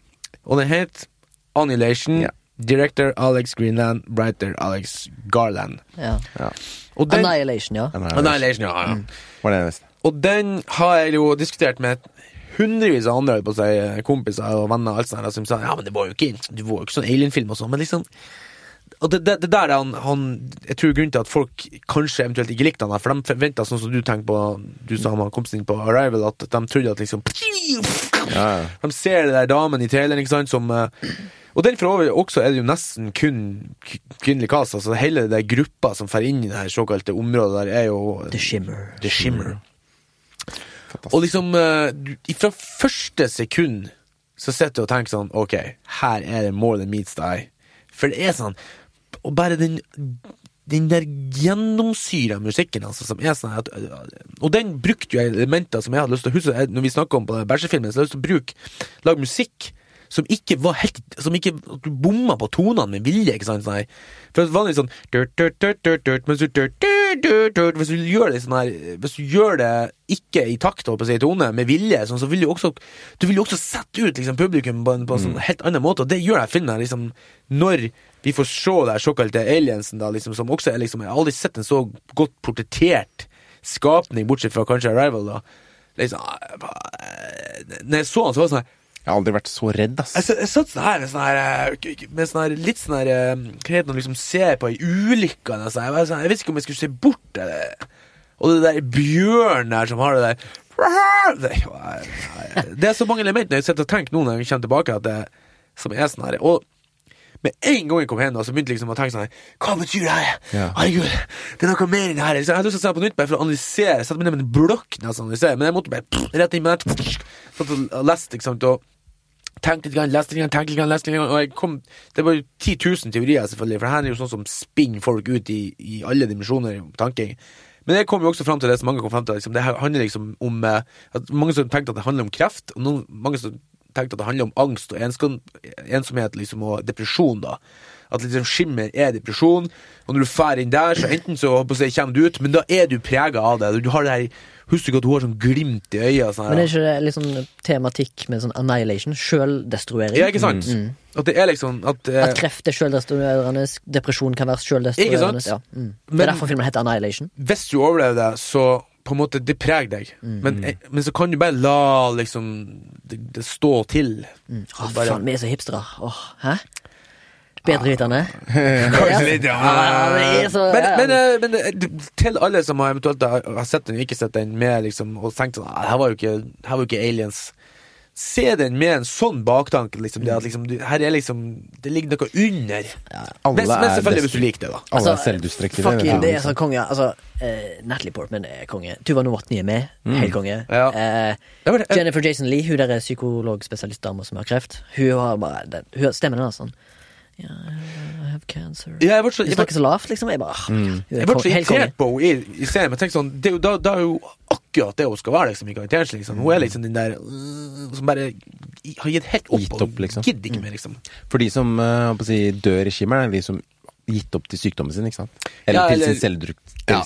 Og den het Annihilation Ja. Director Alex Greenland, writer Alex Garland. Ja. Og den, Annihilation, ja. Annihilation, ja, ja. Var det? Og den har jeg jo diskutert med hundrevis av andre på seg, kompiser og venner alt sånt, som sa ja, men det var jo ikke, det var jo ikke sånn alien-film og sånn, men liksom og det, det, det der er han, han Jeg tror grunnen til at folk kanskje eventuelt ikke likte han, for de forventa sånn som du tenker på Du sa med kompisen din på Arrival, at de trodde at liksom Ja, ja. De ser det der damen i traileren, ikke sant, som eh, Og den for over også er det jo nesten kun kvinnelig cast. Altså hele den der gruppa som får inn i det her såkalte området der, er jo The Shimmer. The Shimmer. Fantastisk. Og liksom eh, Fra første sekund så sitter du og tenker sånn Ok, her er det more than meets the eye. For det er sånn Og bare den den der gjennomsyra musikken, altså, som er sånn at, Og den brukte jo elementer som jeg hadde lyst til å huske Når vi snakker om på bæsjefilmen, så hadde jeg lyst til å bruke Lage musikk som ikke var helt Som ikke Du bomma på tonene med vilje, ikke sant? Sånn her. For vanligvis sånn durt, durt, Hvis du gjør det sånn her Hvis du gjør det ikke i takt og på si, tone, med vilje, sånn, så vil du også Du vil også sette ut liksom, publikum på en, på en sånn helt annen måte, og det gjør i filmen. Liksom, når vi får se det såkalte aliensen, da, liksom, som også er liksom Jeg har aldri sett en så godt portrettert skapning, bortsett fra kanskje Arrival, da. Liksom, når jeg så han, så var det sånn her Jeg har aldri vært så redd, ass. jeg, jeg satt sånn her med sånn her eh, Med sånn her litt sånn her eh, Hva heter det liksom ser på ei ulykke Altså. Jeg, sånn, jeg visste ikke om jeg skulle se bort eller Og det der bjørnen der som har det der det, er så mange elementer jeg sitter og tenker nå når jeg kommer tilbake, at det, som er sånn her. Og med en gang jeg kom hjem, så begynte jeg liksom å tenke sånn Hva betyr det her? Ja. Herregud, det er noe mer enn det her. Jeg hadde lyst til å se på nytt bare for å analysere. Jeg satte meg ned med en blokk nesten men jeg måtte bare pff, rett inn med den. Satt og leste, ikke sant. Og tenkte litt, grann, leste litt, grann, tenkte litt, grann, leste litt, grann, og jeg kom Det var jo 10 000 teorier, selvfølgelig, for det her er jo sånn som spinner folk ut i, i alle dimensjoner i tanking. Men jeg kom jo også fram til det som mange kom fram til. Liksom, det handler liksom om eh, Mange som tenkte at det handler om kreft, og noen, mange som tenkte at det handler om angst og ensomhet liksom, og depresjon. da At liksom skimmer er depresjon, og når du drar inn der, så enten så håper jeg, å si, kommer du ut, men da er du prega av det. Du har det her Husker du ikke at hun har sånn glimt i øya? Sånn her, Men er ikke det litt sånn tematikk med sånn annihilation? Sjøldestruering? Ja, ikke sant? At det er liksom at, eh, At kreft er sjøldestruerende, depresjon kan være sjøldestruerende. Ja. Mm. Det Men- er derfor filmen heter Annihilation. Hvis du overlever det, så på en måte Det preger deg. Men, eh, men så kan du bare la liksom det, det stå til. Mm. Åh, bare- faen, vi er så hipstere. Åh, hæ? Bedrevitende. Ja. Ja, er men, men, eh, men eh, til alle som har eventuelt har sett den og ikke sett den, med liksom, og tenkt sånn "Ah, Her var jo ikke, her var jo ikke aliens. Se den med en sånn baktanke. Liksom, det at liksom, her er liksom Det ligger noe under. Alle Men, men er selvfølgelig hvis du liker det, da. Alle er Altså, selvdestruktive. Fuck det, det er sånn konge. Altså, uh, Natalie Portman er konge. Tuva Novotny er med. Helt konge. Ja. Eh, eh, Jennifer Jason Lee, hun der er psykologspesialistdama som har kreft. Hun har bare den, hun, Stemmen hennes sånn Ja, I have cancer. Ja, jeg så, jeg ble, snakker så lavt, liksom. Jeg bare mm. er jeg ble så irritert på henne i, i serien. Men tenk sånn, det er jo, da, da er jo akkurat det hun skal være, liksom, i karakteren sin. Liksom. Hun er liksom den der øh, som bare har gitt helt opp. Gitt opp, liksom. Gidder ikke mer, liksom. For de som å si, dør i skimmelen, er de som gitt opp til sykdommen sin, ikke sant? Eller Ja, til sin selvdruk- Ja.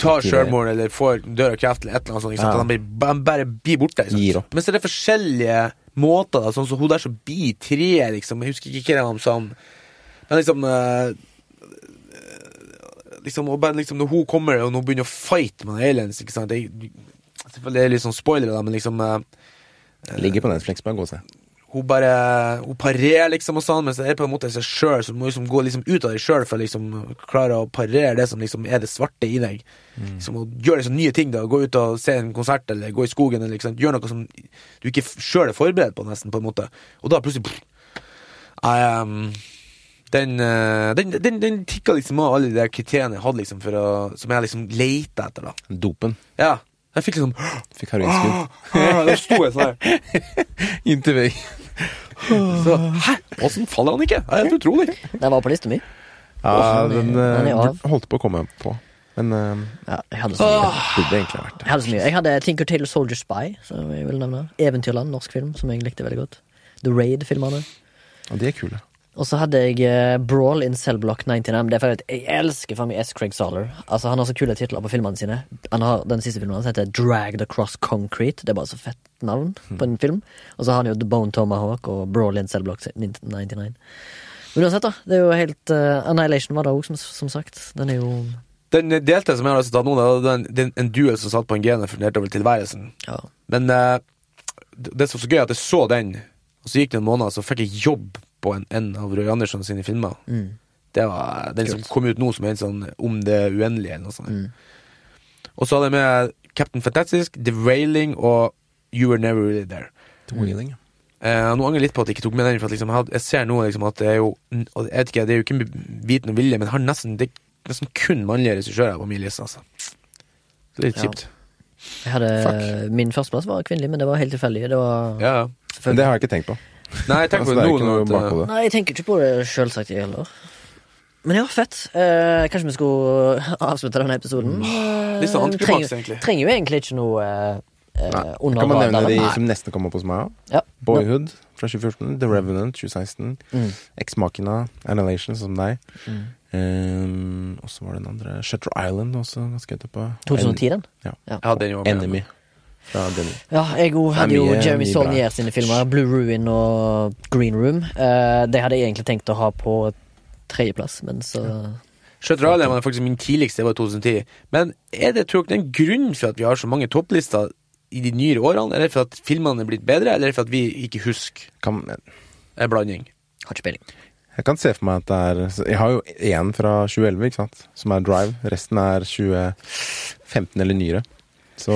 Tar sjølmord eller får dør av kreft eller et eller annet sånt. Ikke sant? Ja. De bare, de bare blir borte. Liksom. Gir opp. Men så er det forskjellige måter, da, sånn som hun der som blir tre, liksom. Jeg husker ikke hva de sa Men liksom øh, Liksom, og bare liksom Når hun kommer og hun begynner å fight med aliens, ikke sant det, er- er litt sånn spoiler, da, men liksom øh, Ligger på Netflix, bare gå og se. Hun bare Hun parerer liksom og sånn, men så er det på en måte seg sjøl, så du må liksom gå liksom ut av deg sjøl for å liksom klare å parere det som liksom er det svarte i deg. Liksom å gjøre liksom nye ting, da. Gå ut og se en konsert, eller gå i skogen, eller liksom gjøre noe som du ikke sjøl er forberedt på, nesten, på en måte. Og da plutselig pff, I, um, den, eh, den, den, den tikka liksom av alle de kriteriene jeg hadde liksom å Som jeg liksom leita etter, da. Dopen. Ja. Jeg fikk liksom Fikk heroinskudd. ah, Da sto jeg sånn her. Inntil vegg. Så hæ? Åssen faller han ikke? Det er helt utrolig. Den var på lista mi. Ja, den er- den den er eh, av. holdt på å komme på. Men uh, Ja, jeg hadde så mye. burde egentlig vært det. Jeg hadde så mye. Jeg hadde Tinker Tailor Soldier Spy, som jeg vil nevne. Eventyrland, norsk film, som jeg likte veldig godt. The Raid-filmene. Ja, de er kule. Og så hadde jeg eh, Brawl in Cellblock 99. Det er for at Jeg elsker for meg S. Craig Saller. Altså Han har så kule titler på filmene sine. Han har Den siste filmen hans heter Dragged Across Concrete. Det er bare så fett navn på en film. Og så har han jo The Bone Tomahawk og Brawl in Cellblock 99. Men uansett, da. Det er jo helt uh, Annihilation var det òg, som, som sagt. Den er jo Den delte som jeg har ta nå, det er en, en duel som satt på en gen og funderte over tilværelsen. Ja. Men uh, det som er så gøy, at jeg så den, og så gikk det en måned, og så fikk jeg jobb på en, en av Roy Andersson sine filmer. Mm. Det var den som kom ut nå, som er en sånn Om det uendelige, eller noe sånt. Mm. Og så hadde jeg med Captain Fantastic, The Railing og You Were Never Really There. Wheeling. Eh, nå angrer jeg litt på at jeg ikke tok med den, for at liksom, jeg, ser nå liksom, at det er jo og jeg vet ikke, Det er jo ikke viten og vilje, men har nesten, det er nesten kun mannlige regissører på min liste. Altså. Så det er litt Ja. kjipt. Jeg hadde, Fuck. Min førsteplass var kvinnelig, men det var helt tilfeldig. Det var Ja, ja. Men det har jeg ikke tenkt på. Nei, jeg tenker Altså, det er ikke noe at, bak på eh, det. Nei, jeg tenker ikke på det sjølsagt, jeg heller. Men ja, fett. Eh, kanskje vi skulle avslutte denne episoden? Eh, Litt sånn antiklimaks, trenger, egentlig. trenger jo egentlig ikke noe eh, Nei. under Kan man nevne de som nesten kom opp hos meg? Ja. Boyhood fra 2014, The Revenant 2016, Mm. Ex-Machina, Annihilation som deg. Mm. Um, og så var det den andre Shutter Island også ganske etterpå. 2010, den? Ja. ja. ja den. Enemy Denny. Ja, jeg òg hadde jo Jeremy. Saulnier sine filmer. Blue Ruin og Green Room. Uh, det hadde jeg egentlig tenkt å ha på tredjeplass, men så Shutter Island var faktisk min tidligste, det var i 2010. Men er det tror dere den grunnen en grunn for at vi har så mange topplister i de nyere årene? Er det for at filmene er blitt bedre, eller er det for at vi ikke husker? Kan, En blanding. har ikke peiling. jeg kan se for meg at det er Jeg har jo én fra 2011, ikke sant, som er Drive. Resten er 2015 eller nyere. Så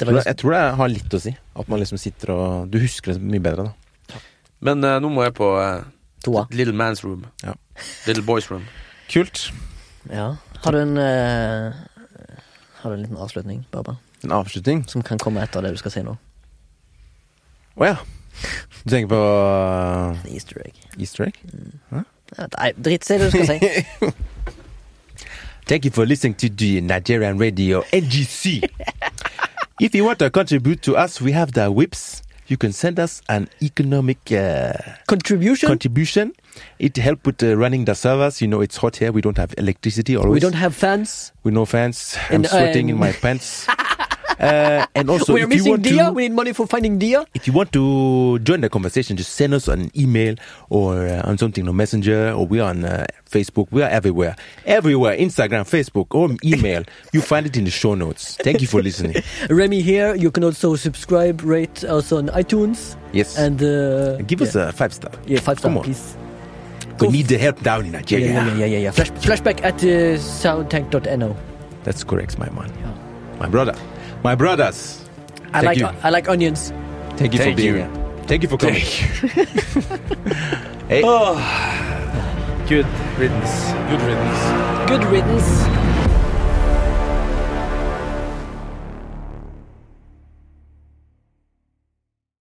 Det jeg var tror, liksom, jeg tror det har litt å si. At man liksom sitter og Du husker det mye bedre, da. Men uh, nå må jeg på uh, toa. Little Man's Room. Ja. Little Boys Room. Kult. Ja. Har du en uh, Har du en liten avslutning, Baba? En avslutning. Som kan komme etter det du skal si nå? Å ja. Du tenker på uh, Easter egg. Easter egg? Ja, Nei, drit, si det du skal si. Thank you for listening to the Nigerian radio NGC. if you want to contribute to us, we have the whips. You can send us an economic uh, Contribution? contribution. It help with uh, running the servers. You know, it's hot here. We don't have electricity always. We don't have fans. We no fans. I'm And, sweating in um, my pants. uh, and also, We're if you missing want Dia. to, We need money for finding Dia. if you want to join the conversation, just send us an email or uh, on something on Messenger, or we're on uh, Facebook. We are everywhere, everywhere. Instagram, Facebook, or email. you find it in the show notes. Thank you for listening. Remy here. You can also subscribe, rate us on iTunes, Yes, and uh, give us a five star. yeah, five star, Come on. please. We need the help down in Yeah, Nigeria. yeah, yeah, yeah, yeah. yeah. Flash, flashback at uh, soundtank.no. That's correct, my man. Yeah. My brother, my brothers. I Thank like you. I like onions. Thank you Thank for being you. here. Thank you for coming. hey. Oh. Good riddance. Good riddance. Good riddance.